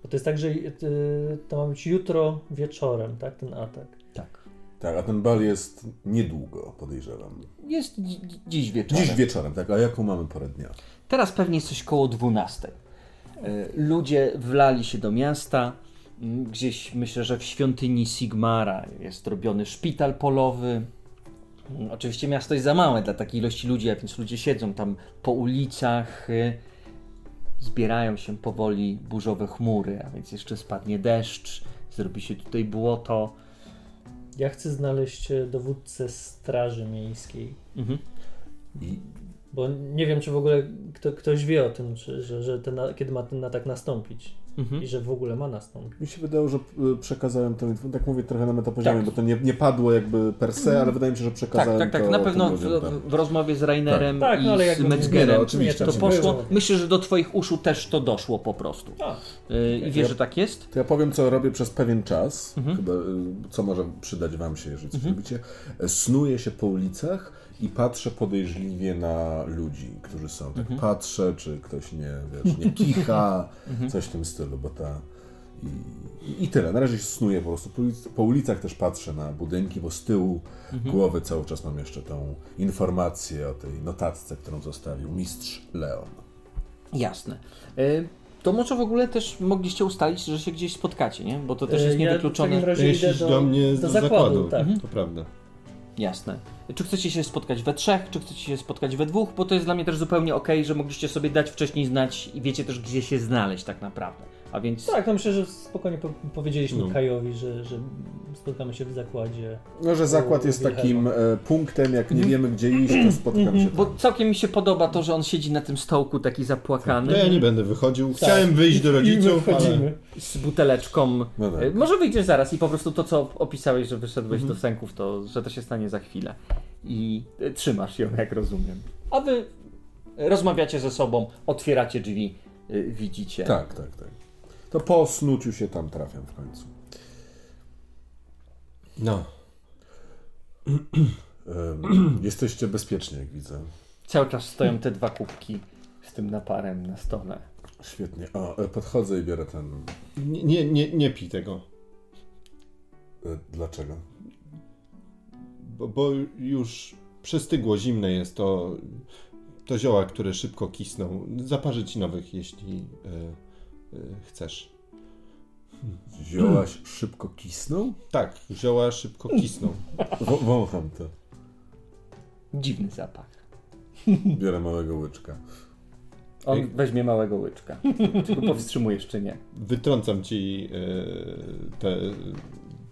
Speaker 2: Bo to jest tak, że y, to ma być jutro wieczorem, tak? Ten atak.
Speaker 1: Tak.
Speaker 3: Tak, a ten bal jest niedługo, podejrzewam.
Speaker 1: Jest dzi- dzi- dziś wieczorem.
Speaker 3: Dziś wieczorem, tak, a jaką mamy porę dnia?
Speaker 1: Teraz pewnie jest coś koło 12. E, Ludzie wlali się do miasta. Mm, Gdzieś myślę, że w świątyni Sigmara jest robiony szpital polowy. Mm, Oczywiście miasto jest za małe dla takiej ilości ludzi, a więc ludzie siedzą tam po ulicach. y, Zbierają się powoli burzowe chmury, a więc jeszcze spadnie deszcz, zrobi się tutaj błoto.
Speaker 2: Ja chcę znaleźć e, dowódcę straży miejskiej.
Speaker 1: Mhm.
Speaker 3: I
Speaker 2: Bo nie wiem, czy w ogóle kto, ktoś wie o tym, czy, że, że ten, kiedy ma ten atak nastąpić.
Speaker 1: Mhm.
Speaker 2: I że w ogóle ma nastąpić.
Speaker 3: mi się wydało, że y, przekazałem to, tak mówię trochę na metapoziomie,
Speaker 1: Tak.
Speaker 3: bo to nie, nie padło jakby per se, ale wydaje mi się, że
Speaker 1: Tak,
Speaker 3: przekazałem
Speaker 1: tak, tak.
Speaker 3: to
Speaker 1: Na pewno w,
Speaker 3: tam.
Speaker 1: w rozmowie z Rainerem
Speaker 2: Tak, no ale
Speaker 1: i
Speaker 2: jak
Speaker 1: z
Speaker 2: mówię,
Speaker 1: Metzgerem
Speaker 3: nie, no, oczywiście,
Speaker 1: to
Speaker 2: nie,
Speaker 1: poszło.
Speaker 2: było.
Speaker 1: Myślę, że do Twoich uszu też to doszło po prostu.
Speaker 2: A,
Speaker 1: Yy, I wiesz,
Speaker 3: Ja-
Speaker 1: że tak jest?
Speaker 3: To ja powiem, co robię przez pewien czas,
Speaker 1: Mhm.
Speaker 3: chyba, y, co może przydać wam się, jeżeli coś
Speaker 1: Mhm.
Speaker 3: robicie. Snuję się po ulicach i patrzę podejrzliwie na ludzi, którzy są. Tak
Speaker 1: Mhm.
Speaker 3: patrzę, czy ktoś nie, wiesz, nie kicha,
Speaker 1: Mhm.
Speaker 3: coś w tym stylu, bo ta... I, I tyle. Na razie się snuję po prostu. Po, ulic- po ulicach też patrzę na budynki, bo z tyłu
Speaker 1: Mhm.
Speaker 3: głowy cały czas mam jeszcze tą informację o tej notatce, którą zostawił mistrz Leon.
Speaker 1: Jasne. Yy, to może w ogóle też mogliście ustalić, że się gdzieś spotkacie, nie? Bo to też jest
Speaker 2: E, ja w
Speaker 1: niewykluczone.
Speaker 2: takim razie do,
Speaker 4: do mnie
Speaker 2: do
Speaker 4: do
Speaker 2: zakładu,
Speaker 4: zakładu.
Speaker 2: tak.
Speaker 1: Mhm.
Speaker 4: To prawda.
Speaker 1: Jasne. Czy chcecie się spotkać we trzech, czy chcecie się spotkać we dwóch? Bo to jest dla mnie też zupełnie okej, że mogliście sobie dać wcześniej znać i wiecie też, gdzie się znaleźć tak naprawdę. A więc
Speaker 2: Tak, no myślę, że spokojnie po powiedzieliśmy
Speaker 4: No.
Speaker 2: Kajowi, że, że spotkamy się w zakładzie.
Speaker 3: No, że zakład jest
Speaker 2: Wilhelma.
Speaker 3: takim e, punktem, jak nie wiemy gdzie iść, to spotkamy się tam.
Speaker 1: Bo całkiem mi się podoba to, że on siedzi na tym stołku taki zapłakany.
Speaker 4: No ja nie będę wychodził.
Speaker 2: Tak.
Speaker 4: Chciałem wyjść do
Speaker 2: I
Speaker 4: rodziców, ale...
Speaker 2: wychodzimy.
Speaker 1: z buteleczką.
Speaker 3: No tak.
Speaker 1: E, Może wyjdziesz zaraz i po prostu to, co opisałeś, że wyszedłeś
Speaker 3: Mhm.
Speaker 1: do sęków, to że to się stanie za chwilę. I e, trzymasz ją, jak rozumiem. A wy rozmawiacie ze sobą, otwieracie drzwi, e, widzicie.
Speaker 3: Tak, tak, tak. To po snuciu się tam trafiam w końcu.
Speaker 4: No.
Speaker 3: Jesteście bezpieczni, jak widzę.
Speaker 1: Cały czas stoją te dwa kubki z tym naparem na stole.
Speaker 3: Świetnie. O, e, podchodzę i biorę ten.
Speaker 4: Nie, nie, nie, nie pij tego.
Speaker 3: e, Dlaczego?
Speaker 4: Bo, bo już przystygło, zimne jest to, to zioła, które szybko kisną. Zaparzy ci nowych, jeśli, e, chcesz.
Speaker 3: Ziołaś szybko kisną?
Speaker 4: Tak, zioła szybko kisną.
Speaker 3: W- wącham to.
Speaker 1: Dziwny zapach.
Speaker 3: Biorę małego łyczka.
Speaker 1: On
Speaker 4: Ej.
Speaker 1: weźmie małego łyczka. Czy go powstrzymujesz, czy nie?
Speaker 4: Wytrącam ci e, te,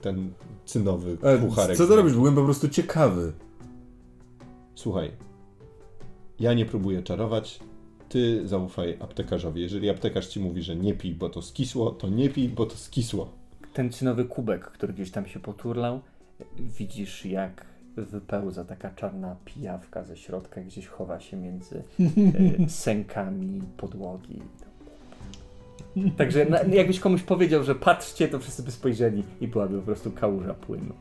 Speaker 4: ten cynowy
Speaker 3: E,
Speaker 4: pucharek.
Speaker 3: co ty robisz? Byłem po prostu ciekawy.
Speaker 4: Słuchaj, ja nie próbuję czarować. Ty zaufaj aptekarzowi. Jeżeli aptekarz ci mówi, że nie pij, bo to skisło, to nie pij, bo to skisło.
Speaker 1: Ten cynowy kubek, który gdzieś tam się poturlał, widzisz jak wypełza taka czarna pijawka ze środka, gdzieś chowa się między e, sękami podłogi. Także na, jakbyś komuś powiedział, że patrzcie, to wszyscy by spojrzeli i byłaby po prostu kałuża płynu.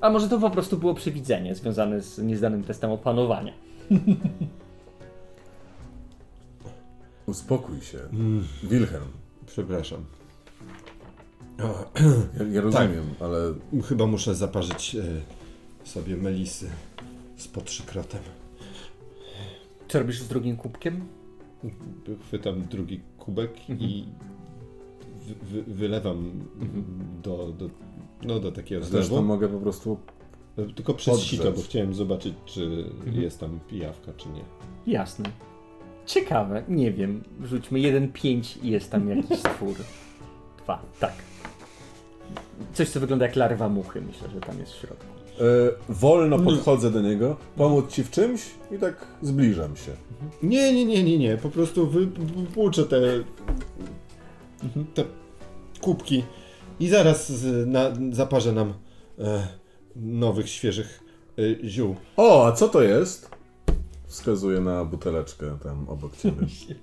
Speaker 1: A może to po prostu było przewidzenie związane z niezdanym testem opanowania.
Speaker 3: Uspokój się.
Speaker 4: Mm,
Speaker 3: Wilhelm.
Speaker 4: przepraszam.
Speaker 3: Ja, ja rozumiem, ale
Speaker 4: Chyba muszę zaparzyć e, sobie melisy z potrzykrotem.
Speaker 1: Co robisz z drugim kubkiem?
Speaker 4: Chwytam drugi kubek i wy, wy, wylewam do, do, no, do takiego
Speaker 3: zresztą
Speaker 4: zlewu.
Speaker 3: mogę po prostu...
Speaker 4: Tylko przez
Speaker 3: podgrzać.
Speaker 4: sito, bo chciałem zobaczyć, czy jest tam pijawka, czy nie.
Speaker 1: Jasne. Ciekawe, nie wiem. Rzućmy 1-5 i jest tam jakiś stwór. Dwa, tak. Coś, co wygląda jak larwa muchy, myślę, że tam jest w środku.
Speaker 3: E, wolno podchodzę do niego, pomóc ci w czymś i tak zbliżam się.
Speaker 4: Nie, nie, nie, nie, nie. Po prostu wy- wypłuczę te, te kubki i zaraz z, na, zaparzę nam e, nowych, świeżych e, ziół.
Speaker 3: O, a co to jest? Wskazuję na buteleczkę tam obok ciebie.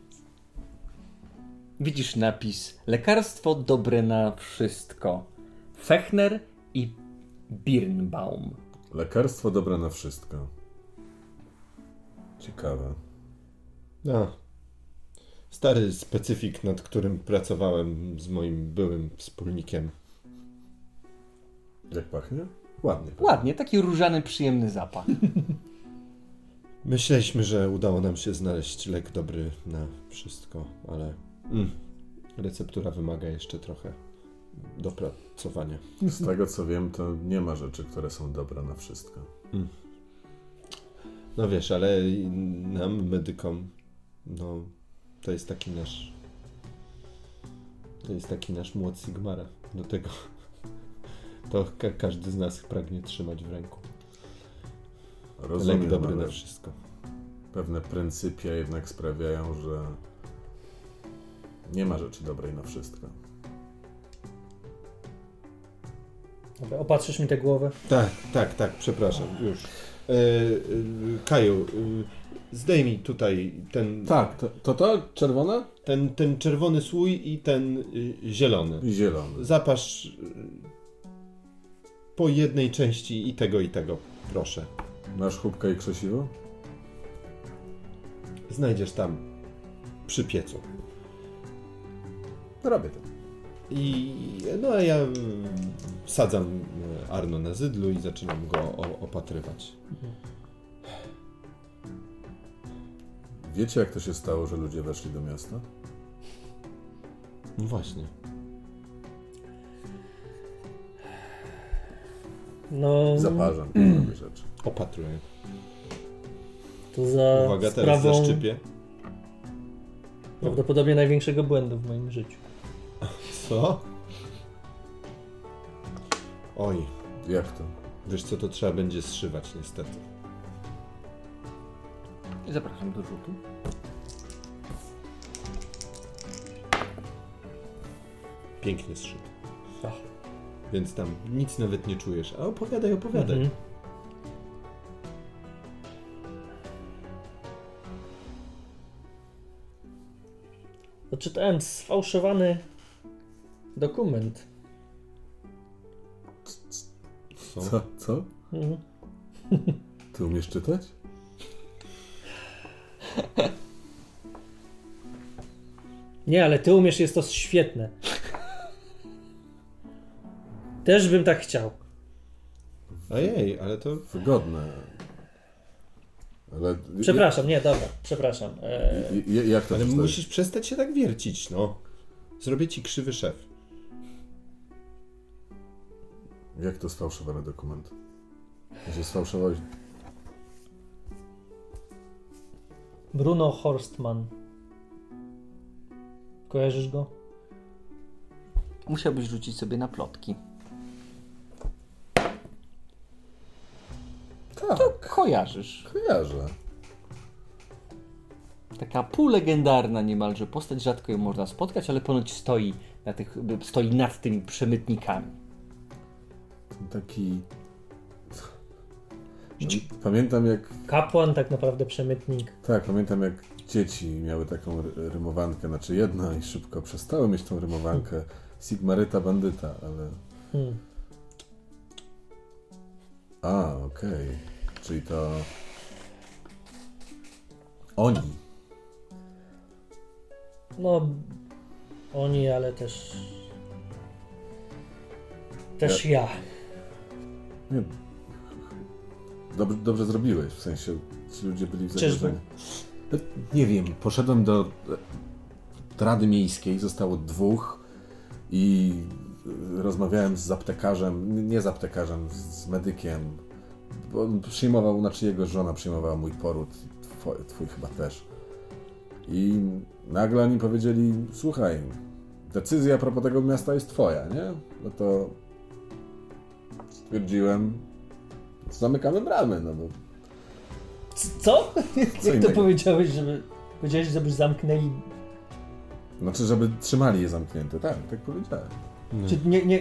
Speaker 1: Widzisz napis Lekarstwo dobre na wszystko. Fechner i Birnbaum.
Speaker 3: Lekarstwo dobre na wszystko. Ciekawe.
Speaker 4: A, stary specyfik, nad którym pracowałem z moim byłym wspólnikiem.
Speaker 3: Jak pachnie? Ładnie.
Speaker 1: Ładnie, taki różany, przyjemny zapach.
Speaker 4: Myśleliśmy, że udało nam się znaleźć lek dobry na wszystko, ale mm, receptura wymaga jeszcze trochę dopracowania.
Speaker 3: Z tego co wiem, to nie ma rzeczy, które są dobre na wszystko.
Speaker 4: No wiesz, ale nam, medykom, no to jest taki nasz. To jest taki nasz młot Sigmara. Do tego to ka- każdy z nas pragnie trzymać w ręku.
Speaker 3: Rozumiem,
Speaker 4: Lek dobry na wszystko.
Speaker 3: pewne pryncypia jednak sprawiają, że nie ma rzeczy dobrej na wszystko.
Speaker 2: Dobra, opatrzysz mi tę głowę?
Speaker 4: Tak, tak, tak, przepraszam, już. E, e, Kaju, e, zdejmij tutaj ten,
Speaker 3: Tak, to to, to czerwona
Speaker 4: ten, ten czerwony słój i ten y, zielony.
Speaker 3: i zielony.
Speaker 4: Zapasz y, po jednej części i tego, i tego, proszę.
Speaker 3: Masz chubka i krzesiwo?
Speaker 4: Znajdziesz tam przy piecu.
Speaker 3: Robię to.
Speaker 4: I no a ja mm, sadzam y, Arno na zydlu i zaczynam go opatrywać.
Speaker 3: Wiecie jak to się stało, że ludzie weszli do miasta?
Speaker 4: No właśnie.
Speaker 2: No,
Speaker 3: Zaparzam robię rzeczy.
Speaker 4: Opatruję.
Speaker 2: to za
Speaker 4: Uwaga, teraz
Speaker 2: sprawą
Speaker 4: zaszczypię.
Speaker 2: prawdopodobnie największego błędu w moim życiu.
Speaker 4: Co? Oj,
Speaker 3: Jak to?
Speaker 4: wiesz co, to trzeba będzie zszywać niestety.
Speaker 1: Zapraszam do rzutu.
Speaker 4: Pięknie zszyty.
Speaker 2: Ach.
Speaker 4: Więc tam nic nawet nie czujesz. A opowiadaj, opowiadaj.
Speaker 2: Mhm. Odczytałem sfałszowany dokument.
Speaker 4: Co?
Speaker 3: Co? Co?
Speaker 2: Mhm.
Speaker 3: Ty umiesz czytać?
Speaker 2: Nie, ale ty umiesz, jest to świetne. Też bym tak chciał.
Speaker 4: Ojej, ale to...
Speaker 3: Wygodne. Ale...
Speaker 2: Przepraszam, nie, dobra, przepraszam. E,
Speaker 3: Jak to
Speaker 4: Ale musisz przestać się tak wiercić, no. Zrobię ci krzywy szef.
Speaker 3: Jak to sfałszowany dokument? Że sfałszowałeś...
Speaker 2: Bruno Horstman. Kojarzysz go?
Speaker 1: Musiałbyś rzucić sobie na plotki. Kojarzysz.
Speaker 3: kojarzę.
Speaker 1: Taka półlegendarna niemalże postać, rzadko ją można spotkać, ale ponoć stoi, na tych, stoi nad tymi przemytnikami.
Speaker 3: Taki... Pamiętam jak...
Speaker 2: Kapłan, tak naprawdę przemytnik.
Speaker 3: Tak, pamiętam jak dzieci miały taką ry- rymowankę, znaczy jedna i szybko przestały mieć tą rymowankę Sigmaryta bandyta, ale...
Speaker 2: Hmm.
Speaker 3: A, okej. Czyli to... Oni.
Speaker 2: No, oni, ale też. Też ja.
Speaker 3: Nie. Dobrze, dobrze zrobiłeś, w sensie ci ludzie byli zagrożeniu. No, Nie wiem, poszedłem do e, Rady Miejskiej, zostało dwóch i e, rozmawiałem z aptekarzem, nie z aptekarzem, z medykiem, bo on przyjmował, znaczy jego żona przyjmowała mój poród, twój, twój chyba też. I nagle oni powiedzieli, słuchaj, decyzja a propos tego miasta jest twoja, nie? No to stwierdziłem, zamykamy bramy, no bo
Speaker 2: C- Co? Jak to powiedziałeś, żeby. Powiedziałeś, żebyś zamknęli.
Speaker 3: Znaczy, żeby trzymali je zamknięte, tak, tak powiedziałem.
Speaker 2: Czy nie, nie.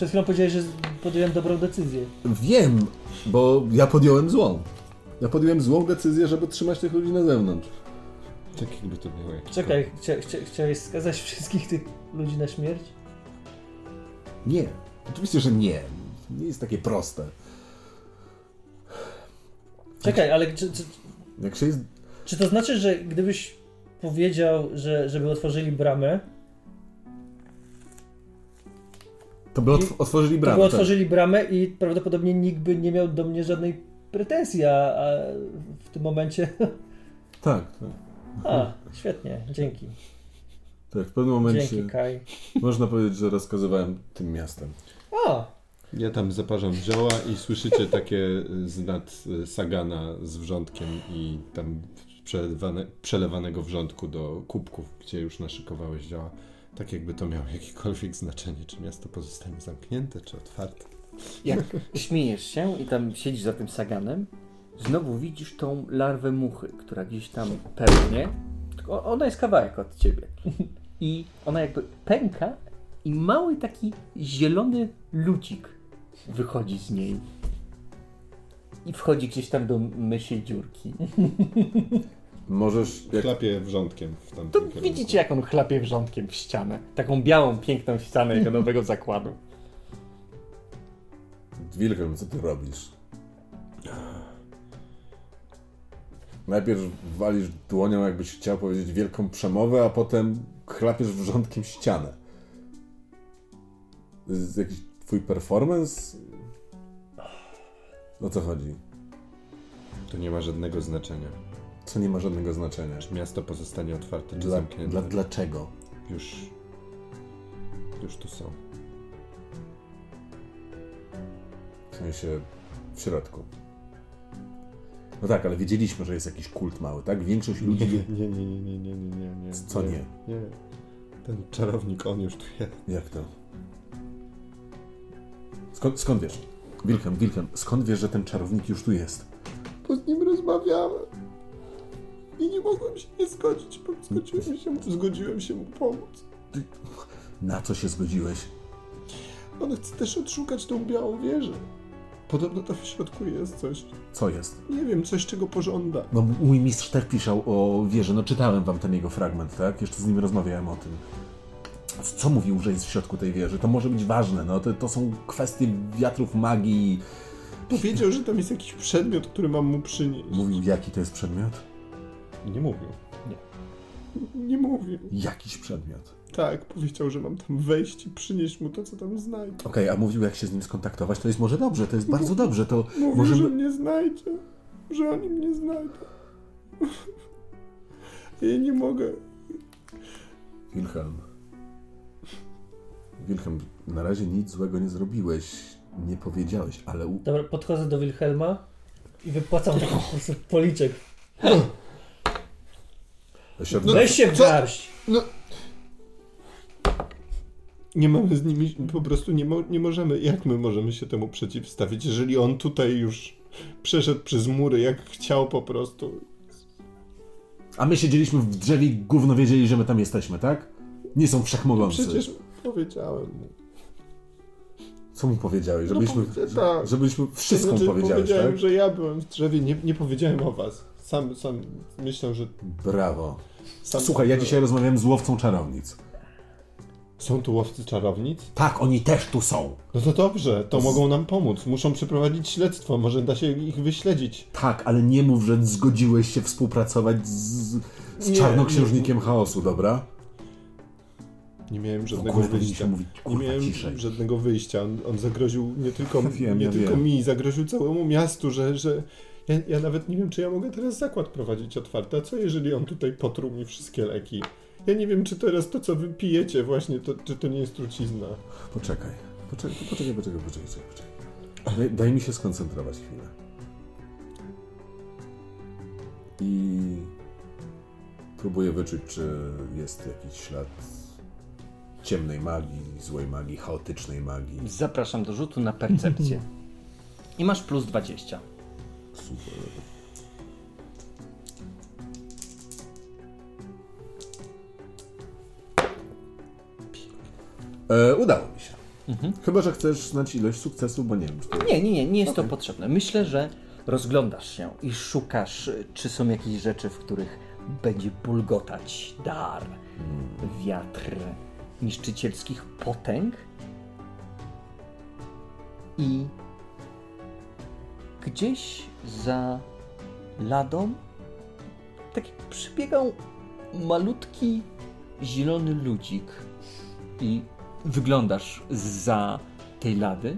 Speaker 2: Przed chwilą powiedziałeś, że podjąłem dobrą decyzję.
Speaker 3: Wiem, bo ja podjąłem złą. Ja podjąłem złą decyzję, żeby trzymać tych ludzi na zewnątrz.
Speaker 5: Tak jakby to było.
Speaker 2: Czekaj, chcia, chcia, chciałeś skazać wszystkich tych ludzi na śmierć?
Speaker 3: Nie. Oczywiście, że nie. Nie jest takie proste.
Speaker 2: Czekaj, ale czy, czy,
Speaker 3: Jak się jest...
Speaker 2: czy to znaczy, że gdybyś powiedział, że żeby otworzyli bramę,
Speaker 3: To by otw- otworzyli
Speaker 2: to
Speaker 3: bramę.
Speaker 2: by
Speaker 3: tak.
Speaker 2: otworzyli bramę i prawdopodobnie nikt by nie miał do mnie żadnej pretensji, a, a w tym momencie...
Speaker 3: Tak, tak.
Speaker 2: A, świetnie, dzięki.
Speaker 3: Tak, w pewnym momencie
Speaker 2: Dzięki, Kai.
Speaker 3: można powiedzieć, że rozkazywałem tym miastem.
Speaker 2: A,
Speaker 4: Ja tam zaparzam zioła i słyszycie takie z nad y, sagana z wrzątkiem i tam przelewane, przelewanego wrzątku do kubków, gdzie już naszykowałeś zioła. Tak jakby to miało jakiekolwiek znaczenie, czy miasto pozostanie zamknięte, czy otwarte.
Speaker 1: Jak śmiejesz się i tam siedzisz za tym saganem, znowu widzisz tą larwę muchy, która gdzieś tam. Tylko ona jest kawałek od ciebie. I ona jakby pęka i mały taki zielony lucik wychodzi z niej. I wchodzi gdzieś tam do mysiej dziurki.
Speaker 3: Możesz... Jak...
Speaker 4: Chlapię wrzątkiem w
Speaker 1: To
Speaker 4: tamtym kierunku.
Speaker 1: widzicie, jak on chlapie wrzątkiem w ścianę. Taką białą, piękną ścianę jego nowego zakładu.
Speaker 3: Wilhelm, co ty robisz? Najpierw walisz dłonią, jakbyś chciał powiedzieć wielką przemowę, a potem chlapiesz wrzątkiem ścianę. To jest jakiś twój performance? O co chodzi?
Speaker 4: To nie ma żadnego znaczenia.
Speaker 3: Co nie ma żadnego znaczenia.
Speaker 4: Czy miasto pozostanie otwarte, czy
Speaker 3: dla,
Speaker 4: zamknięte?
Speaker 3: Dla, dlaczego?
Speaker 4: Już. Już tu są.
Speaker 3: W sensie w środku. No tak, ale wiedzieliśmy, że jest jakiś kult mały, tak? Większość ludzi.
Speaker 4: Nie, nie, nie, nie, nie, nie, nie, nie. nie.
Speaker 3: Co nie?
Speaker 4: Nie. nie. Ten czarownik, on już tu jest.
Speaker 3: Jak to? Skąd, skąd wiesz? Wilhelm, Wilhelm, skąd wiesz, że ten czarownik już tu jest?
Speaker 4: Bo z nim rozmawiałem. I nie mogłem się nie zgodzić, bo zgodziłem się, zgodziłem się mu pomóc.
Speaker 3: Na co się zgodziłeś?
Speaker 4: On chce też odszukać tą białą wieżę. Podobno tam w środku jest coś.
Speaker 3: Co jest?
Speaker 4: Nie wiem, coś czego pożąda.
Speaker 3: No mój mistrz też pisał o wieży, no czytałem wam ten jego fragment, tak? Jeszcze z nim rozmawiałem o tym. Co mówił, że jest w środku tej wieży? To może być ważne, no to, to są kwestie wiatrów magii.
Speaker 4: Powiedział, że tam jest jakiś przedmiot, który mam mu przynieść.
Speaker 3: Mówił, jaki to jest przedmiot?
Speaker 4: Nie mówił. Nie. Nie mówił.
Speaker 3: Jakiś przedmiot.
Speaker 4: Tak, powiedział, że mam tam wejść i przynieść mu to, co tam znajdę.
Speaker 3: Okej, a mówił, jak się z nim skontaktować, to jest może dobrze, to jest bardzo dobrze, to
Speaker 4: Mówił,
Speaker 3: możemy...
Speaker 4: że mnie znajdzie. Że oni mnie znajdą. Ja nie mogę.
Speaker 3: Wilhelm, Wilhelm, na razie nic złego nie zrobiłeś. Nie powiedziałeś, ale u...
Speaker 2: Dobra, podchodzę do Wilhelma i wypłacam po prostu policzek.
Speaker 4: No,
Speaker 2: Weź się w
Speaker 4: co?
Speaker 2: garść!
Speaker 4: Nie mamy z nimi, po prostu nie, mo, nie możemy. Jak my możemy się temu przeciwstawić, jeżeli on tutaj już przeszedł przez mury, jak chciał po prostu.
Speaker 3: A my siedzieliśmy w drzewie i gówno wiedzieli, że my tam jesteśmy, tak? Nie są wszechmogący.
Speaker 4: Przecież powiedziałem mu.
Speaker 3: Co mu powiedziałeś?
Speaker 4: No
Speaker 3: Żebyśmy,
Speaker 4: powie- tak.
Speaker 3: żebyśmy wszystko
Speaker 4: Znaczy,
Speaker 3: powiedziałeś,
Speaker 4: powiedziałem,
Speaker 3: tak?
Speaker 4: że ja byłem w drzewie, nie, nie powiedziałem o was. Sam, sam myślę, że...
Speaker 3: Brawo. Słuchaj, ja dzisiaj rozmawiałem z łowcą czarownic.
Speaker 4: Są tu łowcy czarownic?
Speaker 3: Tak, oni też tu są.
Speaker 4: No to dobrze, to mogą nam pomóc. Muszą przeprowadzić śledztwo, może da się ich wyśledzić.
Speaker 3: Tak, ale nie mów, że zgodziłeś się współpracować z, z
Speaker 4: Nie,
Speaker 3: czarnoksiężnikiem chaosu, dobra?
Speaker 4: Nie miałem
Speaker 3: W
Speaker 4: żadnego
Speaker 3: ogóle
Speaker 4: wyjścia.
Speaker 3: mówić,
Speaker 4: Nie
Speaker 3: kurwa,
Speaker 4: miałem
Speaker 3: ciszej.
Speaker 4: żadnego wyjścia. On, on zagroził nie tylko,
Speaker 3: Wiem,
Speaker 4: nie
Speaker 3: ja
Speaker 4: tylko
Speaker 3: wiem.
Speaker 4: mi, zagroził całemu miastu, że, że ja, ja nawet nie wiem, czy ja mogę teraz zakład prowadzić otwarty. A co jeżeli on tutaj potruł mi wszystkie leki? Ja nie wiem, czy teraz to, co wy pijecie właśnie, to, czy to nie jest trucizna.
Speaker 3: Poczekaj, poczekaj, poczekaj, poczekaj, poczekaj, poczekaj. Daj, daj mi się skoncentrować chwilę. I próbuję wyczuć, czy jest jakiś ślad ciemnej magii, złej magii, chaotycznej magii.
Speaker 1: Zapraszam do rzutu na percepcję. I masz plus 20.
Speaker 3: Super. E, udało mi się. Chyba, że chcesz znać ilość sukcesów, bo nie wiem, czy to...
Speaker 1: Nie, nie, nie, nie jest to potrzebne. Myślę, że rozglądasz się i szukasz, czy są jakieś rzeczy, w których będzie bulgotać dar, wiatr niszczycielskich potęg. I gdzieś za ladą tak jak przybiegał malutki zielony ludzik i wyglądasz za tej lady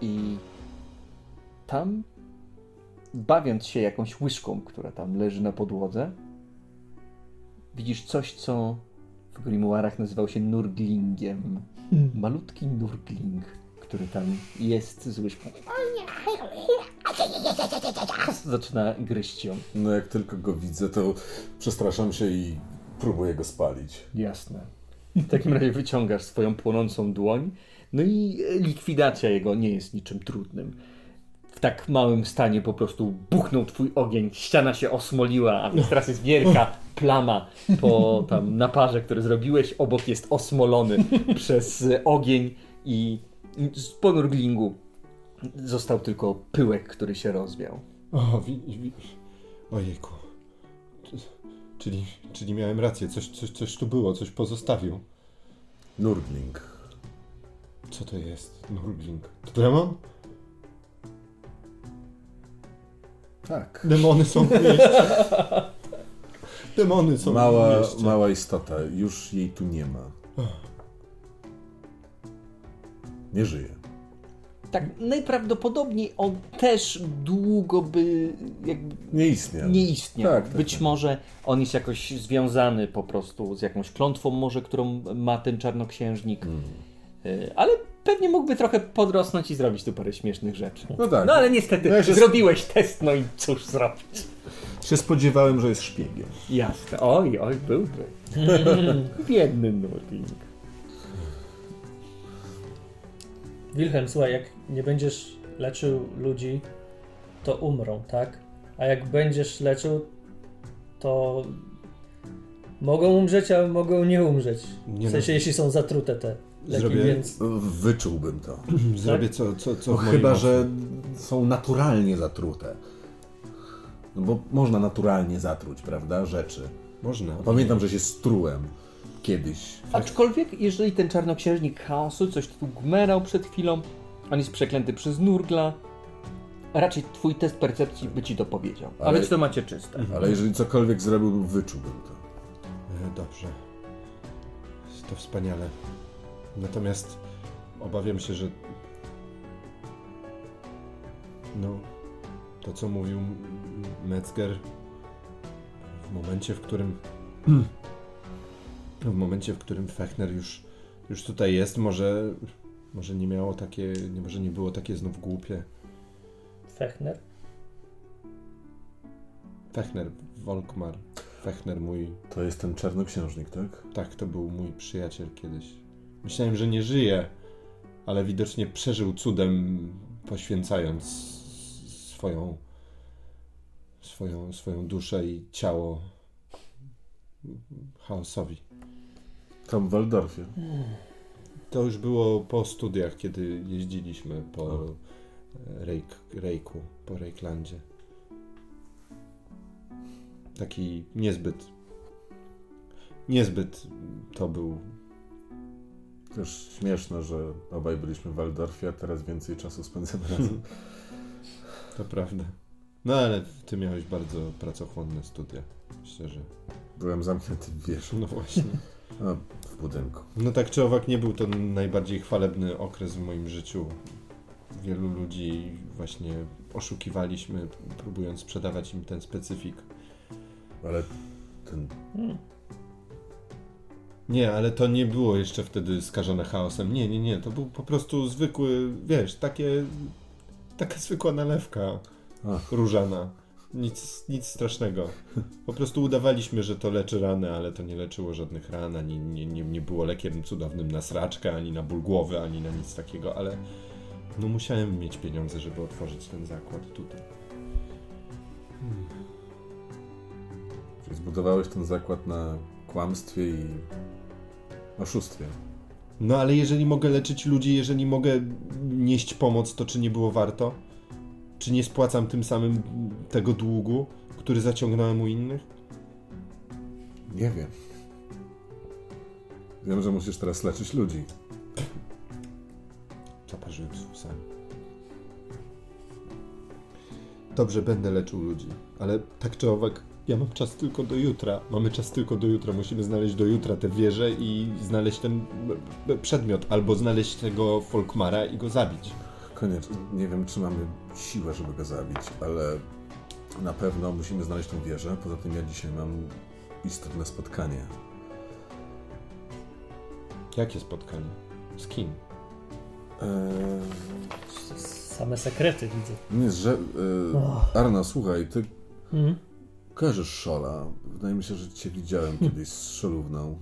Speaker 1: i tam, bawiąc się jakąś łyżką, która tam leży na podłodze, widzisz coś, co w grimoarach nazywał się nurglingiem. Malutki nurgling, który tam jest z łyżką. Zaczyna gryźć ją.
Speaker 3: No jak tylko go widzę, to przestraszam się i próbuję go spalić.
Speaker 1: Jasne. W takim razie wyciągasz swoją płonącą dłoń, no i likwidacja jego nie jest niczym trudnym. W tak małym stanie po prostu buchnął twój ogień, ściana się osmoliła, a więc teraz jest wielka plama po tam naparze, który zrobiłeś. Obok jest osmolony przez ogień i z ponurglingu został tylko pyłek, który się rozwiał.
Speaker 4: O, wi, wi, ojejku. Czyli, czyli miałem rację, coś, coś, coś tu było, coś pozostawił.
Speaker 3: Nurgling.
Speaker 4: Co to jest? Nurgling. To demon?
Speaker 3: Tak.
Speaker 4: Demony są w mieście. Demony są w
Speaker 3: Mała,
Speaker 4: mieście.
Speaker 3: mała istota, już jej tu nie ma. Nie żyje.
Speaker 1: Tak, najprawdopodobniej on też długo by jakby
Speaker 3: Nie istniał.
Speaker 1: nie istniał.
Speaker 3: Tak, tak,
Speaker 1: Być
Speaker 3: tak.
Speaker 1: może on jest jakoś związany po prostu z jakąś klątwą może, którą ma ten czarnoksiężnik.
Speaker 3: Mm.
Speaker 1: Y, Ale pewnie mógłby trochę podrosnąć i zrobić tu parę śmiesznych rzeczy.
Speaker 3: No tak.
Speaker 1: No ale niestety
Speaker 3: No ja się-
Speaker 1: zrobiłeś test, no i cóż zrobić.
Speaker 3: Się spodziewałem, że jest szpiegiem.
Speaker 1: Jasne. Oj, oj, byłby. Biedny Nurgling.
Speaker 2: Wilhelm, słuchaj, jak nie będziesz leczył ludzi, to umrą, tak? A jak będziesz leczył, to mogą umrzeć, a mogą nie umrzeć.
Speaker 4: Nie
Speaker 2: w sensie,
Speaker 4: no.
Speaker 2: jeśli są zatrute te leki,
Speaker 4: Zrobię-
Speaker 2: więc...
Speaker 3: Wyczułbym to.
Speaker 4: Zrobię co, co, co
Speaker 3: No chyba,
Speaker 4: mocy.
Speaker 3: że są naturalnie zatrute. No bo można naturalnie zatruć, prawda? Rzeczy.
Speaker 4: Można.
Speaker 3: Pamiętam, że się strułem kiedyś.
Speaker 1: Aczkolwiek, jeżeli ten czarnoksiężnik chaosu coś tu gmerał przed chwilą, on jest przeklęty przez Nurgla, raczej twój test percepcji by ci to powiedział. A
Speaker 3: Ale-
Speaker 1: więc to macie czyste.
Speaker 3: Ale jeżeli cokolwiek zrobił, wyczułbym to.
Speaker 4: E, Dobrze. To wspaniale. Natomiast obawiam się, że. No, to co mówił Metzger, w momencie, w którym. W momencie, w którym Fechner już już tutaj jest, może, może nie miało takie, nie, może nie było takie znów głupie.
Speaker 2: Fechner?
Speaker 4: Fechner, Volkmar. Fechner mój,
Speaker 3: To jest ten czarnoksiężnik, tak?
Speaker 4: tak, to był mój przyjaciel kiedyś. Myślałem, że nie żyje, ale widocznie przeżył cudem, poświęcając swoją, swoją, swoją duszę i ciało chaosowi.
Speaker 3: Tam w Waldorfie.
Speaker 4: To już było po studiach, kiedy jeździliśmy po Rejk, Rejku, po Rejklandzie. Taki niezbyt. Niezbyt to był.
Speaker 3: Też śmieszne, że obaj byliśmy w Waldorfie, a teraz więcej czasu spędzamy razem.
Speaker 4: To prawda. No ale ty miałeś bardzo pracochłonne studia. Myślę, że.
Speaker 3: Byłem zamknięty w wieżu.
Speaker 4: No właśnie.
Speaker 3: No, w budynku.
Speaker 4: No tak czy owak nie był to najbardziej chwalebny okres w moim życiu. Wielu ludzi właśnie oszukiwaliśmy, próbując sprzedawać im ten specyfik.
Speaker 3: Ale ten
Speaker 2: Hmm.
Speaker 4: Nie, ale to nie było jeszcze wtedy skażone chaosem. Nie, nie, nie. To był po prostu zwykły, wiesz, takie. Taka zwykła nalewka
Speaker 3: Ach.
Speaker 4: różana. Nic, nic strasznego. Po prostu udawaliśmy, że to leczy rany, ale to nie leczyło żadnych ran, ani nie, nie, nie było lekiem cudownym na sraczkę, ani na ból głowy, ani na nic takiego, ale no musiałem mieć pieniądze, żeby otworzyć ten zakład tutaj.
Speaker 3: Czyli zbudowałeś ten zakład na kłamstwie i oszustwie.
Speaker 4: No ale jeżeli mogę leczyć ludzi, jeżeli mogę nieść pomoc, to czy nie było warto? Czy nie spłacam tym samym tego długu, który zaciągnąłem u innych?
Speaker 3: Nie wiem. Wiem, że musisz teraz leczyć ludzi.
Speaker 4: Zaparzyłem sam. Dobrze, będę leczył ludzi, ale tak czy owak, ja mam czas tylko do jutra. Mamy czas tylko do jutra. Musimy znaleźć do jutra tę wieżę i znaleźć ten przedmiot, albo znaleźć tego Folkmara i go zabić.
Speaker 3: Koniecznie. Nie wiem, czy mamy siłę, żeby go zabić, ale na pewno musimy znaleźć tą wieżę. Poza tym ja dzisiaj mam istotne spotkanie.
Speaker 4: Jakie spotkanie? Z kim?
Speaker 3: Eee,
Speaker 2: Same sekrety widzę.
Speaker 3: nie, że... Eee, Arno, słuchaj, ty
Speaker 2: Mhm.
Speaker 3: kojarzysz Szola. Wydaje mi się, że cię widziałem kiedyś z Szolówną.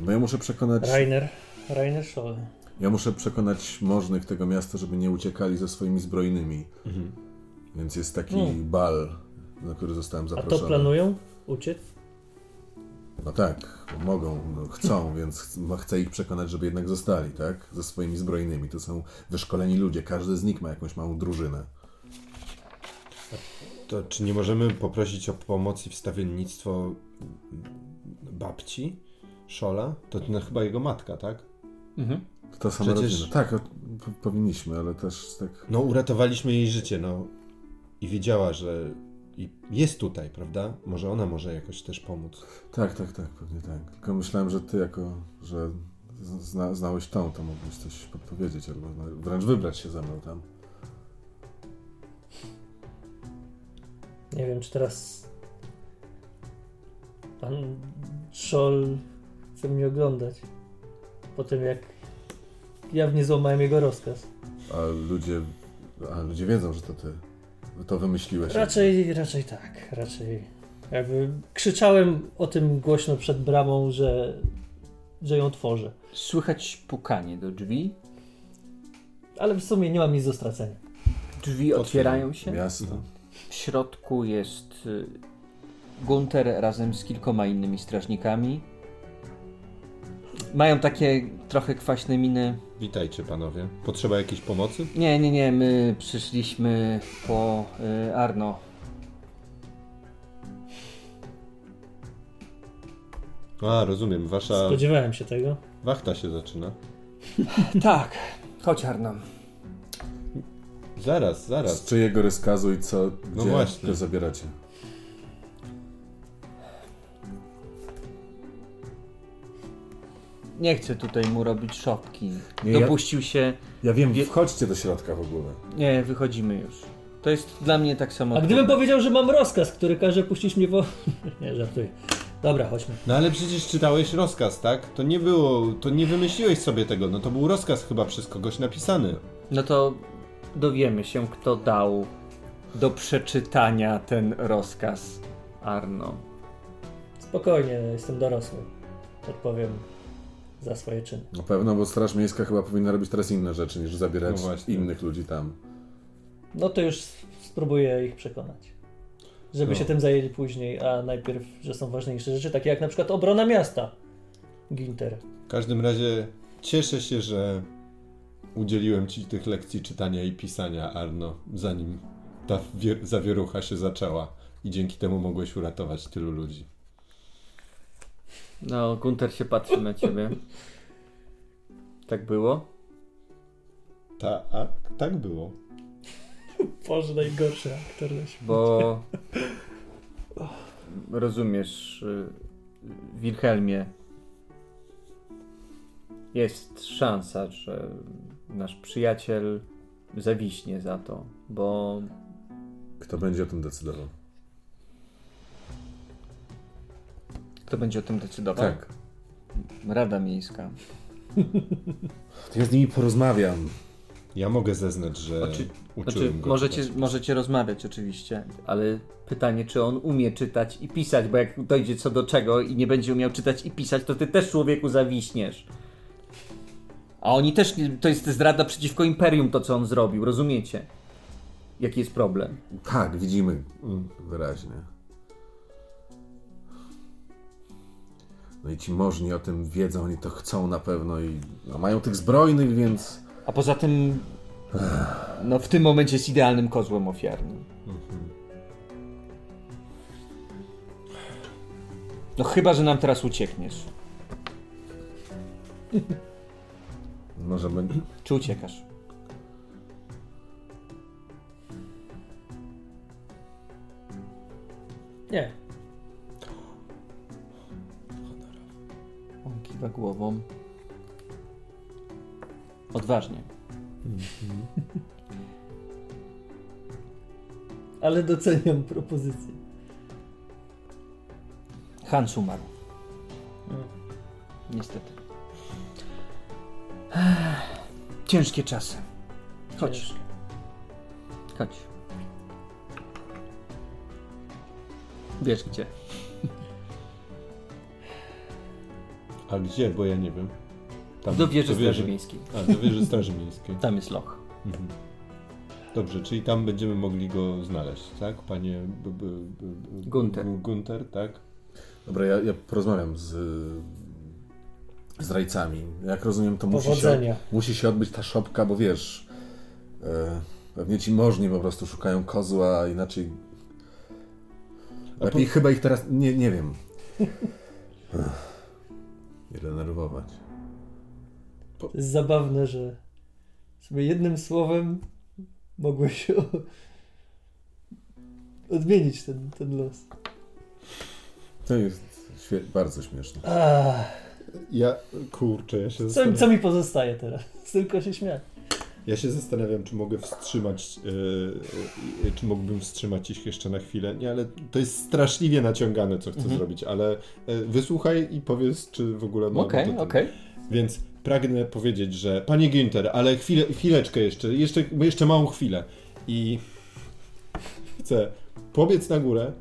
Speaker 3: Bo ja muszę przekonać...
Speaker 2: Rainer. Rainer Scholl.
Speaker 3: Ja muszę przekonać możnych tego miasta, żeby nie uciekali ze swoimi zbrojnymi.
Speaker 4: Mhm.
Speaker 3: Więc jest taki
Speaker 2: Hmm.
Speaker 3: bal, na który zostałem
Speaker 2: A
Speaker 3: zaproszony.
Speaker 2: to planują uciec?
Speaker 3: No tak, mogą, no, chcą, więc ch- no, chcę ich przekonać, żeby jednak zostali, tak? Ze swoimi zbrojnymi. To są wyszkoleni ludzie, każdy z nich ma jakąś małą drużynę.
Speaker 4: To czy nie możemy poprosić o pomoc i wstawiennictwo babci Szola? To no, chyba jego matka, tak?
Speaker 1: Mhm.
Speaker 3: To ta sama
Speaker 4: Przecież-
Speaker 3: rodzina. Tak, powinniśmy, ale też tak...
Speaker 4: No, uratowaliśmy jej życie, no. I wiedziała, że i jest tutaj, prawda? Może ona może jakoś też pomóc.
Speaker 3: Tak, tak, tak, pewnie tak. Tylko myślałem, że ty jako, że zna, znałeś tą, to mógłbyś coś podpowiedzieć, albo wręcz wybrać się ze mną tam.
Speaker 2: Nie wiem, czy teraz pan Scholl chce mnie oglądać. Po tym, jak jawnie złamałem jego rozkaz.
Speaker 3: A ludzie, a ludzie wiedzą, że to ty. To wymyśliłeś.
Speaker 2: Raczej, raczej tak, raczej. Jakby krzyczałem o tym głośno przed bramą, że, że ją tworzę.
Speaker 1: Słychać pukanie do drzwi.
Speaker 2: Ale w sumie nie mam nic do stracenia.
Speaker 1: Drzwi otwierają się.
Speaker 3: Miasto.
Speaker 1: W środku jest y, Gunter razem z kilkoma innymi strażnikami. Mają takie trochę kwaśne miny.
Speaker 4: Witajcie, panowie. Potrzeba jakiejś pomocy?
Speaker 1: Nie, nie, nie, my przyszliśmy po y, Arno.
Speaker 4: A, rozumiem. Wasza
Speaker 2: Spodziewałem się tego.
Speaker 4: wachta się zaczyna.
Speaker 1: Tak, chodź Arno.
Speaker 4: Zaraz,
Speaker 3: Z
Speaker 4: zaraz.
Speaker 3: czyjego rozkazu i co,
Speaker 4: No
Speaker 3: gdzie
Speaker 4: właśnie.
Speaker 3: go zabieracie?
Speaker 1: Nie chcę tutaj mu robić szopki.
Speaker 3: Nie, ja-
Speaker 1: Dopuścił się.
Speaker 3: Ja wiem,
Speaker 1: Wie-
Speaker 3: wchodźcie do środka w ogóle.
Speaker 1: Nie, wychodzimy już. To jest dla mnie tak samo.
Speaker 2: A gdybym powiedział, że mam rozkaz, który każe puścić mnie wo... Nie, żartuję. Dobra, chodźmy.
Speaker 4: No ale przecież czytałeś rozkaz, tak? To nie było, to nie wymyśliłeś sobie tego, no to był rozkaz chyba przez kogoś napisany.
Speaker 1: No to dowiemy się, kto dał do przeczytania ten rozkaz Arno.
Speaker 2: Spokojnie, jestem dorosły. Odpowiem za swoje czyny.
Speaker 3: Na pewno, bo Straż Miejska chyba powinna robić teraz inne rzeczy, niż zabierać
Speaker 4: No
Speaker 3: innych ludzi tam.
Speaker 2: No to już spróbuję ich przekonać. Żeby
Speaker 3: No.
Speaker 2: się tym zajęli później, a najpierw, że są ważniejsze rzeczy, takie jak na przykład obrona miasta. Ginter.
Speaker 4: W każdym razie cieszę się, że udzieliłem ci tych lekcji czytania i pisania, Arno, zanim ta wier- zawierucha się zaczęła. I dzięki temu mogłeś uratować tylu ludzi.
Speaker 1: No, Gunter się patrzy na ciebie. Tak było?
Speaker 4: Ta, a, tak było.
Speaker 2: Boże, najgorszy aktor na świecie.
Speaker 1: Bo rozumiesz, y, Wilhelmie, jest szansa, że nasz przyjaciel zawiśnie za to, bo
Speaker 3: Kto będzie o tym decydował?
Speaker 1: Kto będzie o tym decydował?
Speaker 3: Tak.
Speaker 1: Rada Miejska.
Speaker 3: To ja z nimi porozmawiam.
Speaker 4: Ja mogę zeznać, że
Speaker 1: Oczy-
Speaker 4: uczyłem
Speaker 1: Znaczy,
Speaker 4: go
Speaker 1: możecie,
Speaker 4: czytać.
Speaker 1: możecie rozmawiać oczywiście, ale pytanie, czy on umie czytać i pisać, bo jak dojdzie co do czego i nie będzie umiał czytać i pisać, to ty też człowieku zawiśniesz. A oni też, to jest zdrada przeciwko Imperium to, co on zrobił, rozumiecie? Jaki jest problem?
Speaker 3: Tak, widzimy mm, wyraźnie. No i ci możni o tym wiedzą, oni to chcą na pewno i no, mają tych zbrojnych, więc
Speaker 1: A poza tym, no w tym momencie jest idealnym kozłem ofiarnym. No chyba, że nam teraz uciekniesz.
Speaker 3: może będzie...
Speaker 1: Czy uciekasz?
Speaker 2: Nie.
Speaker 1: Kiwa głową. Odważnie.
Speaker 2: Ale doceniam propozycję.
Speaker 1: Hans umarł.
Speaker 2: Mm.
Speaker 1: Niestety. Ciężkie czasy. Chodź.
Speaker 2: Ciężkie.
Speaker 1: Chodź. Wiesz gdzie?
Speaker 4: A gdzie? Bo ja nie wiem. Tam,
Speaker 1: Do wieży
Speaker 4: do
Speaker 1: Straży Miejskiej.
Speaker 4: A, do wieży Straży Miejskiej.
Speaker 1: Tam jest loch.
Speaker 4: Mhm. Dobrze, czyli tam będziemy mogli go znaleźć, tak? Panie b, b, b, b,
Speaker 1: Gunter.
Speaker 4: Gunter, tak?
Speaker 3: Dobra, ja, ja porozmawiam z zdrajcami. Jak rozumiem, to musi się, musi się odbyć ta szopka, bo wiesz, e, pewnie ci możni po prostu szukają kozła, a inaczej... Lepiej chyba ich teraz... Nie, nie wiem. Nie denerwować.
Speaker 2: To jest zabawne, że sobie jednym słowem mogłeś o... odmienić ten, ten los.
Speaker 3: To jest świe- bardzo śmieszne.
Speaker 2: Ach,
Speaker 4: Ja, kurczę, ja się,
Speaker 2: co, co mi pozostaje teraz? Tylko się śmiać.
Speaker 4: Ja się zastanawiam, czy mogę wstrzymać, e, e, czy mógłbym wstrzymać ich jeszcze na chwilę. Nie, ale to jest straszliwie naciągane, co chcę
Speaker 1: Mhm.
Speaker 4: zrobić, ale e, wysłuchaj i powiedz, czy w ogóle mam
Speaker 1: Okej,
Speaker 4: tego.
Speaker 1: okej.
Speaker 4: Więc pragnę powiedzieć, że panie Günther, ale chwilę, chwileczkę jeszcze, jeszcze, jeszcze małą chwilę. I chcę pobiec na górę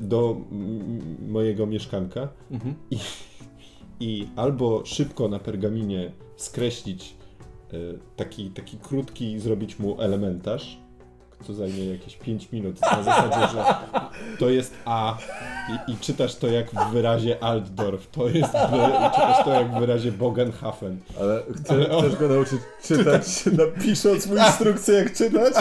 Speaker 4: do mojego mieszkanka
Speaker 1: Mhm.
Speaker 4: i albo szybko na pergaminie skreślić taki, taki krótki, zrobić mu elementarz, co zajmie jakieś 5 minut, na zasadzie, że to jest A i, i czytasz to jak w wyrazie Altdorf, to jest B i czytasz to jak w wyrazie Bogenhafen.
Speaker 3: Ale, chce,
Speaker 4: Ale on-
Speaker 3: chcesz go nauczyć czytać, napisząc mu instrukcję, jak czytać?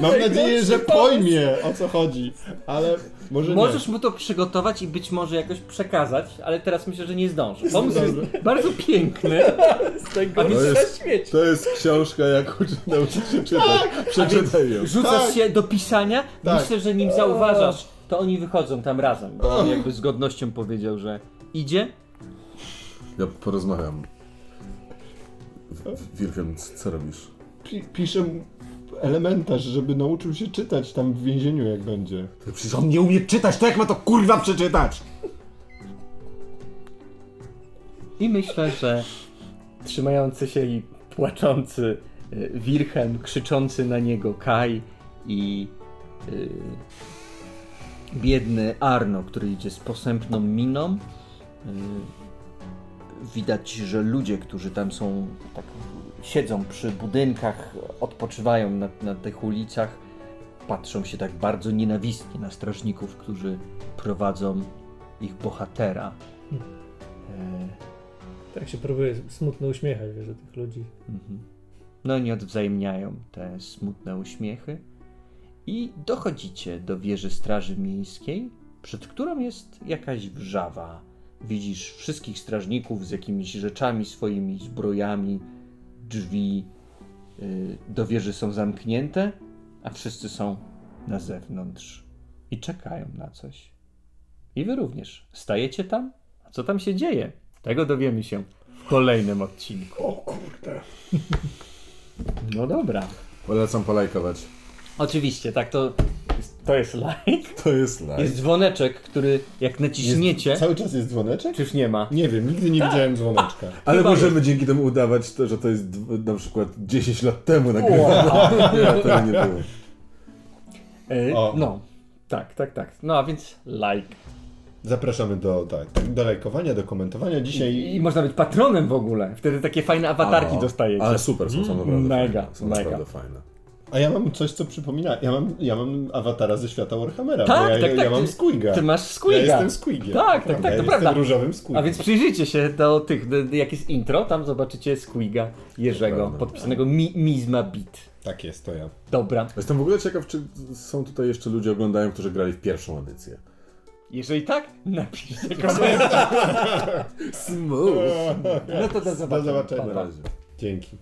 Speaker 4: Mam nadzieję, że pojmie o co chodzi, ale może
Speaker 1: Możesz
Speaker 4: nie.
Speaker 1: mu to przygotować i być może jakoś przekazać, ale teraz myślę, że nie zdążysz. Pomysł jest bardzo piękny.
Speaker 2: Z tego
Speaker 1: A więc-
Speaker 2: na
Speaker 3: To jest-
Speaker 2: świecie.
Speaker 3: To jest książka, jak uczy, nauczyć się czytać. Przeczytaj ją.
Speaker 1: Rzucasz
Speaker 4: Tak.
Speaker 1: się do pisania,
Speaker 4: Tak.
Speaker 1: myślę, że nim zauważasz, to oni wychodzą tam razem. Bo on jakby z godnością powiedział, że idzie.
Speaker 3: Ja porozmawiam. Wilhelm, co robisz?
Speaker 4: Pi- piszę elementarz, żeby nauczył się czytać tam w więzieniu jak będzie.
Speaker 3: Przecież on nie umie czytać, to jak ma to kurwa przeczytać?
Speaker 1: I myślę, że trzymający się i płaczący y, Wilhelm, krzyczący na niego Kaj i y, biedny Arno, który idzie z posępną miną. Y, widać, że ludzie, którzy tam są, tak siedzą przy budynkach, odpoczywają na, na tych ulicach, patrzą się tak bardzo nienawistnie na strażników, którzy prowadzą ich bohatera. Y,
Speaker 2: Tak się próbuje smutno uśmiechać, wiesz, do tych ludzi.
Speaker 1: Mhm. No nie odwzajemniają te smutne uśmiechy i dochodzicie do wieży Straży Miejskiej, przed którą jest jakaś wrzawa. Widzisz wszystkich strażników z jakimiś rzeczami swoimi, zbrojami, drzwi y, do wieży są zamknięte, a wszyscy są na zewnątrz i czekają na coś. I wy również stajecie tam? A co tam się dzieje? Tego dowiemy się w kolejnym odcinku.
Speaker 4: O kurde.
Speaker 1: No dobra.
Speaker 3: Polecam polajkować.
Speaker 1: Oczywiście, tak, to, to jest like.
Speaker 3: To jest live.
Speaker 1: Jest dzwoneczek, który jak naciśniecie,
Speaker 4: Jest, cały czas jest dzwoneczek?
Speaker 1: czy już nie ma?
Speaker 4: Nie wiem, nigdy nie widziałem dzwoneczka.
Speaker 3: Ale
Speaker 1: Chyba
Speaker 3: możemy dzięki temu udawać to, że to jest na przykład 10 lat temu nagrywane. A to nie było.
Speaker 1: E, no, tak, tak, tak. No a więc like.
Speaker 4: Zapraszamy do, tak, do lajkowania, do komentowania. Dzisiaj
Speaker 1: I, I można być patronem w ogóle. Wtedy takie fajne awatarki
Speaker 3: O,
Speaker 1: dostajecie.
Speaker 3: Ale super, są, są naprawdę
Speaker 1: Mega,
Speaker 3: fajne. Są
Speaker 1: mega.
Speaker 3: naprawdę fajne.
Speaker 4: A ja mam coś, co przypomina. Ja mam, ja mam awatara ze świata Warhammera.
Speaker 1: Tak,
Speaker 4: bo ja,
Speaker 1: tak, tak,
Speaker 4: Ja mam
Speaker 1: ty-
Speaker 4: Squiga.
Speaker 1: Ty masz Squiga.
Speaker 4: Ja jestem Squigiem.
Speaker 1: Tak, tak, tak,
Speaker 4: ja
Speaker 1: to
Speaker 4: jestem
Speaker 1: prawda.
Speaker 4: różowym Squigiem.
Speaker 1: A więc przyjrzyjcie się do tych, do, jak jest intro, tam zobaczycie Squiga Jerzego, podpisanego mi, Mizma Beat.
Speaker 4: Tak jest, to ja.
Speaker 1: Dobra.
Speaker 3: Jestem w ogóle ciekaw, czy są tutaj jeszcze ludzie oglądają, którzy grali w pierwszą edycję.
Speaker 1: Jeżeli tak, napiszcie komentarz.
Speaker 3: Smooth.
Speaker 1: No to do zobaczenia.
Speaker 4: Do zobaczenia.
Speaker 1: Pa, pa.
Speaker 4: Dzięki.